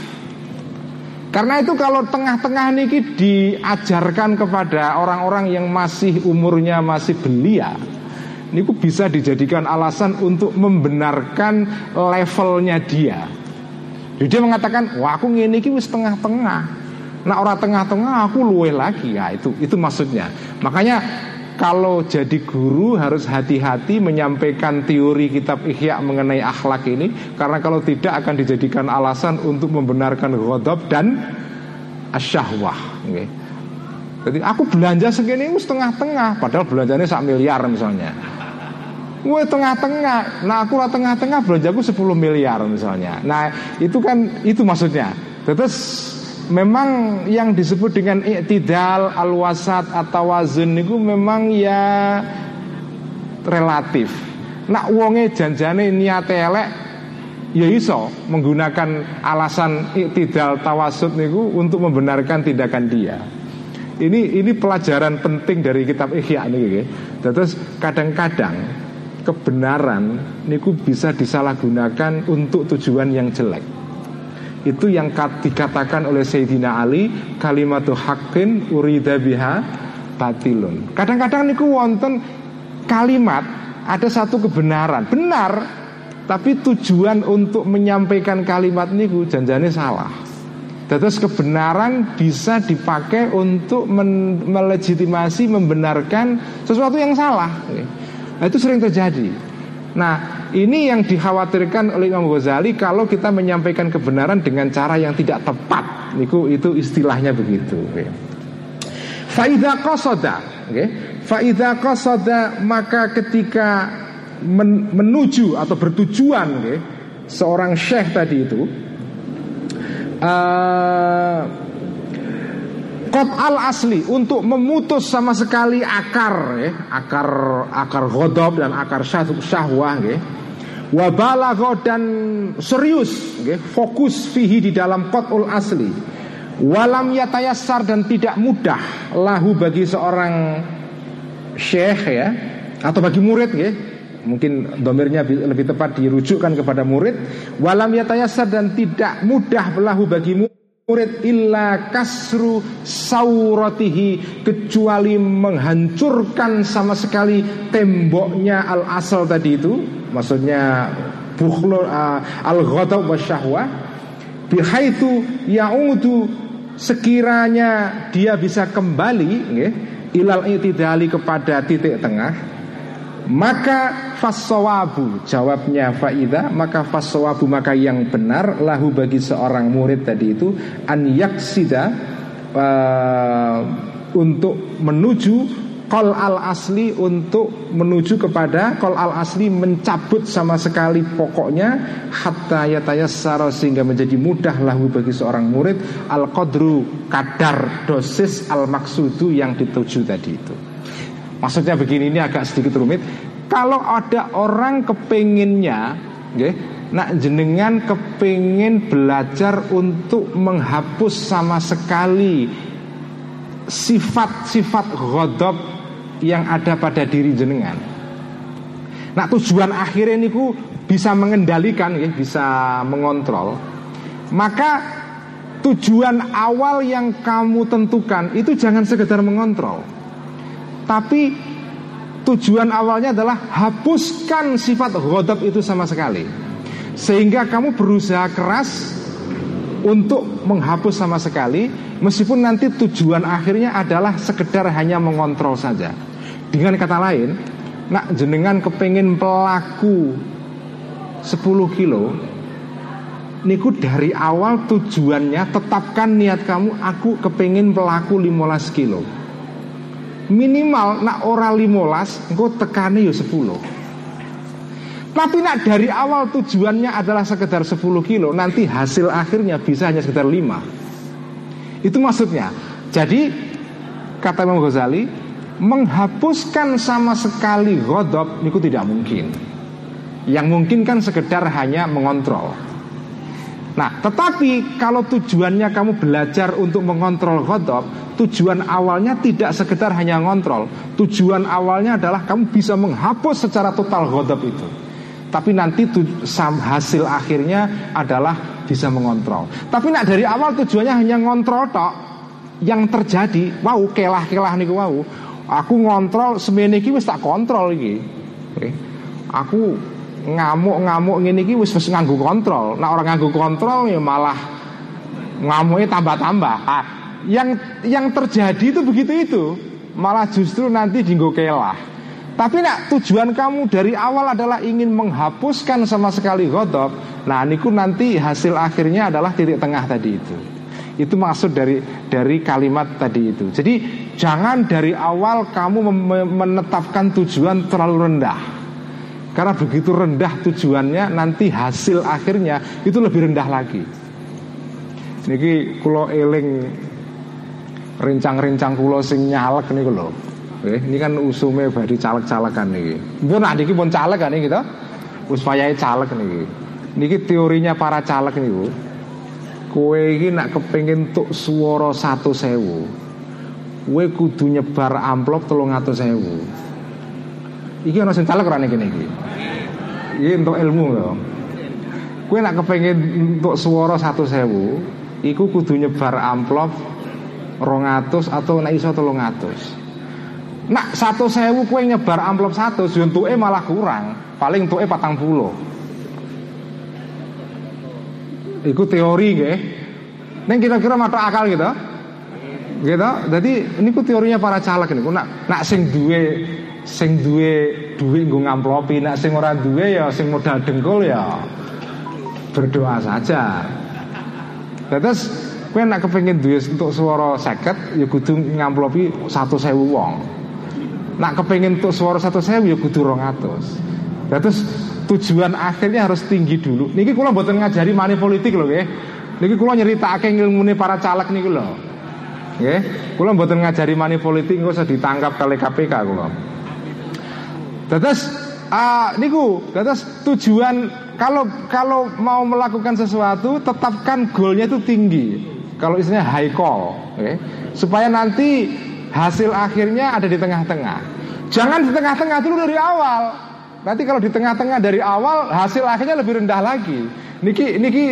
Karena itu kalau tengah-tengah niki diajarkan kepada orang-orang yang masih umurnya masih belia, niku bisa dijadikan alasan untuk membenarkan levelnya dia. Jadi dia mengatakan, wah aku ngene iki wis tengah-tengah. Nah orang tengah-tengah aku luwe lagi ya itu itu maksudnya. Makanya kalau jadi guru harus hati-hati menyampaikan teori kitab Ihya mengenai akhlak ini karena kalau tidak akan dijadikan alasan untuk membenarkan ghadab dan asyahwah. Okay. Jadi aku belanja segini setengah-tengah padahal belanjanya sak miliar misalnya. Gue tengah-tengah, nah aku lah tengah-tengah belanjaku 10 miliar misalnya. Nah itu kan itu maksudnya. Terus memang yang disebut dengan iktidal al-wasat atau wazun itu memang ya relatif. Nak wonge janjane niate elek ya iso menggunakan alasan iktidal tawasud niku untuk membenarkan tindakan dia. Ini ini pelajaran penting dari kitab Ihya niki Terus kadang-kadang kebenaran niku bisa disalahgunakan untuk tujuan yang jelek. Itu yang dikatakan oleh Sayyidina Ali Kalimatu haqqin urida biha batilun Kadang-kadang niku wonten kalimat Ada satu kebenaran Benar Tapi tujuan untuk menyampaikan kalimat niku janjane salah Terus kebenaran bisa dipakai untuk melegitimasi, membenarkan sesuatu yang salah. Nah, itu sering terjadi. Nah, ini yang dikhawatirkan oleh Imam Ghazali kalau kita menyampaikan kebenaran dengan cara yang tidak tepat. Niku itu istilahnya begitu. Faida kosoda, Faida kosoda maka ketika men menuju atau bertujuan, okay, seorang syekh tadi itu. Uh, Kot al asli untuk memutus sama sekali akar ya, akar akar godop dan akar syahwah ya. Wabalago dan serius ya, fokus fihi di dalam kotul asli. Walam yatayasar dan tidak mudah lahu bagi seorang syekh ya atau bagi murid ya mungkin domirnya lebih tepat dirujukkan kepada murid walam yatayasar dan tidak mudah lahu bagi murid illa kasru sauratihi kecuali menghancurkan sama sekali temboknya al asal tadi itu maksudnya bukhlu uh, al ghadab wa syahwah bihaitu ya'udu sekiranya dia bisa kembali nggih, ilal itidali kepada titik tengah maka fasawabu jawabnya faida maka fasawabu maka yang benar lahu bagi seorang murid tadi itu an yaksida uh, untuk menuju kol al asli untuk menuju kepada kol al asli mencabut sama sekali pokoknya hatta yatayassara sehingga menjadi mudah lahu bagi seorang murid al qadru kadar dosis al maksudu yang dituju tadi itu. Maksudnya begini ini agak sedikit rumit. Kalau ada orang kepinginnya, okay, nak jenengan kepingin belajar untuk menghapus sama sekali sifat-sifat godop yang ada pada diri jenengan. Nah tujuan akhirnya ini ku bisa mengendalikan, ya, bisa mengontrol. Maka tujuan awal yang kamu tentukan itu jangan sekedar mengontrol, tapi tujuan awalnya adalah hapuskan sifat godop itu sama sekali, sehingga kamu berusaha keras untuk menghapus sama sekali, meskipun nanti tujuan akhirnya adalah sekedar hanya mengontrol saja. Dengan kata lain, nak jenengan kepingin pelaku 10 kilo Niku dari awal tujuannya tetapkan niat kamu Aku kepingin pelaku 15 kilo Minimal nak ora 15 Engkau tekani ya 10 Tapi nak dari awal tujuannya adalah sekedar 10 kilo Nanti hasil akhirnya bisa hanya sekedar 5 Itu maksudnya Jadi kata Imam Ghazali menghapuskan sama sekali godop itu tidak mungkin. Yang mungkin kan sekedar hanya mengontrol. Nah, tetapi kalau tujuannya kamu belajar untuk mengontrol godop, tujuan awalnya tidak sekedar hanya ngontrol. Tujuan awalnya adalah kamu bisa menghapus secara total godop itu. Tapi nanti tu, hasil akhirnya adalah bisa mengontrol. Tapi nak dari awal tujuannya hanya ngontrol tok, yang terjadi, wow kelah-kelah nih wow, Aku ngontrol semene iki wis tak kontrol iki. Okay. Aku ngamuk-ngamuk ngene iki wis wis nganggo kontrol. Nah orang nganggo kontrol ya malah ngamuknya tambah-tambah. Ah, yang yang terjadi itu begitu itu. Malah justru nanti dinggo kelah. Tapi nak tujuan kamu dari awal adalah ingin menghapuskan sama sekali godop Nah niku nanti hasil akhirnya adalah titik tengah tadi itu itu maksud dari dari kalimat tadi itu. Jadi jangan dari awal kamu menetapkan tujuan terlalu rendah. Karena begitu rendah tujuannya nanti hasil akhirnya itu lebih rendah lagi. Niki kulo eling rencang-rencang kulo sing nyalek niku lho. Eh, ini kan usume badi caleg-calekan niki. Mbon niki pun caleg kan kita. Wis caleg niki. Niki teorinya para caleg niku Kue ini nak kepingin tuk satu sewu Kue kudu nyebar amplop telung atau sewu Iki ada sing caleg rane gini iki Iki untuk ilmu loh Kue nak kepingin untuk suara satu sewu Iku kudu nyebar amplop rongatus atau nak iso telung atus Nak satu sewu kue nyebar amplop satu Juntuke malah kurang Paling tuke patang puluh Iku teori nggih. Neng kira-kira mata akal gitu. Gitu. Jadi ini ku teorinya para caleg ini. Nak nak sing duwe sing duwe duit nggo ngamplopi, nak sing ora duwe ya sing modal dengkul ya berdoa saja. Terus kowe nak kepengin duwe untuk suara seket ya kudu ngamplopi sewu wong. Nak kepengin untuk suara satu sewu ya kudu rong atus. Terus tujuan akhirnya harus tinggi dulu. Niki kula mboten ngajari money politik loh nggih. Niki kula nyeritakake ilmune para caleg niku lho. Nggih, kula mboten ngajari money politik engko usah ditangkap kali KPK kula. Terus uh, niku terus tujuan kalau kalau mau melakukan sesuatu tetapkan goalnya itu tinggi. Kalau istilahnya high call, okay? supaya nanti hasil akhirnya ada di tengah-tengah. Jangan di tengah-tengah dulu dari awal. Nanti kalau di tengah-tengah dari awal hasil akhirnya lebih rendah lagi. Niki niki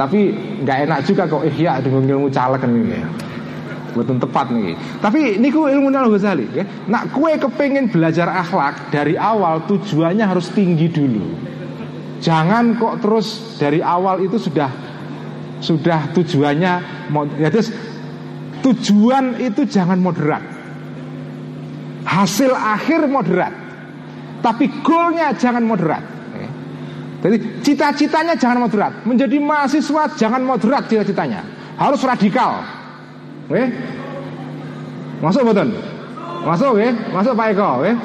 tapi nggak enak juga kok ihya dengan ilmu caleg kan ini ya. Betul tepat nih. Tapi niku ilmu Al Ghazali ya. Nak kue kepengen belajar akhlak dari awal tujuannya harus tinggi dulu. Jangan kok terus dari awal itu sudah sudah tujuannya ya terus tujuan itu jangan moderat. Hasil akhir moderat. Tapi goalnya jangan moderat. Jadi cita-citanya jangan moderat. Menjadi mahasiswa jangan moderat cita-citanya. Harus radikal. Oke? Masuk betul? Masuk ya? Masuk Pak Eko ya?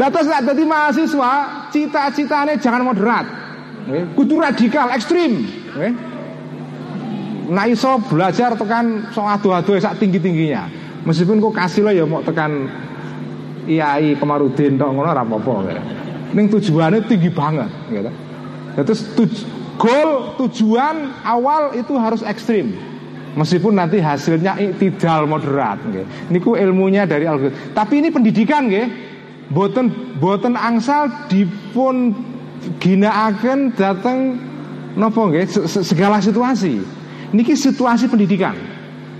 Datos tak jadi mahasiswa, cita-citanya jangan moderat. Nggih, kudu radikal, ekstrim, nggih. Nah iso belajar tekan so adu-adu sak tinggi-tingginya. Meskipun kok kasih lo ya mau tekan IAI Kemarudin tok ngono ora apa-apa ya. Tujuannya tinggi banget gitu. Terus tuj goal tujuan awal itu harus ekstrim. Meskipun nanti hasilnya tidak moderat nggih. Niku ilmunya dari al Tapi ini pendidikan nggih boten boten angsal dipun ginakaken datang nopo nggih segala situasi. Niki situasi pendidikan.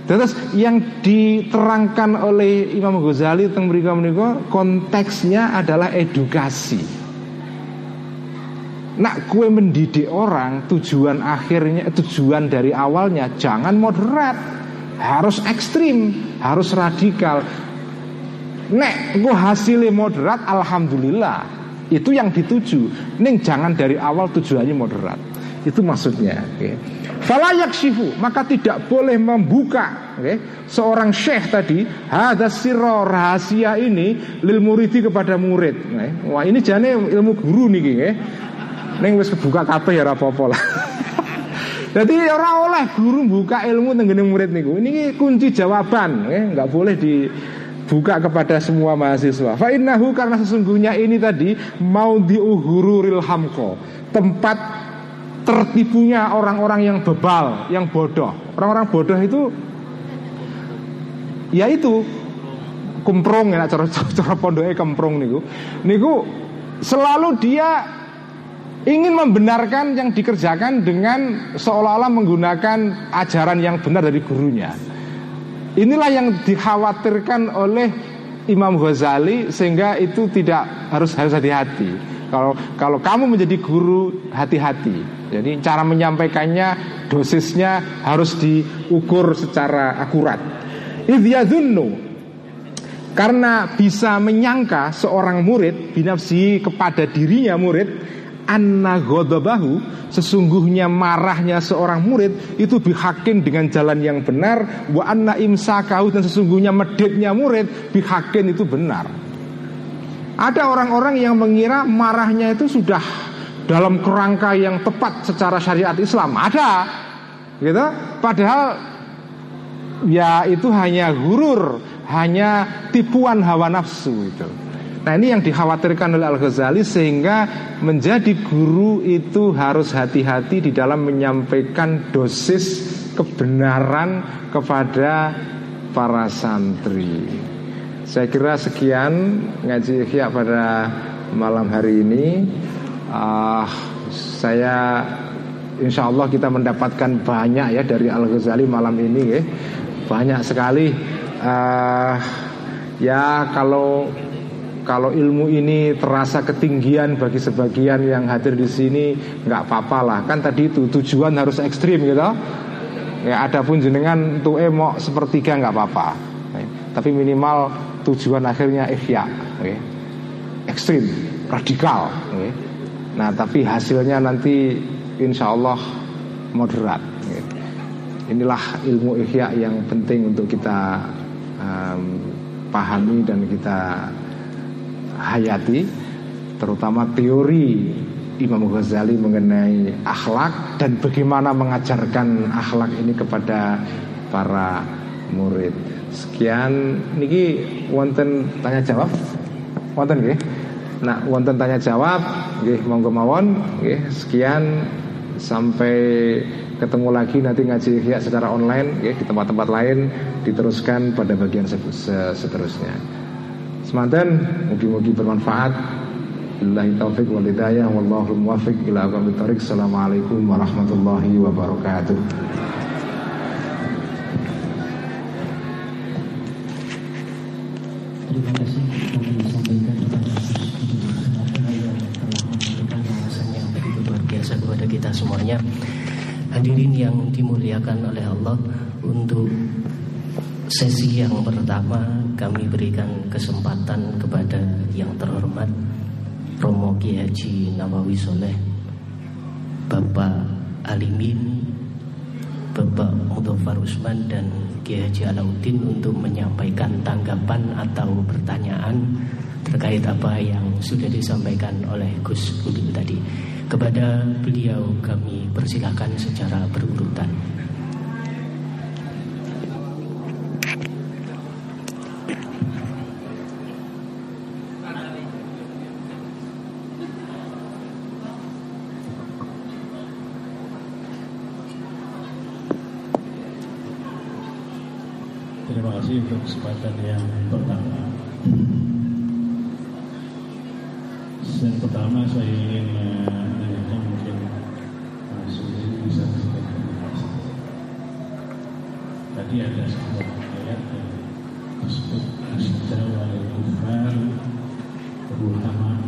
Terus yang diterangkan oleh Imam Ghazali tentang mereka konteksnya adalah edukasi. Nak kue mendidik orang tujuan akhirnya tujuan dari awalnya jangan moderat, harus ekstrim, harus radikal. Nek gue hasilnya moderat Alhamdulillah Itu yang dituju Ning jangan dari awal tujuannya moderat Itu maksudnya okay. Falayak Maka tidak boleh membuka okay. Seorang syekh tadi Hada sirro rahasia ini Lil muridi kepada murid okay. Wah ini jane ilmu guru nih okay. Neng wis kebuka kape ya rapopo lah Jadi orang oleh guru buka ilmu tenggene murid niku. Ini kunci jawaban, nggak boleh di buka kepada semua mahasiswa. Fa'innahu karena sesungguhnya ini tadi mau diuhururil hamko, tempat tertipunya orang-orang yang bebal, yang bodoh. Orang-orang bodoh itu ya itu kumprong ya cara cara pondoknya kemprong niku. Niku selalu dia ingin membenarkan yang dikerjakan dengan seolah-olah menggunakan ajaran yang benar dari gurunya. Inilah yang dikhawatirkan oleh Imam Ghazali sehingga itu tidak harus harus hati-hati. Kalau kalau kamu menjadi guru hati-hati. Jadi cara menyampaikannya dosisnya harus diukur secara akurat. Idyadunnu karena bisa menyangka seorang murid binafsi kepada dirinya murid anna godobahu sesungguhnya marahnya seorang murid itu bihakin dengan jalan yang benar wa anna imsakahu dan sesungguhnya meditnya murid bihakin itu benar. Ada orang-orang yang mengira marahnya itu sudah dalam kerangka yang tepat secara syariat Islam. Ada gitu. Padahal ya itu hanya gurur hanya tipuan hawa nafsu itu Nah ini yang dikhawatirkan oleh Al-Ghazali sehingga menjadi guru itu harus hati-hati di dalam menyampaikan dosis kebenaran kepada para santri. Saya kira sekian ngaji ikhya pada malam hari ini. Uh, saya insya Allah kita mendapatkan banyak ya dari Al Ghazali malam ini ya banyak sekali. Uh, ya kalau kalau ilmu ini terasa ketinggian bagi sebagian yang hadir di sini nggak apa-apa lah kan tadi itu tujuan harus ekstrim gitu ya ada pun jenengan tuh emok sepertiga nggak apa-apa ya. tapi minimal tujuan akhirnya ikhya ya. ekstrim radikal ya. nah tapi hasilnya nanti insya Allah moderat ya. inilah ilmu ikhya yang penting untuk kita um, pahami dan kita hayati terutama teori Imam Ghazali mengenai akhlak dan bagaimana mengajarkan akhlak ini kepada para murid. Sekian niki wonten tanya jawab. Wonten nggih? Nah, wonten tanya jawab nggih monggo mawon nggih. Sekian sampai ketemu lagi nanti ngaji ya secara online nggih di tempat-tempat lain diteruskan pada bagian seterusnya. Semanten mugi-mugi bermanfaat. Billahi taufik wal hidayah wallahu muwaffiq ila aqwamit thoriq. Assalamualaikum warahmatullahi wabarakatuh. Terima kasih kami sampaikan kepada yang telah memberikan wawasan yang begitu luar biasa kepada kita semuanya. dimuliakan oleh Allah Untuk sesi yang pertama kami berikan kesempatan kepada yang terhormat Romo Kiai Haji Nawawi Soleh Bapak Alimin Bapak Mudofar Usman dan Kiai Haji Alauddin untuk menyampaikan tanggapan atau pertanyaan terkait apa yang sudah disampaikan oleh Gus Budi tadi. Kepada beliau kami persilahkan secara berurutan. Untuk kesempatan yang pertama. Yang pertama saya ingin menanyakan mungkin Mas Susi bisa kasih Tadi ada sebuah ayat yang disebut Asyidah wal kufar Ruhama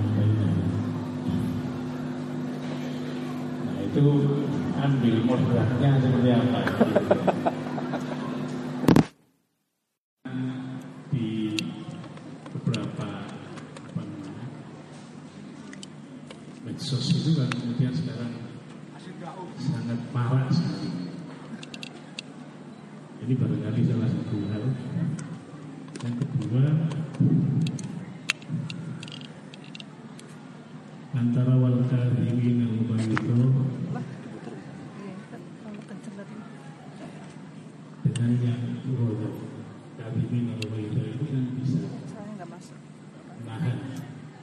Nah itu ambil modalnya seperti apa? di beberapa apa namanya, medsos itu kan kemudian sekarang sangat parah sekali. Ini barangkali salah satu hal. Yang kedua, antara wal kadhimin al itu dengan yang urut kadhimin al itu kan bisa menahan.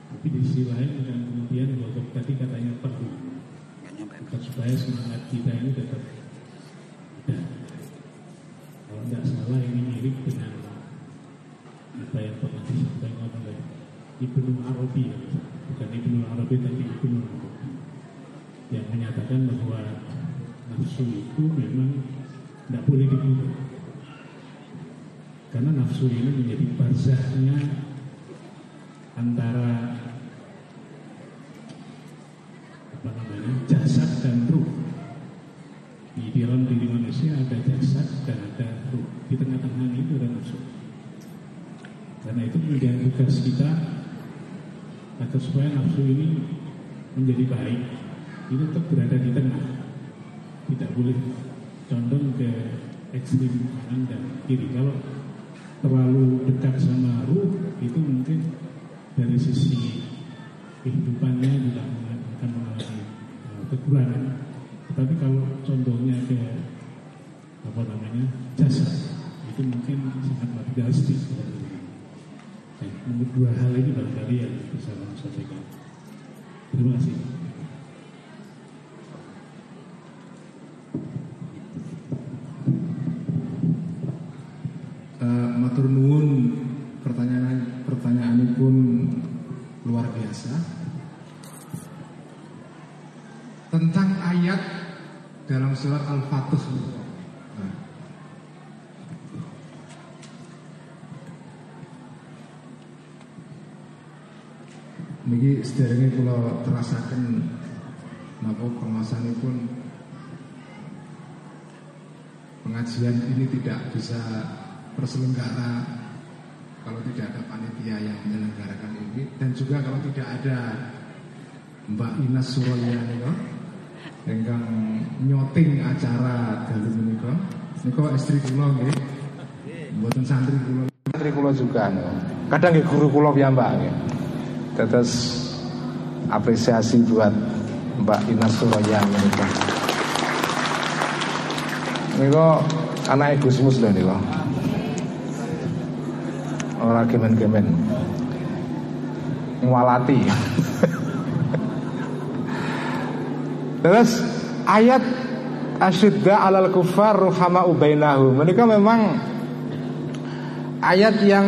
Tapi di sisi lain dan kemudian waktu tadi katanya perlu Agar supaya semangat kita ini tetap ada. Kalau tidak salah ini mirip dengan apa yang pernah disampaikan oleh Ibnu Arabi, ya. bukan Ibnu Arabi tapi Ibnu Arabi yang menyatakan bahwa nafsu itu memang tidak boleh dibunuh karena nafsu ini menjadi barzahnya antara apa namanya jasad dan ruh di dalam diri manusia ada jasad dan ada ruh di tengah-tengah itu ada nafsu karena itu kemudian tugas kita agar nafsu ini menjadi baik itu tetap berada di tengah tidak boleh condong ke ekstrim kanan dan kiri kalau terlalu dekat sama ruh itu mungkin dari sisi kehidupannya juga akan mengalami uh, kekurangan. Tetapi kalau contohnya ke apa namanya jasa itu mungkin sangat. Nah, menurut dua hal ini barangkali yang ini tidak bisa terselenggara kalau tidak ada panitia yang menyelenggarakan ini dan juga kalau tidak ada Mbak Inas Suraya nika ingkang nyoting acara dalu menika nika istri kula nggih mboten santri kula Santri kula juga no. Kadang nggih guru kula piyambak nggih. Terus apresiasi buat Mbak Inas Suraya menika. Nika anak Gus Mus lho nika. Ora gemen-gemen. Ngwalati. Terus ayat asyidda alal kufar ruhama ubainahu. Mereka memang ayat yang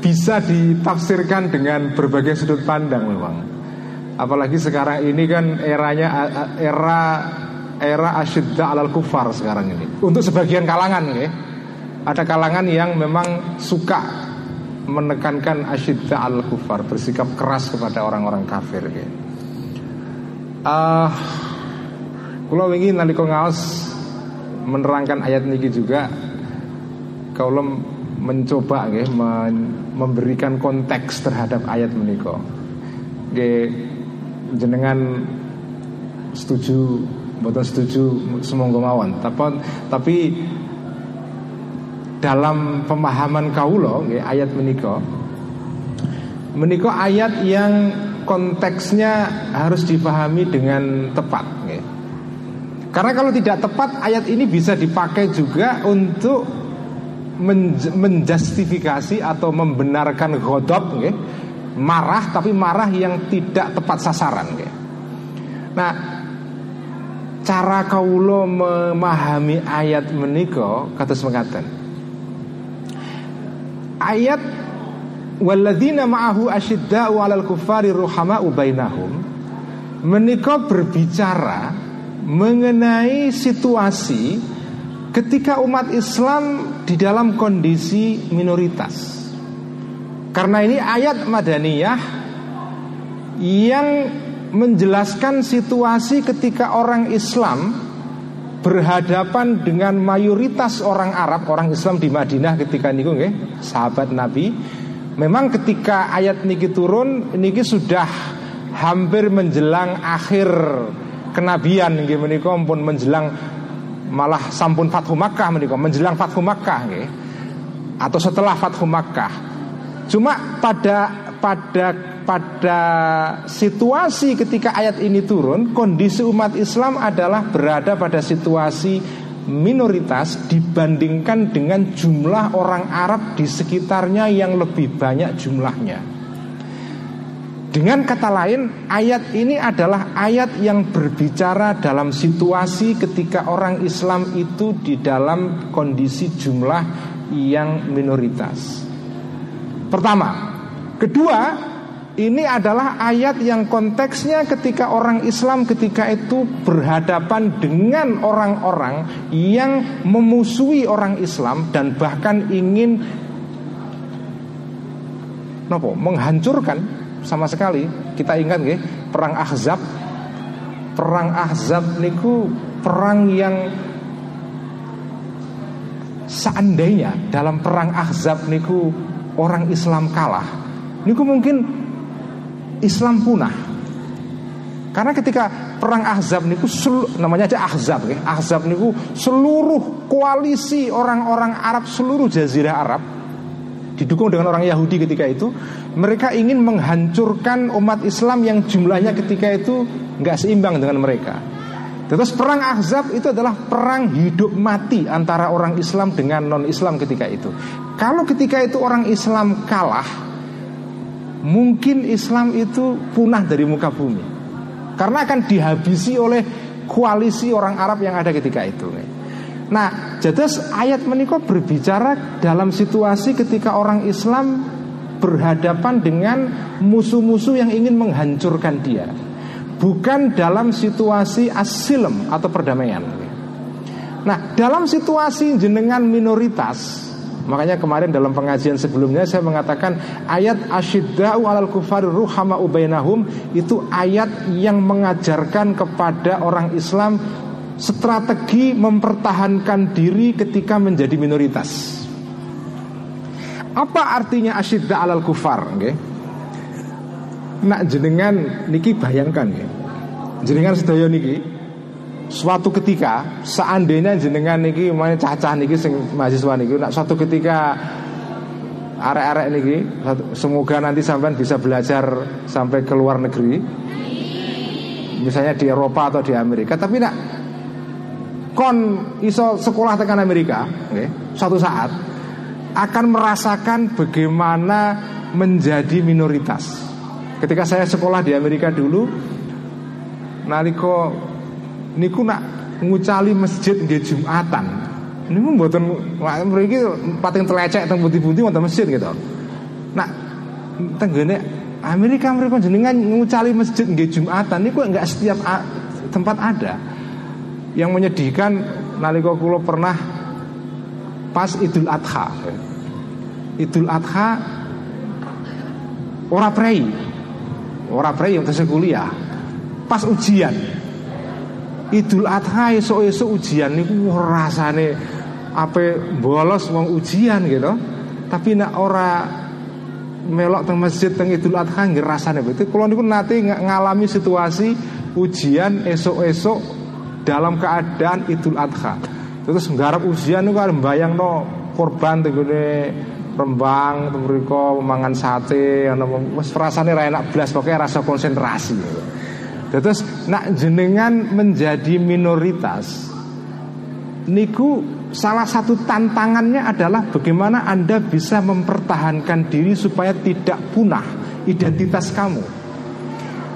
bisa ditafsirkan dengan berbagai sudut pandang memang. Apalagi sekarang ini kan eranya era era asyidda alal kufar sekarang ini. Untuk sebagian kalangan ya. Ada kalangan yang memang suka menekankan asyidda al kufar bersikap keras kepada orang-orang kafir ya. Uh, Kulo wingi nalika ngaos menerangkan ayat niki juga kalau mencoba nggih memberikan konteks terhadap ayat. Nggih jenengan setuju mboten setuju semonggo mawon. Tapi tapi dalam pemahaman kaulo ayat menika menika ayat yang konteksnya harus dipahami dengan tepat. Karena kalau tidak tepat ayat ini bisa dipakai juga untuk menjustifikasi atau membenarkan godop. Marah tapi marah yang tidak tepat sasaran. Nah, cara kaulo memahami ayat menika kados mengatakan ayat Walladzina ma'ahu asyidda'u 'alal kuffari ruhama'u bainahum menika berbicara mengenai situasi ketika umat Islam di dalam kondisi minoritas. Karena ini ayat Madaniyah yang menjelaskan situasi ketika orang Islam berhadapan dengan mayoritas orang Arab, orang Islam di Madinah ketika niku nggih, sahabat Nabi Memang ketika ayat niki turun niki sudah hampir menjelang akhir kenabian nggih menika pun menjelang malah sampun Fathu Makkah menika menjelang Fathu Makkah nggih atau setelah Fathu Makkah. Cuma pada pada pada situasi ketika ayat ini turun, kondisi umat Islam adalah berada pada situasi minoritas dibandingkan dengan jumlah orang Arab di sekitarnya yang lebih banyak jumlahnya. Dengan kata lain, ayat ini adalah ayat yang berbicara dalam situasi ketika orang Islam itu di dalam kondisi jumlah yang minoritas. Pertama, kedua, ini adalah ayat yang konteksnya ketika orang Islam ketika itu berhadapan dengan orang-orang yang memusuhi orang Islam dan bahkan ingin nopo menghancurkan sama sekali. Kita ingat nggih perang Ahzab. Perang Ahzab niku perang yang seandainya dalam perang Ahzab niku orang Islam kalah. Niku mungkin Islam punah. Karena ketika perang Ahzab niku namanya aja Ahzab ya. Ahzab niku seluruh koalisi orang-orang Arab seluruh jazirah Arab didukung dengan orang Yahudi ketika itu mereka ingin menghancurkan umat Islam yang jumlahnya ketika itu nggak seimbang dengan mereka. Terus perang Ahzab itu adalah perang hidup mati antara orang Islam dengan non Islam ketika itu. Kalau ketika itu orang Islam kalah, mungkin Islam itu punah dari muka bumi karena akan dihabisi oleh koalisi orang Arab yang ada ketika itu. Nah, jadi ayat menikah berbicara dalam situasi ketika orang Islam berhadapan dengan musuh-musuh yang ingin menghancurkan dia, bukan dalam situasi asilem atau perdamaian. Nah, dalam situasi jenengan minoritas Makanya kemarin dalam pengajian sebelumnya saya mengatakan ayat asyidda'u alal kufari ruhama ubainahum itu ayat yang mengajarkan kepada orang Islam strategi mempertahankan diri ketika menjadi minoritas. Apa artinya asyidda alal kufar? Okay? Nak jenengan niki bayangkan ya. Jenengan sedaya niki suatu ketika seandainya jenengan niki mana cacah niki sing mahasiswa niki nak suatu ketika arek-arek niki semoga nanti sampai bisa belajar sampai ke luar negeri. Misalnya di Eropa atau di Amerika. Tapi nak kon iso sekolah tekan Amerika okay, suatu saat akan merasakan bagaimana menjadi minoritas. Ketika saya sekolah di Amerika dulu naliko niku nak ngucali masjid di Jumatan. Niku mboten mriki pating telecek teng putih-putih wonten masjid gitu. Nak tenggene Amerika mereka jenengan ngucali masjid di Jumatan niku enggak setiap tempat ada. Yang menyedihkan nalika kula pernah pas Idul Adha. Idul Adha ora prei. Ora prei yang kuliah. Pas ujian Idul Adha esuk-esuk ujian niku rasane apa bolos wong ujian gitu. Tapi nak ora melok teng masjid teng Idul Adha nggih rasane betul. Kalau niku nanti ngalami situasi ujian esok-esok dalam keadaan Idul Adha. Terus nggarap ujian niku kan bayang no korban tenggone Rembang mriko mangan sate ana wis rasane ra enak blas pokoke rasa konsentrasi. Terus nak jenengan menjadi minoritas niku salah satu tantangannya adalah bagaimana Anda bisa mempertahankan diri supaya tidak punah identitas kamu.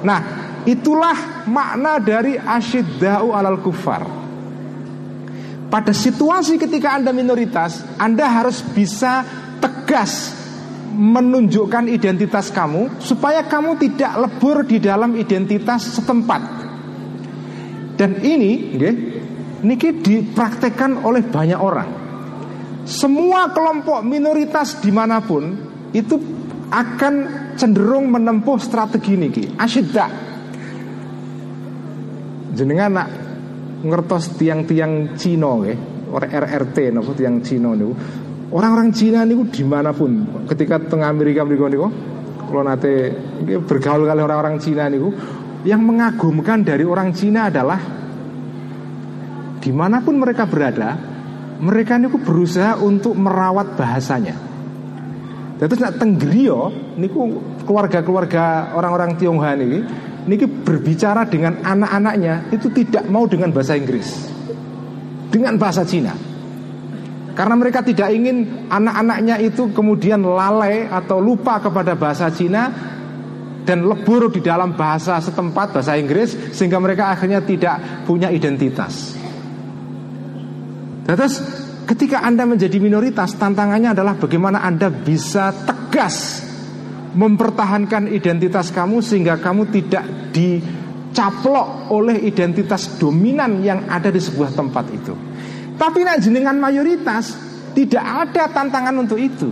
Nah, itulah makna dari asyidda'u alal kufar. Pada situasi ketika Anda minoritas, Anda harus bisa tegas menunjukkan identitas kamu supaya kamu tidak lebur di dalam identitas setempat. Dan ini, okay, niki dipraktekkan oleh banyak orang. Semua kelompok minoritas di mana pun itu akan cenderung menempuh strategi niki. Asyidda. Jenengan nak ngertos tiang-tiang Cina, nggih, RRT nopo tiang Cina niku Orang-orang Cina niku di mana pun ketika tengah Amerika Amerika niku kalau nanti bergaul kali orang-orang Cina niku yang mengagumkan dari orang Cina adalah di mana pun mereka berada mereka niku berusaha untuk merawat bahasanya. Terus nak tenggrio niku keluarga-keluarga orang-orang Tionghoa niki niki berbicara dengan anak-anaknya itu tidak mau dengan bahasa Inggris. Dengan bahasa Cina. Karena mereka tidak ingin anak-anaknya itu kemudian lalai atau lupa kepada bahasa Cina dan lebur di dalam bahasa setempat bahasa Inggris sehingga mereka akhirnya tidak punya identitas. Terus ketika Anda menjadi minoritas tantangannya adalah bagaimana Anda bisa tegas mempertahankan identitas kamu sehingga kamu tidak dicaplok oleh identitas dominan yang ada di sebuah tempat itu. Tapi nak jenengan mayoritas tidak ada tantangan untuk itu.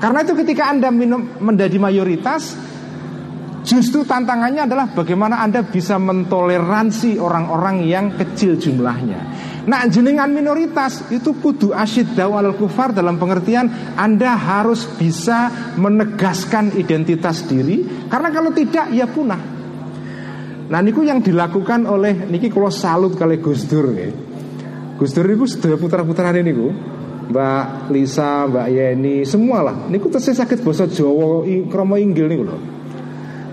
Karena itu ketika Anda minum, menjadi mayoritas Justru tantangannya adalah bagaimana Anda bisa mentoleransi orang-orang yang kecil jumlahnya Nah jenengan minoritas itu kudu asyid al kufar dalam pengertian Anda harus bisa menegaskan identitas diri Karena kalau tidak ya punah Nah niku yang dilakukan oleh Niki kalau salut kali Gus Dur ya. Gus Dur itu sudah putra-putra ini ku Mbak Lisa, Mbak Yeni, semua lah. Niku tesih sakit bahasa Jawa, kromo inggil niku lho.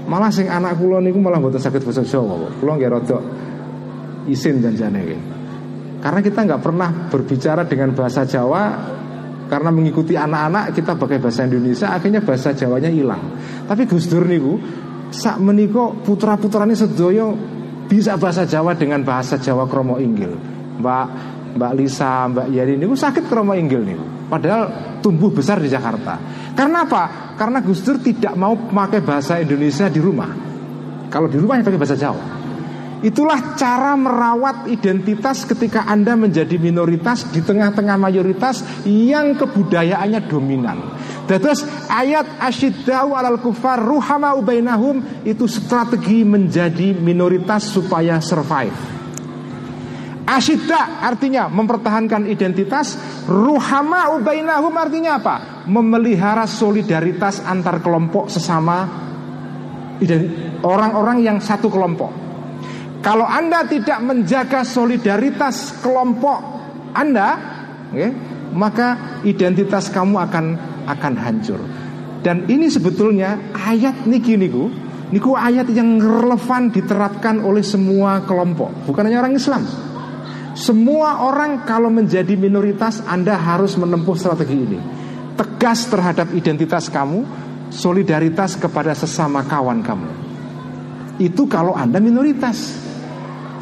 Malah sing anak kula niku malah mboten sakit bahasa Jawa. Kula nggih rada isin janjane iki. Karena kita nggak pernah berbicara dengan bahasa Jawa karena mengikuti anak-anak kita pakai bahasa Indonesia akhirnya bahasa Jawanya hilang. Tapi Gus Dur niku sak meniko putra-putrane sedoyo bisa bahasa Jawa dengan bahasa Jawa kromo inggil. Mbak Mbak Lisa, Mbak Yari ini sakit kromo inggil nih. Padahal tumbuh besar di Jakarta. Karena apa? Karena Gus Dur tidak mau pakai bahasa Indonesia di rumah. Kalau di rumah pakai bahasa Jawa. Itulah cara merawat identitas ketika Anda menjadi minoritas di tengah-tengah mayoritas yang kebudayaannya dominan. Terus ayat asyiddau alal kufar ruhama ubainahum itu strategi menjadi minoritas supaya survive. Asyidda artinya mempertahankan identitas. Ruhama ubainahum artinya apa? Memelihara solidaritas antar kelompok sesama Orang-orang yang satu kelompok. Kalau anda tidak menjaga solidaritas kelompok anda okay, Maka identitas kamu akan akan hancur. Dan ini sebetulnya ayat niki niku Niku ayat yang relevan diterapkan oleh semua kelompok. Bukan hanya orang Islam semua orang kalau menjadi minoritas Anda harus menempuh strategi ini. Tegas terhadap identitas kamu Solidaritas kepada sesama kawan kamu. Itu kalau Anda minoritas.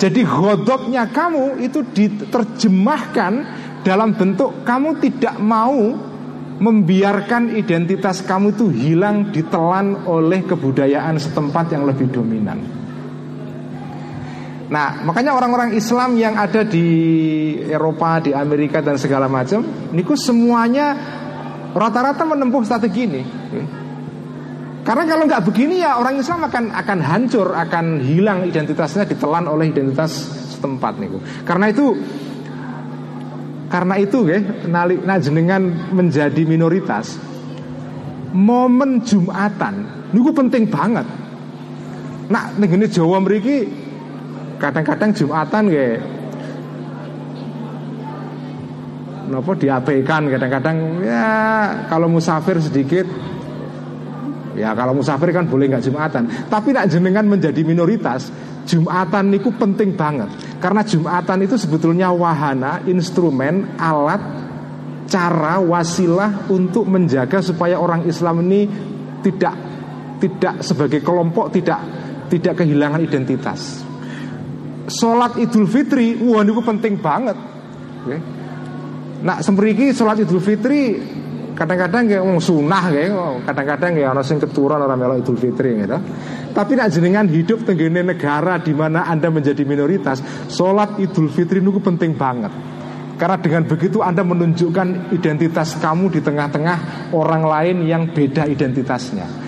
Jadi godoknya kamu itu diterjemahkan Dalam bentuk kamu tidak mau Membiarkan identitas kamu itu hilang Ditelan oleh kebudayaan setempat yang lebih dominan Nah, makanya orang-orang Islam yang ada di Eropa, di Amerika dan segala macam, niku semuanya rata-rata menempuh strategi ini. Karena kalau nggak begini ya orang Islam akan akan hancur, akan hilang identitasnya ditelan oleh identitas setempat niku. Karena itu karena itu ya, nah jenengan menjadi minoritas, momen Jumatan niku penting banget. Nah, negeri Jawa mriki kadang-kadang Jumatan ya nopo diabaikan kadang-kadang ya kalau musafir sedikit ya kalau musafir kan boleh nggak jumatan. Tapi nak jenengan menjadi minoritas jumatan itu penting banget. Karena jumatan itu sebetulnya wahana instrumen alat cara wasilah untuk menjaga supaya orang Islam ini tidak tidak sebagai kelompok tidak tidak kehilangan identitas sholat idul fitri wah ini penting banget okay. Nak sempriki sholat Idul Fitri kadang-kadang kayak mau sunah kayak kadang-kadang ya orang sing keturun orang melok Idul Fitri gitu. Tapi nak jenengan hidup tenggene negara di mana Anda menjadi minoritas, sholat Idul Fitri itu penting banget. Karena dengan begitu Anda menunjukkan identitas kamu di tengah-tengah orang lain yang beda identitasnya.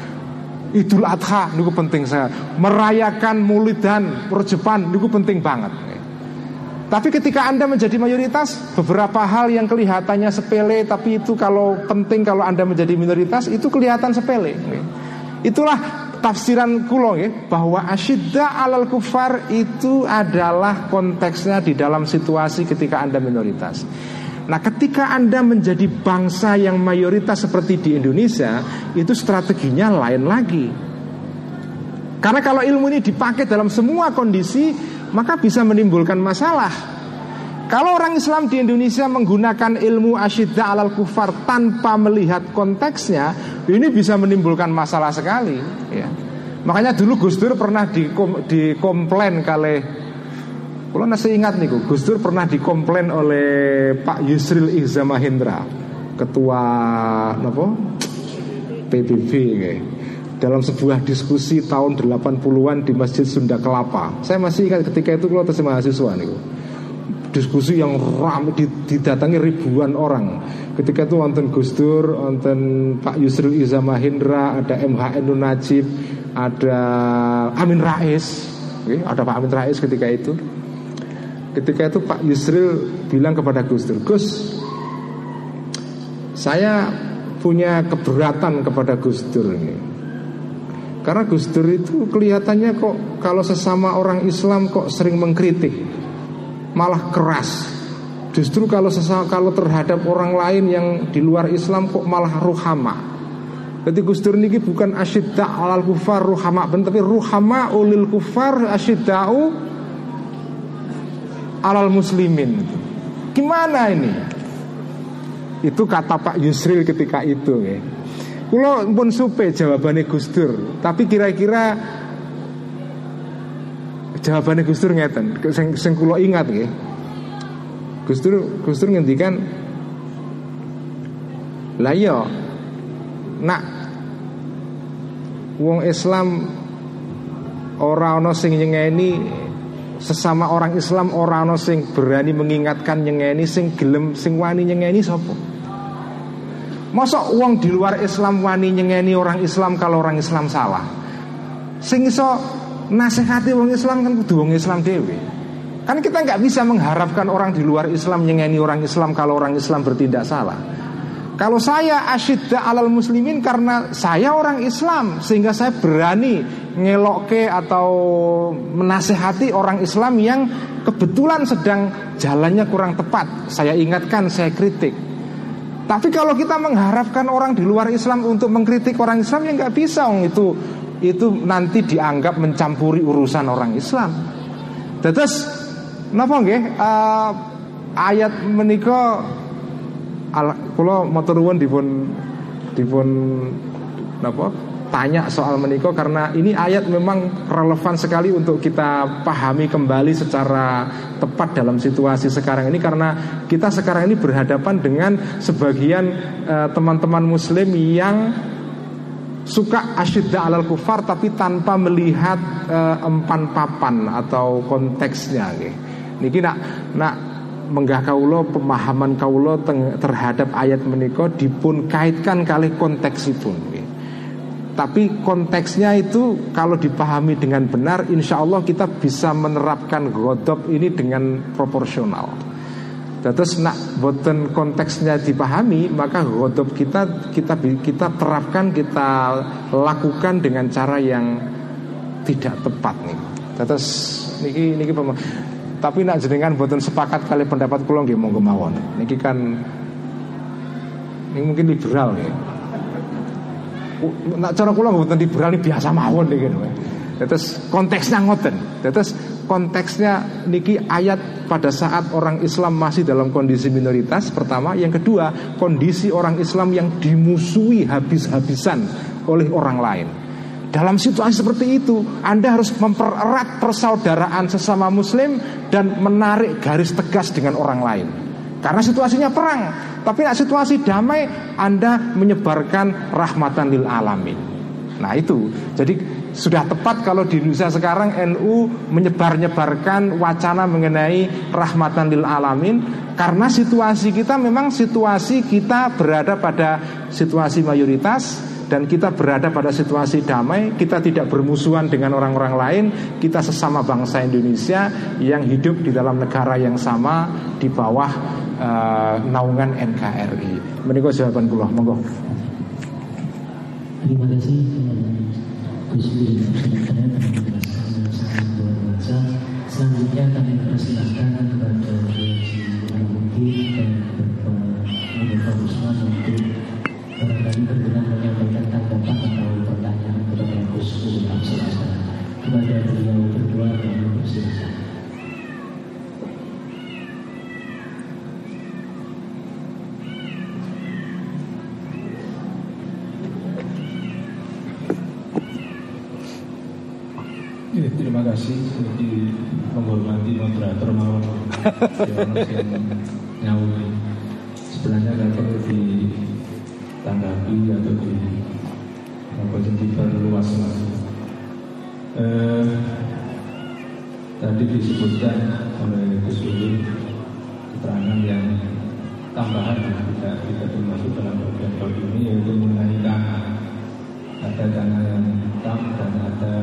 Idul Adha itu penting saya. Merayakan Mulidan, Perjepan itu penting banget. Tapi ketika Anda menjadi mayoritas, beberapa hal yang kelihatannya sepele, tapi itu kalau penting kalau Anda menjadi minoritas itu kelihatan sepele. Itulah tafsiran kulo ya, bahwa asyidda alal kufar itu adalah konteksnya di dalam situasi ketika Anda minoritas. Nah, ketika Anda menjadi bangsa yang mayoritas seperti di Indonesia, itu strateginya lain lagi. Karena kalau ilmu ini dipakai dalam semua kondisi, maka bisa menimbulkan masalah. Kalau orang Islam di Indonesia menggunakan ilmu asyidda alal kufar tanpa melihat konteksnya, ini bisa menimbulkan masalah sekali. Ya. Makanya dulu Gus Dur pernah dikom, dikomplain kali kalau nasi ingat nih Gus Dur pernah dikomplain oleh Pak Yusril Ihza Mahendra, ketua apa? PBB kayak dalam sebuah diskusi tahun 80-an di Masjid Sunda Kelapa. Saya masih ingat ketika itu kalau masih mahasiswa nih. Diskusi yang ramai didatangi ribuan orang. Ketika itu wonten Gus Dur, wonten Pak Yusril Iza Mahendra, ada MH Nur Najib, ada Amin Rais. Oke, ada Pak Amin Rais ketika itu. Ketika itu Pak Yusril bilang kepada Gus Dur, Gus, saya punya keberatan kepada Gus Dur ini. Karena Gus Dur itu kelihatannya kok kalau sesama orang Islam kok sering mengkritik, malah keras. Justru kalau sesama kalau terhadap orang lain yang di luar Islam kok malah ruhama. Jadi Gus Dur ini bukan asyidda alal kufar ruhama, tapi ruhama ulil kufar asyidda'u alal muslimin. Gimana ini? Itu kata Pak Yusril ketika itu ya. Kulo pun supe jawabannya Gus Dur, tapi kira-kira jawabannya Gus Dur ngeten, sing, sing ingat ya. Gus Dur Gus Dur ngendikan lah iya nak wong Islam ora ana sing nyengeni sesama orang Islam ora ana sing berani mengingatkan nyengeni sing gelem sing wani nyengeni sapa Masa uang di luar Islam wani nyengeni orang Islam kalau orang Islam salah. Sing iso nasihati orang Islam kan kudu wong Islam dewi. Kan kita nggak bisa mengharapkan orang di luar Islam nyengeni orang Islam kalau orang Islam bertindak salah. Kalau saya asyidda alal muslimin karena saya orang Islam sehingga saya berani ngelokke atau menasehati orang Islam yang kebetulan sedang jalannya kurang tepat. Saya ingatkan, saya kritik. Tapi kalau kita mengharapkan orang di luar Islam untuk mengkritik orang Islam ya nggak bisa, itu itu nanti dianggap mencampuri urusan orang Islam. Terus, napa nggih? Uh, ayat menika kula matur nuwun dipun dipun napa tanya soal menikah karena ini ayat memang relevan sekali untuk kita pahami kembali secara tepat dalam situasi sekarang ini karena kita sekarang ini berhadapan dengan sebagian eh, teman-teman uh, muslim yang suka asyidda alal kufar tapi tanpa melihat uh, empan papan atau konteksnya Niki nak nak menggah kaulo pemahaman kaulo terhadap ayat menikah dipun kaitkan kali konteks itu tapi konteksnya itu kalau dipahami dengan benar, insya Allah kita bisa menerapkan godop ini dengan proporsional. Terus nak boten konteksnya dipahami, maka godop kita kita kita terapkan, kita lakukan dengan cara yang tidak tepat nih. Terus niki niki tapi nak jenengan boten sepakat kali pendapat kula nggih monggo mawon. Niki kan ini mungkin liberal nih. Nak cara kula boten liberal ini biasa mawon gitu. Terus konteksnya ngoten. Terus konteksnya niki ayat pada saat orang Islam masih dalam kondisi minoritas pertama, yang kedua kondisi orang Islam yang dimusuhi habis-habisan oleh orang lain. Dalam situasi seperti itu, Anda harus mempererat persaudaraan sesama Muslim dan menarik garis tegas dengan orang lain. Karena situasinya perang, tapi situasi damai, Anda menyebarkan rahmatan lil alamin. Nah itu, jadi sudah tepat kalau di Indonesia sekarang NU menyebar-nyebarkan wacana mengenai rahmatan lil alamin karena situasi kita memang situasi kita berada pada situasi mayoritas dan kita berada pada situasi damai, kita tidak bermusuhan dengan orang-orang lain, kita sesama bangsa Indonesia yang hidup di dalam negara yang sama di bawah uh, naungan NKRI. Menikah jawaban kula, monggo. Terima kasih. Selanjutnya kami persilahkan kepada Haji dan nyawa sebenarnya kalau perlu ditanggapi atau di apa diperluas lagi eh, tadi disebutkan oleh Gus keterangan yang tambahan yang tidak tidak termasuk dalam bagian bab ini yaitu mengenai tanah ada tanah yang hitam dan ada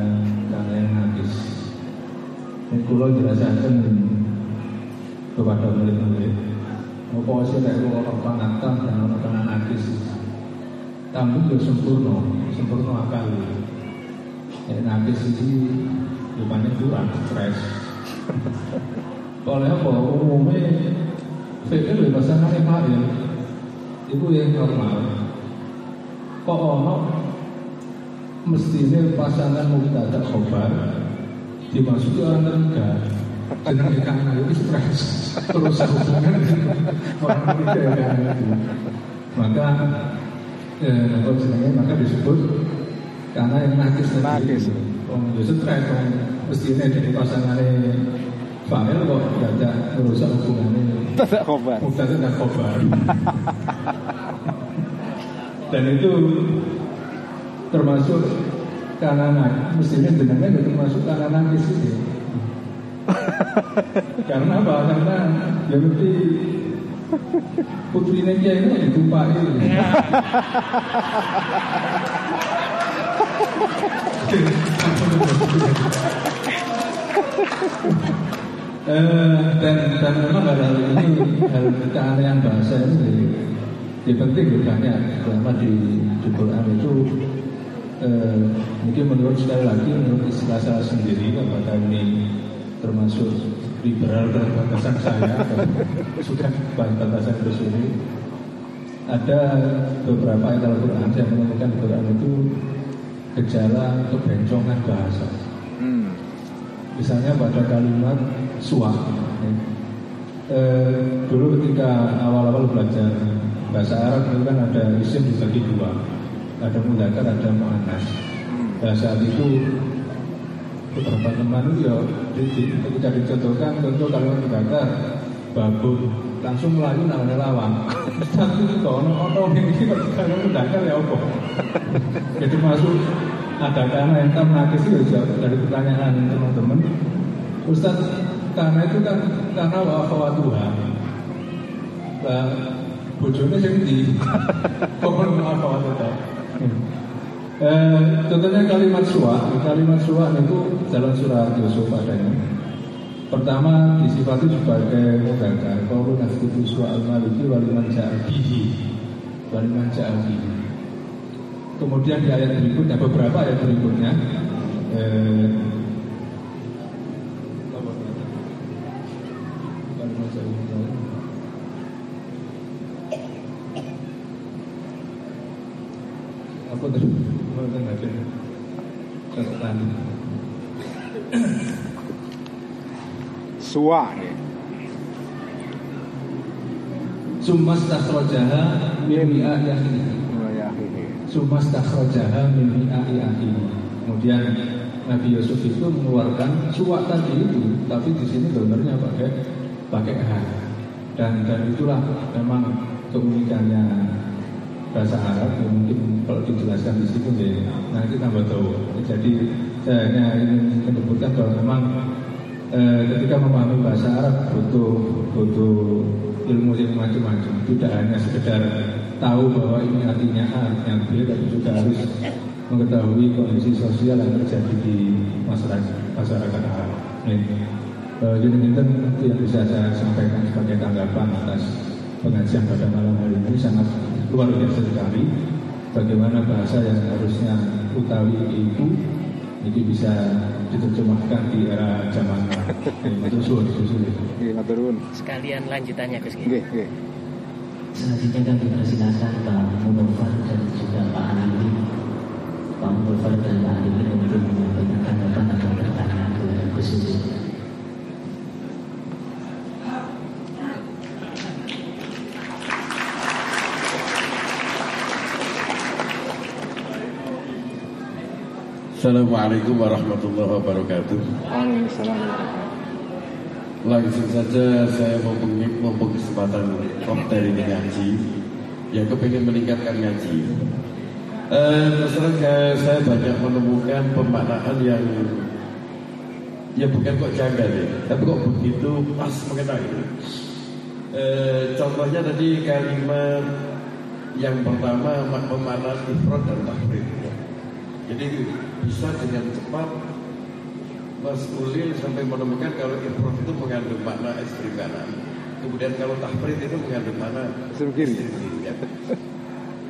tanah yang najis ini kulo jelaskan kepada murid-murid. Apa sih nek ono panatan dan ono tanah najis tamu yo sempurna sempurna akal. Ya najis ini banyak kurang stres oleh apa? Umumnya fikir lebih pasangan yang itu yang normal. Kok ono? Mestinya pasangan mubtada khobar dimasuki orang ketiga dengan ikan itu stres terus hubungan orang ketiga maka eh, apa sebenarnya maka disebut karena yang nakis Nakis. oh itu stres oh, mestinya jadi pasangan Fa'il kok tidak merusak hubungannya Tidak khobar. Mubtada dan khobar dan itu termasuk karena mestinya jenengan itu termasuk karena nangis itu karena apa? Karena ya mesti putrinya dia ini ditumpahi Eh, dan dan memang hal ini hal keanehan bahasa ini ya penting banyak. Selama di di Quran itu eh, mungkin menurut sekali lagi menurut istilah saya sendiri apakah ini termasuk liberal dan batasan saya sudah batasan tersendiri. Ada beberapa ayat Al-Quran yang menemukan di Quran itu gejala kebencongan bahasa. Hmm. misalnya pada kalimat suah. Eh, dulu ketika awal-awal belajar bahasa Arab itu kan ada isim dibagi dua. Ada mudakar ada mu'annas. Nah saat itu beberapa teman itu ya ketika dicontohkan contoh kalimat mudakar babun. Langsung melayu namanya lawang tapi itu ono ono ini kalau mudakar ya apa? Jadi masuk ada karena yang nakis itu ya, dari pertanyaan teman-teman. Ustaz karena itu kan karena wa akhawatuha lah bojone sing di kok akhawatuha Eh, contohnya kalimat suah, kalimat suah itu dalam surat Yusuf adanya. Pertama disifati sebagai gagal. Kalau nasbutu suah al-maliki waliman ja'abihi Waliman ja'abihi Kemudian di ayat berikutnya, beberapa ayat berikutnya eh, Waliman ja'abihi apa tadi? Mungkin ada catatan. Suwa nih. Sumas takhrajaha min mi'a'i akhihi. Sumas takhrajaha min mi'a'i akhihi. Kemudian Nabi Yusuf itu mengeluarkan suwak tadi itu, tapi di sini gambarnya pakai pakai H. Dan dan itulah memang keunikannya bahasa Arab yang mungkin kalau dijelaskan di situ ya nanti tambah tahu. Jadi saya hanya ingin menyebutkan bahwa memang eh, ketika memahami bahasa Arab butuh butuh ilmu yang macam-macam. Tidak hanya sekedar tahu bahwa ini artinya A, artinya B, tapi juga harus mengetahui kondisi sosial yang terjadi di masyarakat masyarakat Arab. Eh, Jadi itu yang bisa saya sampaikan sebagai tanggapan atas pengajian pada malam hari ini sangat luar biasa sekali. Bagaimana bahasa yang harusnya utawi itu ini bisa diterjemahkan di era zaman itu sulit, sulit. Sekalian lanjutannya Gus. Nggih, nggih. Selanjutnya kami persilakan Pak Munofar dan juga Pak Ali. Pak Munofar dan Pak Ali untuk menyampaikan tanggapan atau pertanyaan ke Gus Yusuf. Assalamualaikum warahmatullahi wabarakatuh. Langsung saja saya mau mumpung kesempatan kopter ini ngaji, yang kepingin meningkatkan ngaji. Eh, terus saya banyak menemukan pemaknaan yang ya bukan kok janggal ya, tapi kok begitu pas mengenai. Eh, contohnya tadi kalimat yang pertama pemaknaan ifrad dan tahrir. Jadi bisa dengan cepat Mas Ulil sampai menemukan kalau ifrad itu mengandung makna ekstrim kanan. Kemudian kalau tahfrid itu mengandung makna Ekstrim kiri. ya.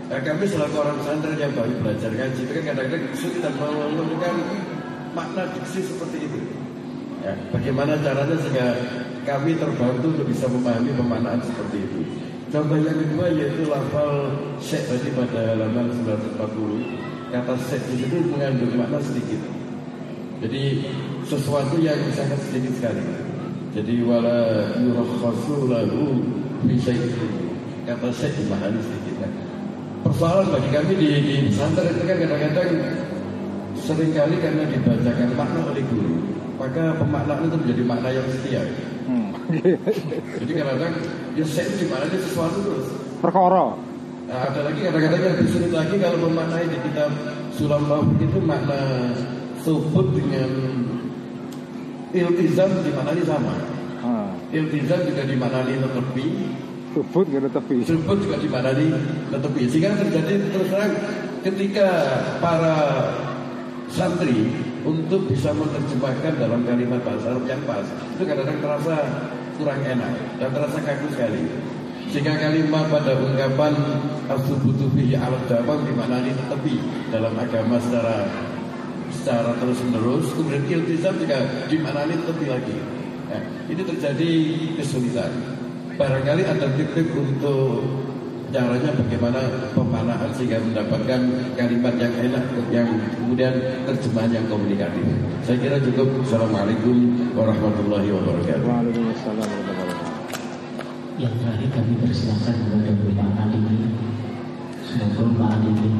Nah, kami selaku orang santri yang baru belajar ngaji itu kan kadang-kadang kesulitan menemukan makna diksi seperti itu. Ya, bagaimana caranya sehingga kami terbantu untuk bisa memahami pemaknaan seperti itu. Contoh yang kedua yaitu lafal syekh tadi pada halaman 940 kata set di situ mengandung makna sedikit. Jadi sesuatu yang sangat sedikit sekali. Jadi wala yurakhasu lahu fi syai'in. Kata set dimahami sedikit. Nah, persoalan bagi kami di, di pesantren itu kan kadang-kadang sering kali karena dibacakan makna oleh guru, maka pemaknaan itu menjadi makna yang setia. Hmm. Jadi kadang-kadang ya set dimaknai sesuatu terus. Perkara. Nah, ada lagi kadang-kadang yang lebih sulit lagi kalau memaknai di kitab Sulam Taufik itu makna subut dengan iltizam dimaknai sama. Ah, Iltizam juga dimaknai tetepi, subut nggak ada tepi. subut juga dimaknai tetepi. Sehingga terjadi terus terang ketika para santri untuk bisa menerjemahkan dalam kalimat bahasa Arab yang pas itu kadang-kadang terasa kurang enak dan terasa kaku sekali. Sehingga kalimat pada ungkapan asubutu fihi alat dawam dimaknai tepi dalam agama secara secara terus menerus. Kemudian iltizam juga dimaknai tepi lagi. Nah, ini terjadi kesulitan. Barangkali ada trik untuk caranya bagaimana pemanaan sehingga mendapatkan kalimat yang enak yang kemudian terjemahan yang komunikatif. Saya kira cukup. Assalamualaikum warahmatullahi wabarakatuh. Kami persilakan kepada Bapak Ali. Semoga Pak deh.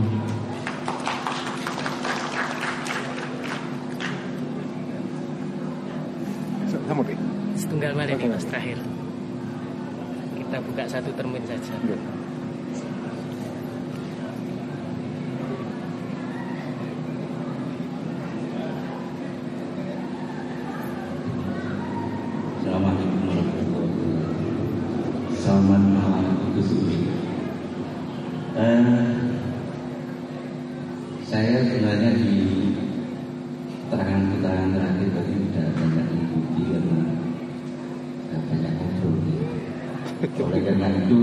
Setunggal balik nih mas terakhir. Kita buka satu termin saja. Nggih. Assalamualaikum warahmatullahi wabarakatuh. Selamat malam Gus Uri. Eh, saya sebenarnya di keterangan-keterangan terakhir tadi tidak banyak mengikuti karena tidak banyak ngobrol. Oleh karena itu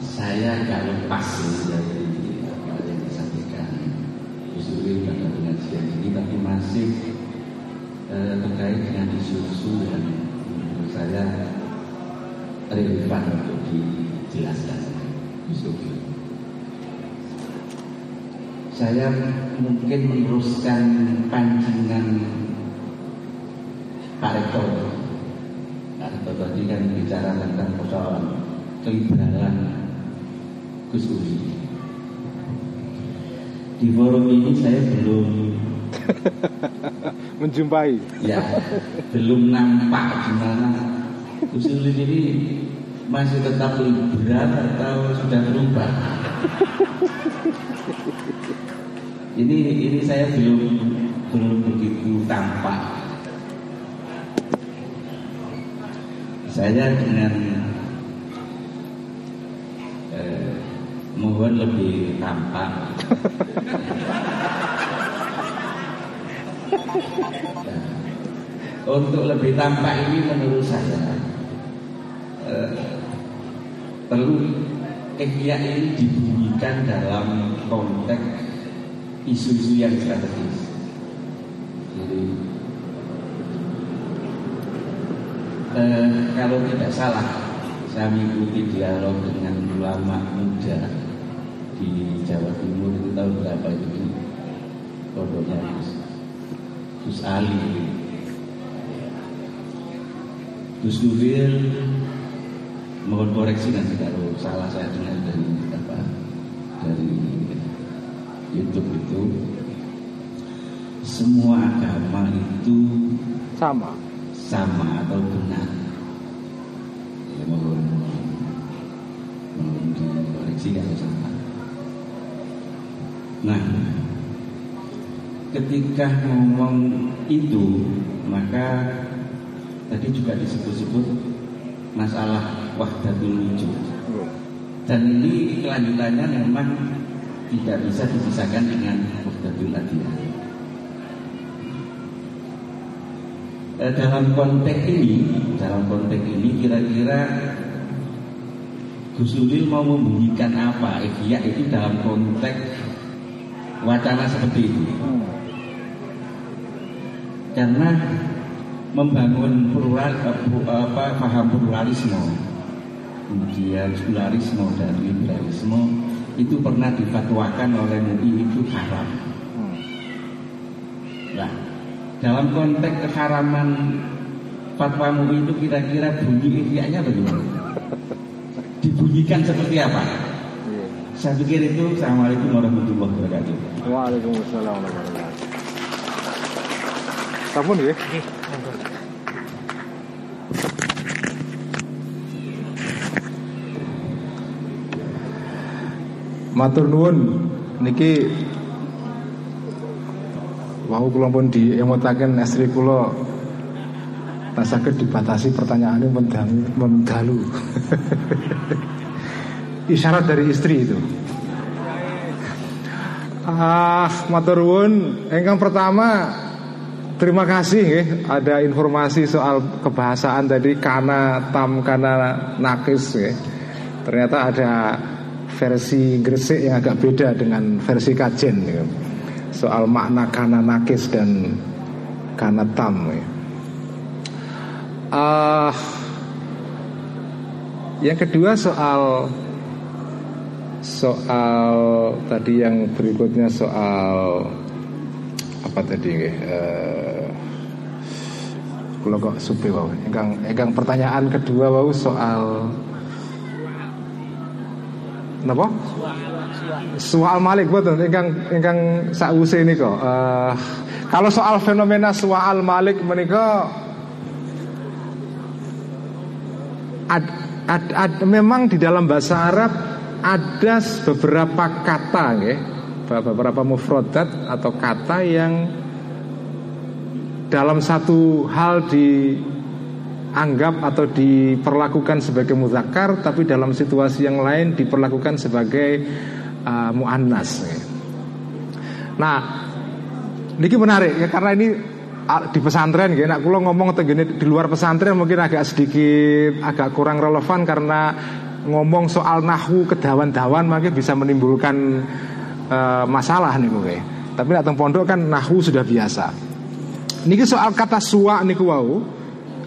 saya agak lepas dari apa yang disampaikan Duri pada pengajian ini, tapi masih eh, terkait dengan isu-isu yang menurut saya relevan untuk dijelaskan Duri. Saya mungkin meneruskan pancingan Pak Rektor. Pak Rektor tadi kan bicara tentang persoalan keliberalan Gus. Di forum ini saya belum Menjumpai. ya belum nampak gimana Gus ini masih tetap liberal atau sudah berubah. Ini ini saya belum belum begitu tampak. Saya dengan eh, mohon lebih tampak. Nah, Untuk lebih tampak ini menurut saya eh, perlu ihya ini dibunyikan dalam konteks isu-isu yang strategis. Jadi eh, kalau tidak salah, saya mengikuti dialog dengan ulama muda di Jawa Timur itu tahun berapa itu pondoknya Gus, Gus Ali, Gus Nuril, mohon koreksi nanti kalau salah saya dengar dari apa dari YouTube itu. Semua agama itu Sama. sama atau benar. Nah, ketika ngomong itu maka tadi juga disebut-sebut masalah wahdatul wujud. Dan ini kelanjutannya memang tidak bisa dipisahkan dengan wahdatul adiyah. Eh, dalam konteks ini, dalam konteks ini kira-kira Gus Ulil mau membunyikan apa? Ihya itu dalam konteks wacana seperti itu. Karena membangun plural apa paham pluralisme, kemudian sekularisme dan liberalisme itu pernah difatwakan oleh MUI itu haram. Nah, dalam konteks keharaman fatwa MUI itu kira-kira bunyi ihya'nya bagaimana? Dibunyikan seperti apa? Saya pikir itu Assalamualaikum warahmatullahi wabarakatuh. Waalaikumsalam warahmatullahi wabarakatuh. Sampun? Nggih. Matur nuwun niki wau kula pun diemutaken estri kula saged dibatasi pertanyaannya mendalu. Isyarat dari istri itu. Ah, matur nuwun. Engkang pertama terima kasih nggih ada informasi soal kebahasaan tadi kana tam kana nakis. Ternyata ada versi Gresik yang agak beda dengan versi Kajen ya. soal makna kana nakis dan kana tam. Ya. Ah, yang kedua soal soal tadi yang berikutnya soal apa tadi? Eh, kula kok supe wau. Engkang engkang pertanyaan kedua wau soal Napa? Soal Malik betul ingkang ingkang sakwuse nika. Uh, kalau soal fenomena soal Malik menika ad, ad, ad, memang di dalam bahasa Arab ada beberapa kata nggih, beberapa mufradat atau kata yang dalam satu hal dianggap atau diperlakukan sebagai muzakkar tapi dalam situasi yang lain diperlakukan sebagai uh, muannas. nggih. Nah, niki menarik ya karena ini di pesantren ya, kula ngomong di luar pesantren mungkin agak sedikit agak kurang relevan karena ngomong soal nahu kedawan-dawan mungkin bisa menimbulkan eh, masalah nih gue. Tapi datang pondok kan nahu sudah biasa. Niki soal kata suwa niku wau.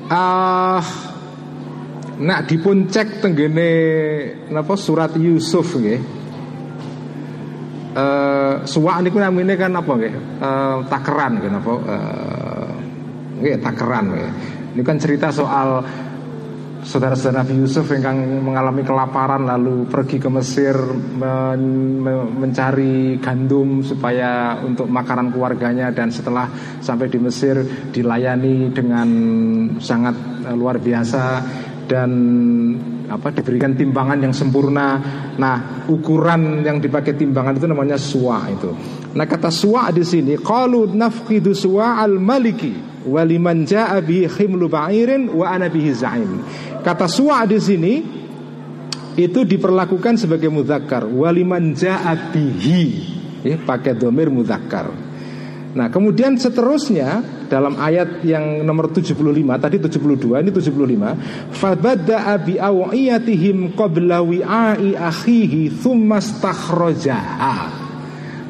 Ah nak dipun cek tenggene napa surat Yusuf nggih. Eh suwa niku namine kan apa nggih? Eh takeran nggih napa? Eh nggih takeran nggih. Ini kan cerita soal saudara-saudara Nabi Yusuf yang mengalami kelaparan lalu pergi ke Mesir men- men- mencari gandum supaya untuk makanan keluarganya dan setelah sampai di Mesir dilayani dengan sangat eh, luar biasa dan apa diberikan timbangan yang sempurna. Nah, ukuran yang dipakai timbangan itu namanya suwa itu. Nah, kata suwa di sini qalu nafqidu suwa al-maliki waliman jaa bihi khimlu ba'irin wa ana bihi za'im. Kata suwa di sini itu diperlakukan sebagai muzakkar waliman jaa bihi ya, pakai domir muzakkar. Nah, kemudian seterusnya dalam ayat yang nomor 75 tadi 72 ini 75 fabada'a bi awiyatihim qabla wi'ai akhihi thumma stakhrajaha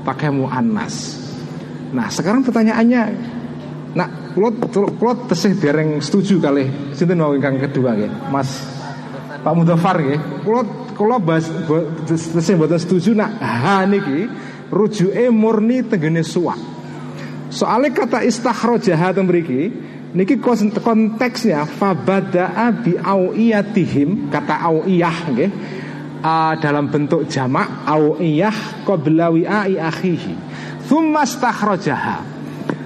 pakai muannas. Nah, sekarang pertanyaannya Nah, kulot kulot tesih dereng setuju kali sinten mau ingkang kedua nggih, Mas Pak Mudofar nggih. Kulot kula bahas tesih mboten setuju nak ha niki rujuke murni tenggene suwak. Soalnya kata istakhrojaha mriki niki konteksnya fabada'a bi awiyatihim kata awiyah nggih uh, dalam bentuk jamak awiyah qabla wi'ai akhihi thumma istakhrojaha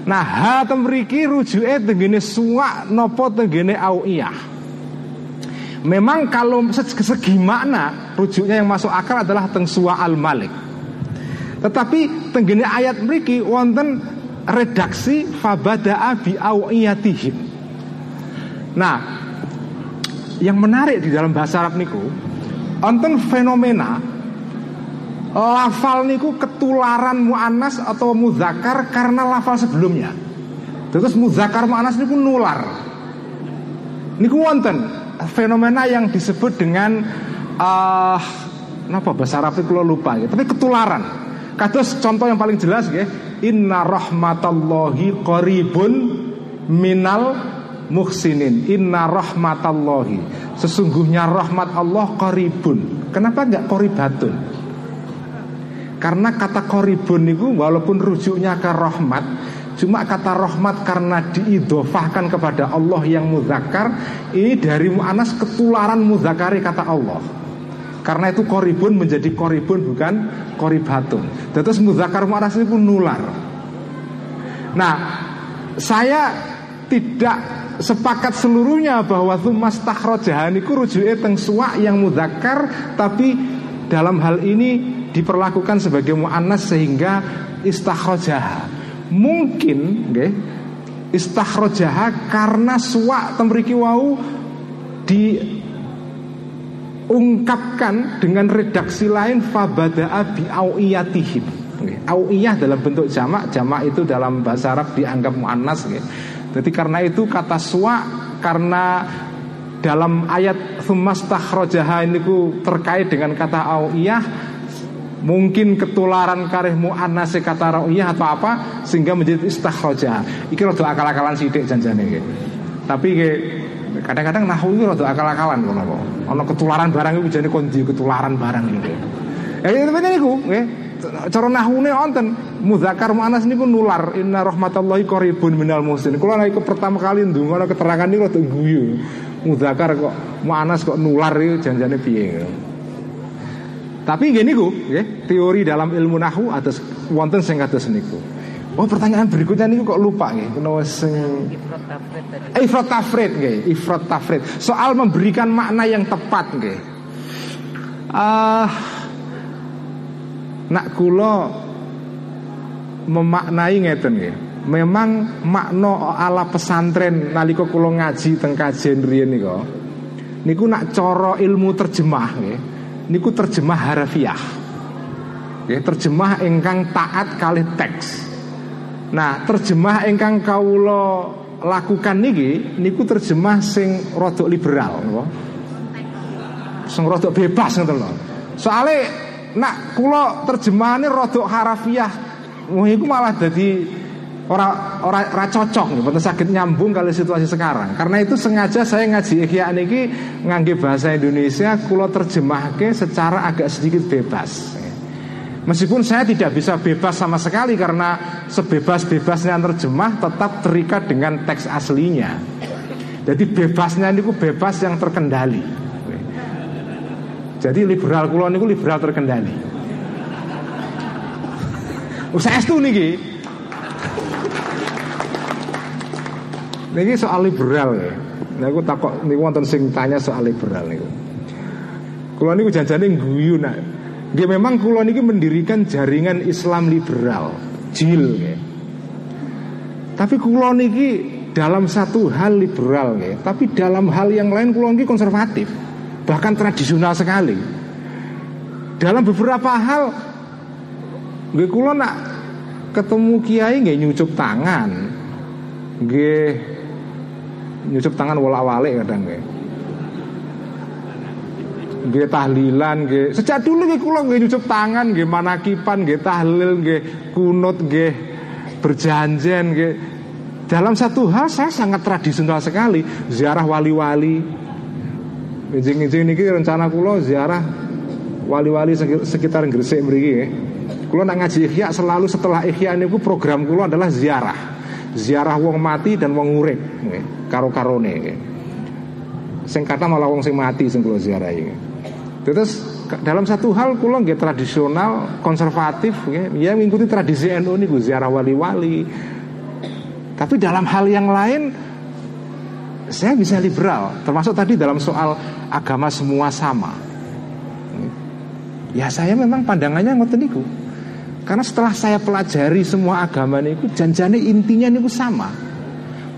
Nah, ha temriki rujuke tenggene suwak nopo tenggene awiyah Memang kalau segi makna rujuknya yang masuk akal adalah teng suwa al malik. Tetapi tenggene ayat mriki wonten redaksi fabada'a bi awiyatihim. Nah, yang menarik di dalam bahasa Arab niku wonten fenomena lafal niku ketularan muannas atau muzakar karena lafal sebelumnya. Terus muzakar muannas niku nular. Niku wonten fenomena yang disebut dengan uh, apa bahasa Arab itu lupa ya, tapi ketularan. Kados contoh yang paling jelas ya, inna rahmatallahi qaribun minal muhsinin. Inna rahmatallahi. Sesungguhnya rahmat Allah qaribun. Kenapa enggak qoribatun? Karena kata koribun itu walaupun rujuknya ke rahmat Cuma kata rahmat karena diidofahkan kepada Allah yang muzakkar Ini dari mu'anas ketularan muzakari kata Allah. Karena itu koribun menjadi koribun bukan koribatun Terus muzakkar mu'anas itu pun nular. Nah saya tidak sepakat seluruhnya bahwa tumas takhrojahan itu rujuknya teng suwa yang muzakkar Tapi dalam hal ini diperlakukan sebagai mu'annas sehingga istakhrojaha mungkin istakhrojaha karena suwak temriki wau diungkapkan dengan redaksi lain fabada'a bi awiyatihim Awiyah dalam bentuk jamak Jamak itu dalam bahasa Arab dianggap mu'annas Jadi karena itu kata suwa Karena dalam ayat Thumastakhrojaha ini terkait dengan kata awiyah Mungkin ketularan karih mu'annas kata ra'iyah atau apa Sehingga menjadi istakhroja Iki rada akal-akalan sidik janjane gitu. Tapi kadang-kadang nahu itu rada akal-akalan Ono ketularan barang itu jadi kondi ketularan barang gitu. Ya itu ini niku nggih. Cara nahune wonten mudzakar mu'annas niku nular inna rahmatallahi qaribun minal muslim. Kula nek pertama kali ndonga keterangan niku rada guyu. Mudzakar kok mu'annas kok nular itu janjane piye. Tapi gini ku, ya, teori dalam ilmu nahu atas wonten sing kados niku. Oh pertanyaan berikutnya niku kok lupa nggih, kena sing ifrat tafrid nggih, ifrat tafrid. Soal memberikan makna yang tepat nggih. Ah uh, nak kula memaknai ngeten nggih. Memang makna ala pesantren nalika kula ngaji teng kajen riyen niku. Niku nak cara ilmu terjemah nggih niku terjemah harafiah. ya, terjemah ingkang taat kali teks. Nah, terjemah ingkang kawula lakukan niki niku terjemah sing rodok liberal napa? Sing rodok bebas ngoten lho. Soale nak kula terjemahane rodok harafiah, wah iku malah dadi ora ora ora cocok betul sakit nyambung kali situasi sekarang. Karena itu sengaja saya ngaji Ihya niki ngangge bahasa Indonesia kulo terjemahke secara agak sedikit bebas. Meskipun saya tidak bisa bebas sama sekali karena sebebas-bebasnya terjemah tetap terikat dengan teks aslinya. Jadi bebasnya niku bebas yang terkendali. Jadi liberal kulo niku liberal terkendali. Saya itu niki Niki soal liberal ya. Nah, aku takut nih wonten sing tanya soal liberal niku. Kulo niku janjane guyu nak. Dia memang kulo niki mendirikan jaringan Islam liberal, JIL ya. Tapi kulo niki dalam satu hal liberal ya, tapi dalam hal yang lain kulo niki konservatif, bahkan tradisional sekali. Dalam beberapa hal, gue kulo nak ketemu kiai nggak nyucup tangan, gue nyusup tangan wala walik kadang nggih. Nggih tahlilan nggih. Sejak dulu nggih kula nggih nyusup tangan nggih manakipan nggih tahlil nggih kunut nggih berjanjian nggih. Dalam satu hal saya sangat tradisional sekali ziarah wali-wali. Izin-izin niki rencana kula ziarah wali-wali sekitar Gresik mriki nggih. Kula nak ngaji ikhya selalu setelah ikhya niku program kula adalah ziarah ziarah wong mati dan wong urip karo karone sing kata malah wong sing mati sing kula ziarahi terus dalam satu hal kula nggih tradisional konservatif ya mengikuti tradisi NU niku ziarah wali-wali. Tapi dalam hal yang lain saya bisa liberal termasuk tadi dalam soal agama semua sama. Ya saya memang pandangannya ngoten niku karena setelah saya pelajari semua agama niku janjane intinya niku sama.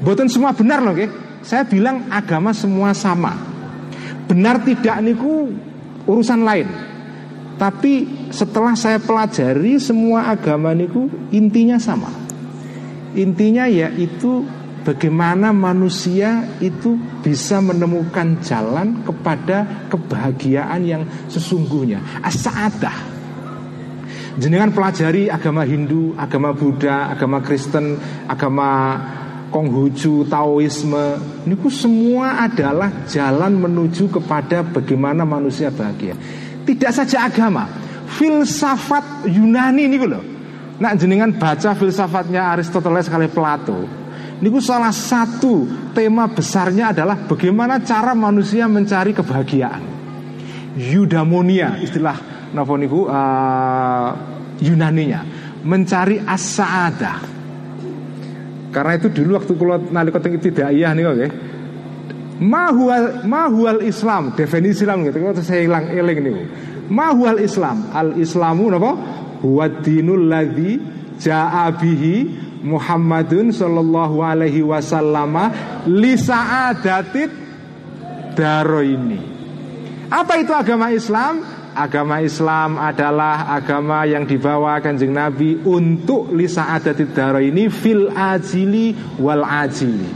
Boten semua benar loh, okay? Saya bilang agama semua sama. Benar tidak niku urusan lain. Tapi setelah saya pelajari semua agama niku intinya sama. Intinya yaitu bagaimana manusia itu bisa menemukan jalan kepada kebahagiaan yang sesungguhnya. As-sa'adah jenengan pelajari agama Hindu, agama Buddha, agama Kristen, agama Konghucu, Taoisme, ini semua adalah jalan menuju kepada bagaimana manusia bahagia. Tidak saja agama, filsafat Yunani ini loh. Nah jenengan baca filsafatnya Aristoteles kali Plato. Ini salah satu tema besarnya adalah bagaimana cara manusia mencari kebahagiaan. Eudaimonia istilah napa niku uh, Yunaninya mencari as-sa'adah. Karena itu dulu waktu kula nalika teng ibtidaiyah niku nggih. Mahual mahual Islam, definisi Islam gitu. Kalau saya hilang eling niku. Mahual Islam, al Islamu napa? Huwa dinul ladzi Muhammadun sallallahu alaihi wasallam li daro ini. Apa itu agama Islam? Agama Islam adalah agama yang dibawa kanjeng Nabi untuk lisa adatid daro ini fil ajili wal ajili.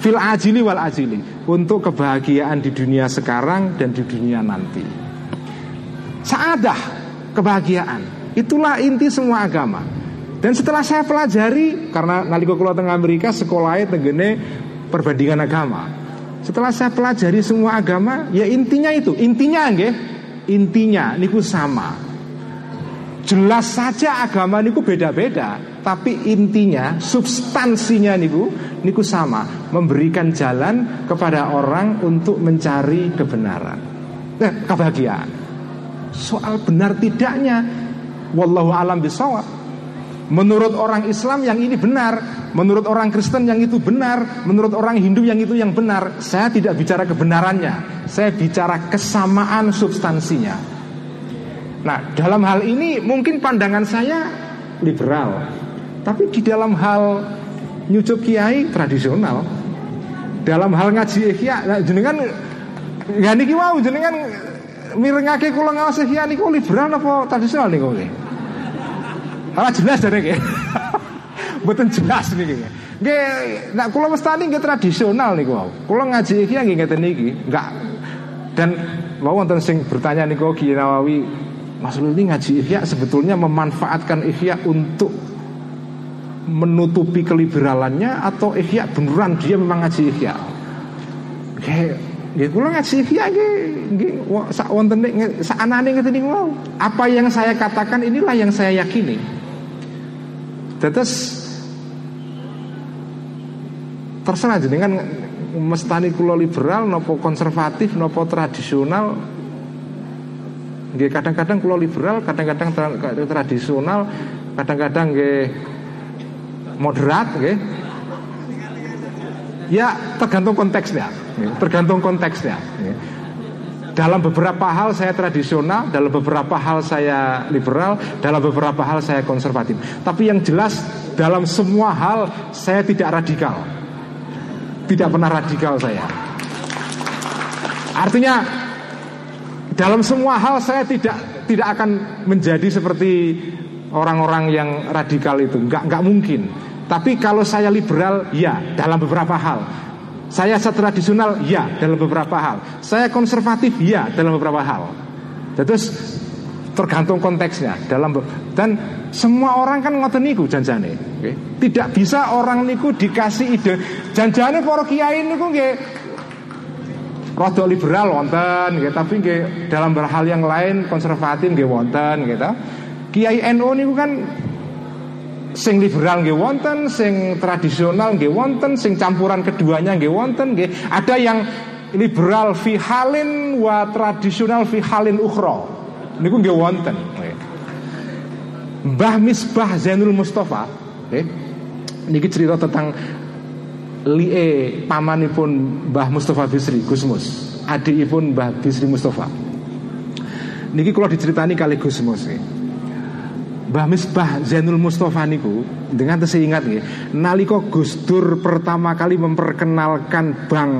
Fil ajili wal ajili. Untuk kebahagiaan di dunia sekarang dan di dunia nanti. Saadah kebahagiaan. Itulah inti semua agama. Dan setelah saya pelajari karena nalika kula tengah Amerika sekolahnya tenggene perbandingan agama. Setelah saya pelajari semua agama ya intinya itu. Intinya nggih intinya niku sama. Jelas saja agama niku beda-beda, tapi intinya substansinya niku niku sama, memberikan jalan kepada orang untuk mencari kebenaran. Eh, kebahagiaan. Soal benar tidaknya wallahu alam bisawab. Menurut orang Islam yang ini benar. Menurut orang Kristen yang itu benar. Menurut orang Hindu yang itu yang benar. Saya tidak bicara kebenarannya. Saya bicara kesamaan substansinya. Nah dalam hal ini mungkin pandangan saya liberal. Tapi di dalam hal nyucup kiai tradisional Dalam hal ngaji ikhya nah, Jenengan Ya niki wow jenengan Mirengake kula ngawas ikhya niku liberal apa tradisional niku Ora jelas dari nggih. Mboten jelas niki. Nggih, nek kula mestani nggih tradisional niku wau. Kula ngaji iki nggih ngeten niki, enggak dan mau wonten sing bertanya niku Kiai Nawawi, Mas ini ngaji ihya sebetulnya memanfaatkan ihya untuk menutupi keliberalannya atau ihya beneran dia memang ngaji ihya. Kayak Nggih kula ngaji ihya nggih nggih sak wonten sak anane ngeten niku. Apa yang saya katakan inilah yang saya yakini. Tetes terserah jenengan mestani kula liberal nopo konservatif nopo tradisional. Nggih kadang-kadang kula liberal kadang-kadang tradisional kadang-kadang nggih moderat nggih. Ya tergantung konteksnya tergantung konteksnya dalam beberapa hal saya tradisional, dalam beberapa hal saya liberal, dalam beberapa hal saya konservatif. Tapi yang jelas dalam semua hal saya tidak radikal. Tidak pernah radikal saya. Artinya dalam semua hal saya tidak tidak akan menjadi seperti orang-orang yang radikal itu. Enggak enggak mungkin. Tapi kalau saya liberal, ya dalam beberapa hal. Saya tradisional, ya dalam beberapa hal. Saya konservatif, ya dalam beberapa hal. Terus tergantung konteksnya dalam dan semua orang kan ngoten niku janjane. Okay? Tidak bisa orang niku dikasih ide janjane para kiai niku nggih rada liberal wonten nggih tapi nggih dalam hal yang lain konservatif nggih wonten gitu. Kiai NU niku kan sing liberal nggih wonten, sing tradisional nggih wonten, sing campuran keduanya nggih wonten nggih. Ada yang liberal fi halin wa tradisional fi halin ukhra. Niku nggih wonten. Mbah Misbah Zainul Mustafa, nggih. Niki cerita tentang lie pamanipun Mbah Mustafa Bisri Gusmus, adikipun Mbah Bisri Mustafa. Niki kalau diceritani kali Gusmus nggih. Mbah Misbah Zainul Mustafa niku dengan tesih ingat nggih nalika Gus Dur pertama kali memperkenalkan Bang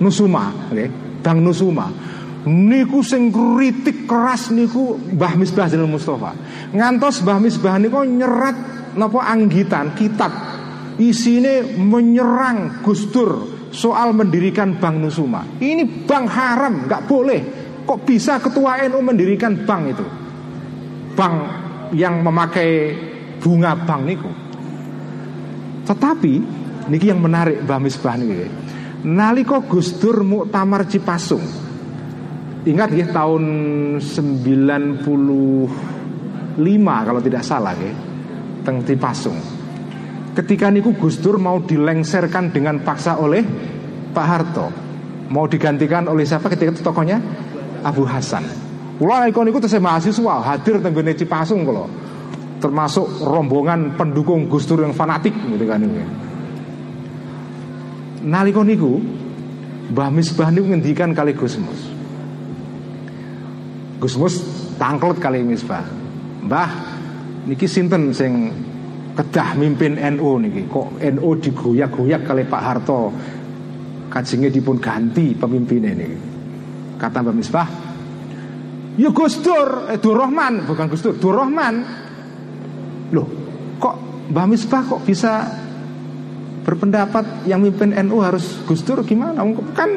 Nusuma nggih Bang Nusuma niku sing kritik keras niku Mbah Misbah Zainul Mustafa. Ngantos Mbah Misbah niku nyerat napa anggitan kitab isine menyerang Gus Dur soal mendirikan Bank Nusuma. Ini bank haram nggak boleh. Kok bisa ketua NU mendirikan bank itu? Bank yang memakai bunga bank niku. Tetapi niki yang menarik Mbah Misbah niki. Nalika Gus Dur Muktamar Cipasung. Ingat ya tahun 95 kalau tidak salah ya. Teng Cipasung. Ketika niku Gus Dur mau dilengserkan dengan paksa oleh Pak Harto. Mau digantikan oleh siapa ketika itu tokohnya? Abu Hasan. Kulo ikon iku tesih mahasiswa hadir tenggene Cipasung kula. Termasuk rombongan pendukung Gus Dur yang fanatik gitu kan ini. Nalika niku Mbah Misbah niku ngendikan kali Gusmus. Gusmus tangklet kali Misbah. Mbah niki sinten sing kedah mimpin NU niki kok NU digoyak-goyak kali Pak Harto kajenge dipun ganti pemimpin ini kata Mbah Misbah Ya Gus Dur, eh, Dur Rahman, bukan Gus Dur, Dur Rahman. Loh, kok Mbah Misbah kok bisa berpendapat yang mimpin NU harus Gus Dur gimana? Kan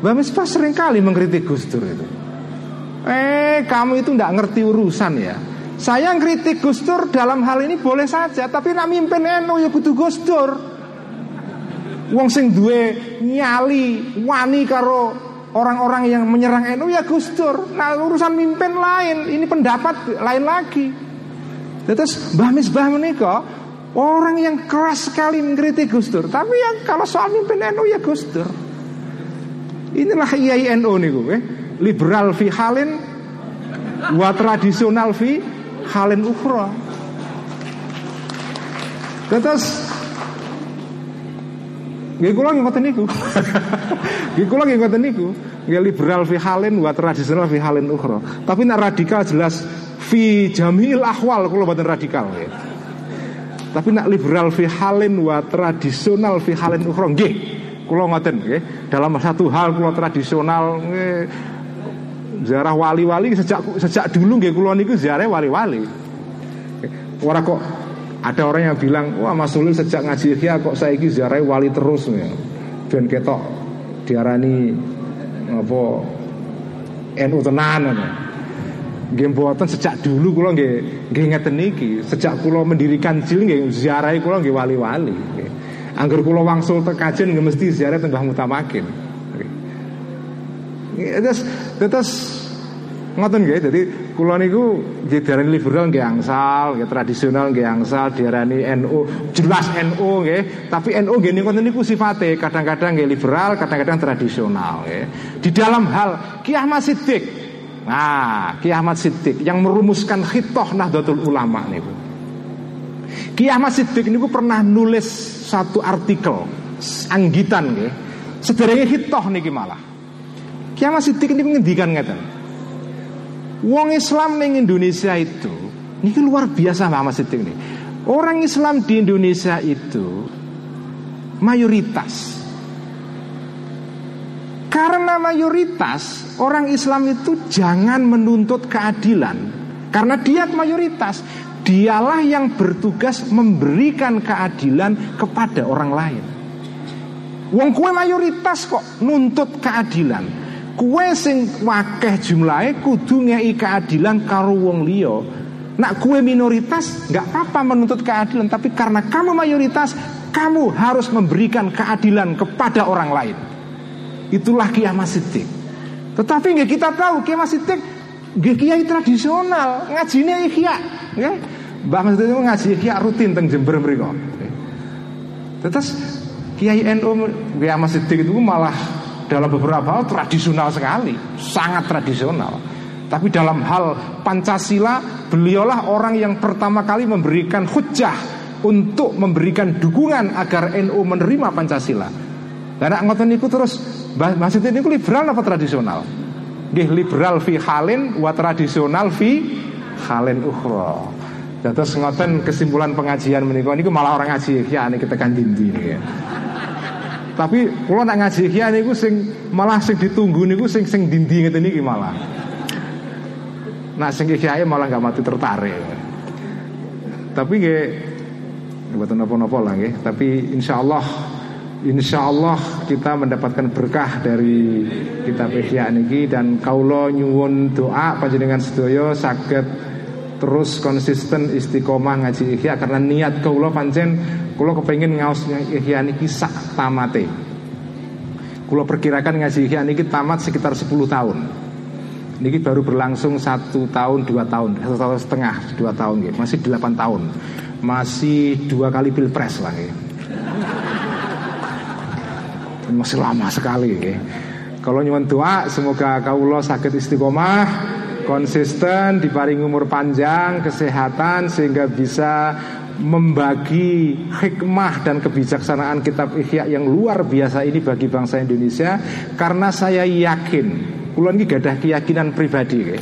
Mbah Misbah sering kali mengkritik Gus Dur itu. Eh, kamu itu tidak ngerti urusan ya. Saya ngkritik Gus Dur dalam hal ini boleh saja, tapi nak mimpin NU ya butuh Gus Dur. Wong sing duwe nyali wani karo orang-orang yang menyerang NU ya Gus Dur. Nah urusan mimpin lain, ini pendapat lain lagi. Terus Mbah Misbah menikah orang yang keras sekali mengkritik Gus Dur. Tapi yang kalau soal mimpin NU ya Gus Dur. Inilah IAI NU nih gue. Liberal fi halin, wa tradisional fi halin ukhra. Terus Nggih kula ngoten niku. Nggih kula ngoten niku. Nggih liberal fi halin wa tradisional fi halin ukhra. Tapi nek radikal jelas fi jamil ahwal kula mboten radikal nggih. Tapi nak liberal fi halin wa tradisional fi halin ukhra nggih. Kula ngoten nggih. Dalam satu hal kula tradisional nggih ziarah wali-wali sejak sejak dulu nggih kula niku ziarah wali-wali. Orang kok ada orang yang bilang, wah Mas Ulil sejak ngaji Ihya kok saya ini ziarah wali terus ya. Dan ketok diarani apa NU tenan ya. Nggih mboten sejak dulu kula nggih nggih ngeten sejak kula mendirikan JIL nggih ziarahi kula nggih wali-wali. Angger kula wangsul teng kajen nggih mesti ziarah teng Mbah Mutamakin. Terus terus ngoten nggih dadi kula niku nggih diarani liberal nggih angsal, nggih tradisional nggih angsal, diarani NU jelas NU nggih, tapi NU nggih niku niku sifate kadang-kadang nggih liberal, kadang-kadang tradisional nggih. Di dalam hal Ki Ahmad Siddiq Nah, Ki Ahmad Siddiq yang merumuskan khitoh Nahdlatul Ulama niku. Ki Ahmad Siddiq niku pernah nulis satu artikel anggitan nggih. Sederenge khitoh niki malah. Ki Ahmad Siddiq niku ngendikan ngeten. Wong Islam ning Indonesia itu niki luar biasa Mbak Ahmad Siddiq nih. Orang Islam di Indonesia itu mayoritas. Karena mayoritas orang Islam itu jangan menuntut keadilan. Karena dia mayoritas Dialah yang bertugas memberikan keadilan kepada orang lain. Wong kue mayoritas kok nuntut keadilan Kue sing wakeh jumlahnya kudu ngei keadilan karo wong liya Nak kue minoritas nggak apa-apa menuntut keadilan Tapi karena kamu mayoritas Kamu harus memberikan keadilan kepada orang lain Itulah Kiai Mas Siddiq. Tetapi nggak kita tahu Kiai Mas Siddiq nggih kiai tradisional, ngajine ihya, nggih. Mbah Mas Siddiq ngaji ihya rutin teng Jember mriku. Terus Kiai NU Kiai Mas itu malah dalam beberapa hal tradisional sekali, sangat tradisional. Tapi dalam hal Pancasila, beliaulah orang yang pertama kali memberikan hujah untuk memberikan dukungan agar NU menerima Pancasila. Dan ngoten niku terus Mas ini liberal apa tradisional? Gih liberal fi halin wa tradisional fi halin ukhra. Terus ngoten kesimpulan pengajian menika niku malah orang ngaji ya ini kita kan dindi ya. Tapi kalau nak ngaji ya niku sing malah sing ditunggu niku sing sing dindi ngeten niki malah. Nah sing kiai malah nggak mati tertarik. Tapi nggih buatan apa-apa lah nggih, tapi insya Allah Insya Allah kita mendapatkan berkah dari kitab Ihya niki dan kaulo nyuwun doa panjenengan sedoyo sakit terus konsisten istiqomah ngaji Ihya karena niat kaulo pancen kaulo kepengen ngaus Ihya niki sak tamate. Kulo perkirakan ngaji Ihya niki tamat sekitar 10 tahun. Niki baru berlangsung satu tahun dua tahun satu tahun setengah dua tahun gitu. masih delapan tahun masih dua kali pilpres lah gitu masih lama sekali ya. Kalau nyuwun doa semoga kaulo sakit istiqomah konsisten diparingi umur panjang kesehatan sehingga bisa membagi hikmah dan kebijaksanaan kitab Ihya yang luar biasa ini bagi bangsa Indonesia karena saya yakin kulon ini gadah keyakinan pribadi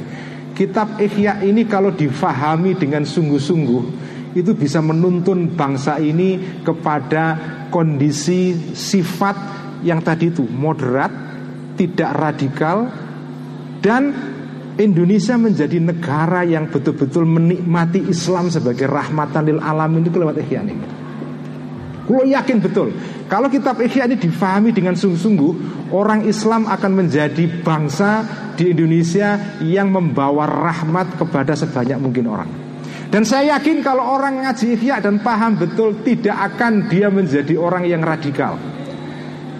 kitab Ihya ini kalau difahami dengan sungguh-sungguh itu bisa menuntun bangsa ini kepada kondisi sifat yang tadi itu moderat, tidak radikal dan Indonesia menjadi negara yang betul-betul menikmati Islam sebagai rahmatan lil alamin. Itu lewat ihya ini. Kulo yakin betul. Kalau kitab Ihya ini difahami dengan sungguh-sungguh Orang Islam akan menjadi bangsa di Indonesia Yang membawa rahmat kepada sebanyak mungkin orang. Dan saya yakin kalau orang ngaji Ihya dan paham betul Tidak akan dia menjadi orang yang radikal.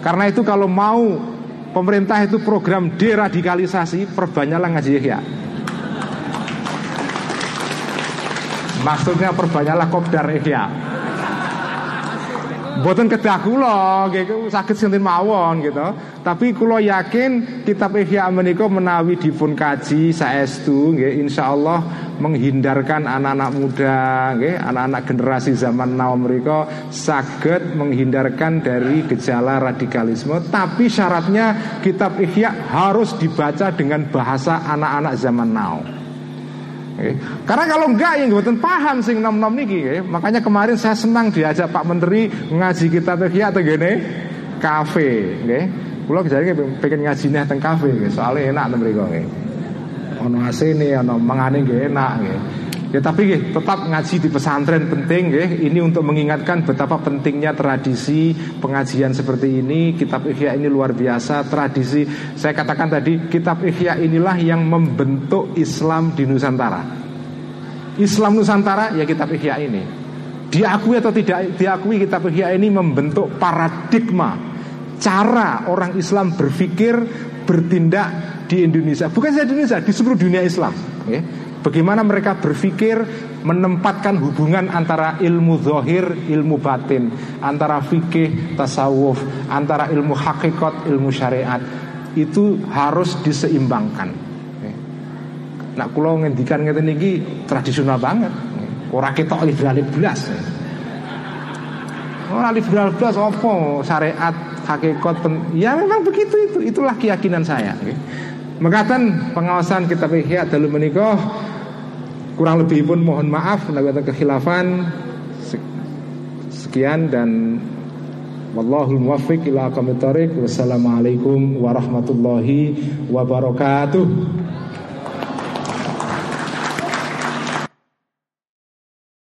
Karena itu kalau mau pemerintah itu program deradikalisasi, perbanyaklah ngaji ya. Maksudnya perbanyaklah kopdar ihya. Boten kedah kula nggih saged sinten mawon gitu. Tapi kula yakin kitab Ihya menika menawi dipun kaji saestu nggih insyaallah menghindarkan anak-anak muda nggih anak-anak generasi zaman now mereka saged menghindarkan dari gejala radikalisme tapi syaratnya kitab Ihya harus dibaca dengan bahasa anak-anak zaman now. Okay. Karena kalau enggak yang buatan paham sing nom nom niki, okay. makanya kemarin saya senang diajak Pak Menteri ngaji kita atau gini kafe, okay. Pulau jadi pengen ngaji nih teng kafe, okay. soalnya enak tuh mereka. Okay. Ono nih, ono mengani gak enak, okay. Ya tapi nggih, tetap ngaji di pesantren penting nggih. Ini untuk mengingatkan betapa pentingnya tradisi pengajian seperti ini. Kitab Ihya ini luar biasa. Tradisi saya katakan tadi, kitab Ihya inilah yang membentuk Islam di Nusantara. Islam Nusantara ya kitab Ihya ini. Diakui atau tidak diakui kitab Ihya ini membentuk paradigma cara orang Islam berpikir, bertindak di Indonesia. Bukan saja di Indonesia, di seluruh dunia Islam. Ya. Bagaimana mereka berpikir menempatkan hubungan antara ilmu zohir, ilmu batin, antara fikih, tasawuf, antara ilmu hakikat, ilmu syariat itu harus diseimbangkan. Nah, kalau ngendikan ngeten iki tradisional banget. Ora ketok liberal belas. Ora liberal belas apa syariat, hakikat, ya memang begitu itu. Itulah keyakinan saya. Mengatakan pengawasan kitab Ihya dalu menikah Kurang lebih pun mohon maaf Nabi kekhilafan. Sekian dan Wallahul muwaffiq ila aqamit Wassalamualaikum warahmatullahi wabarakatuh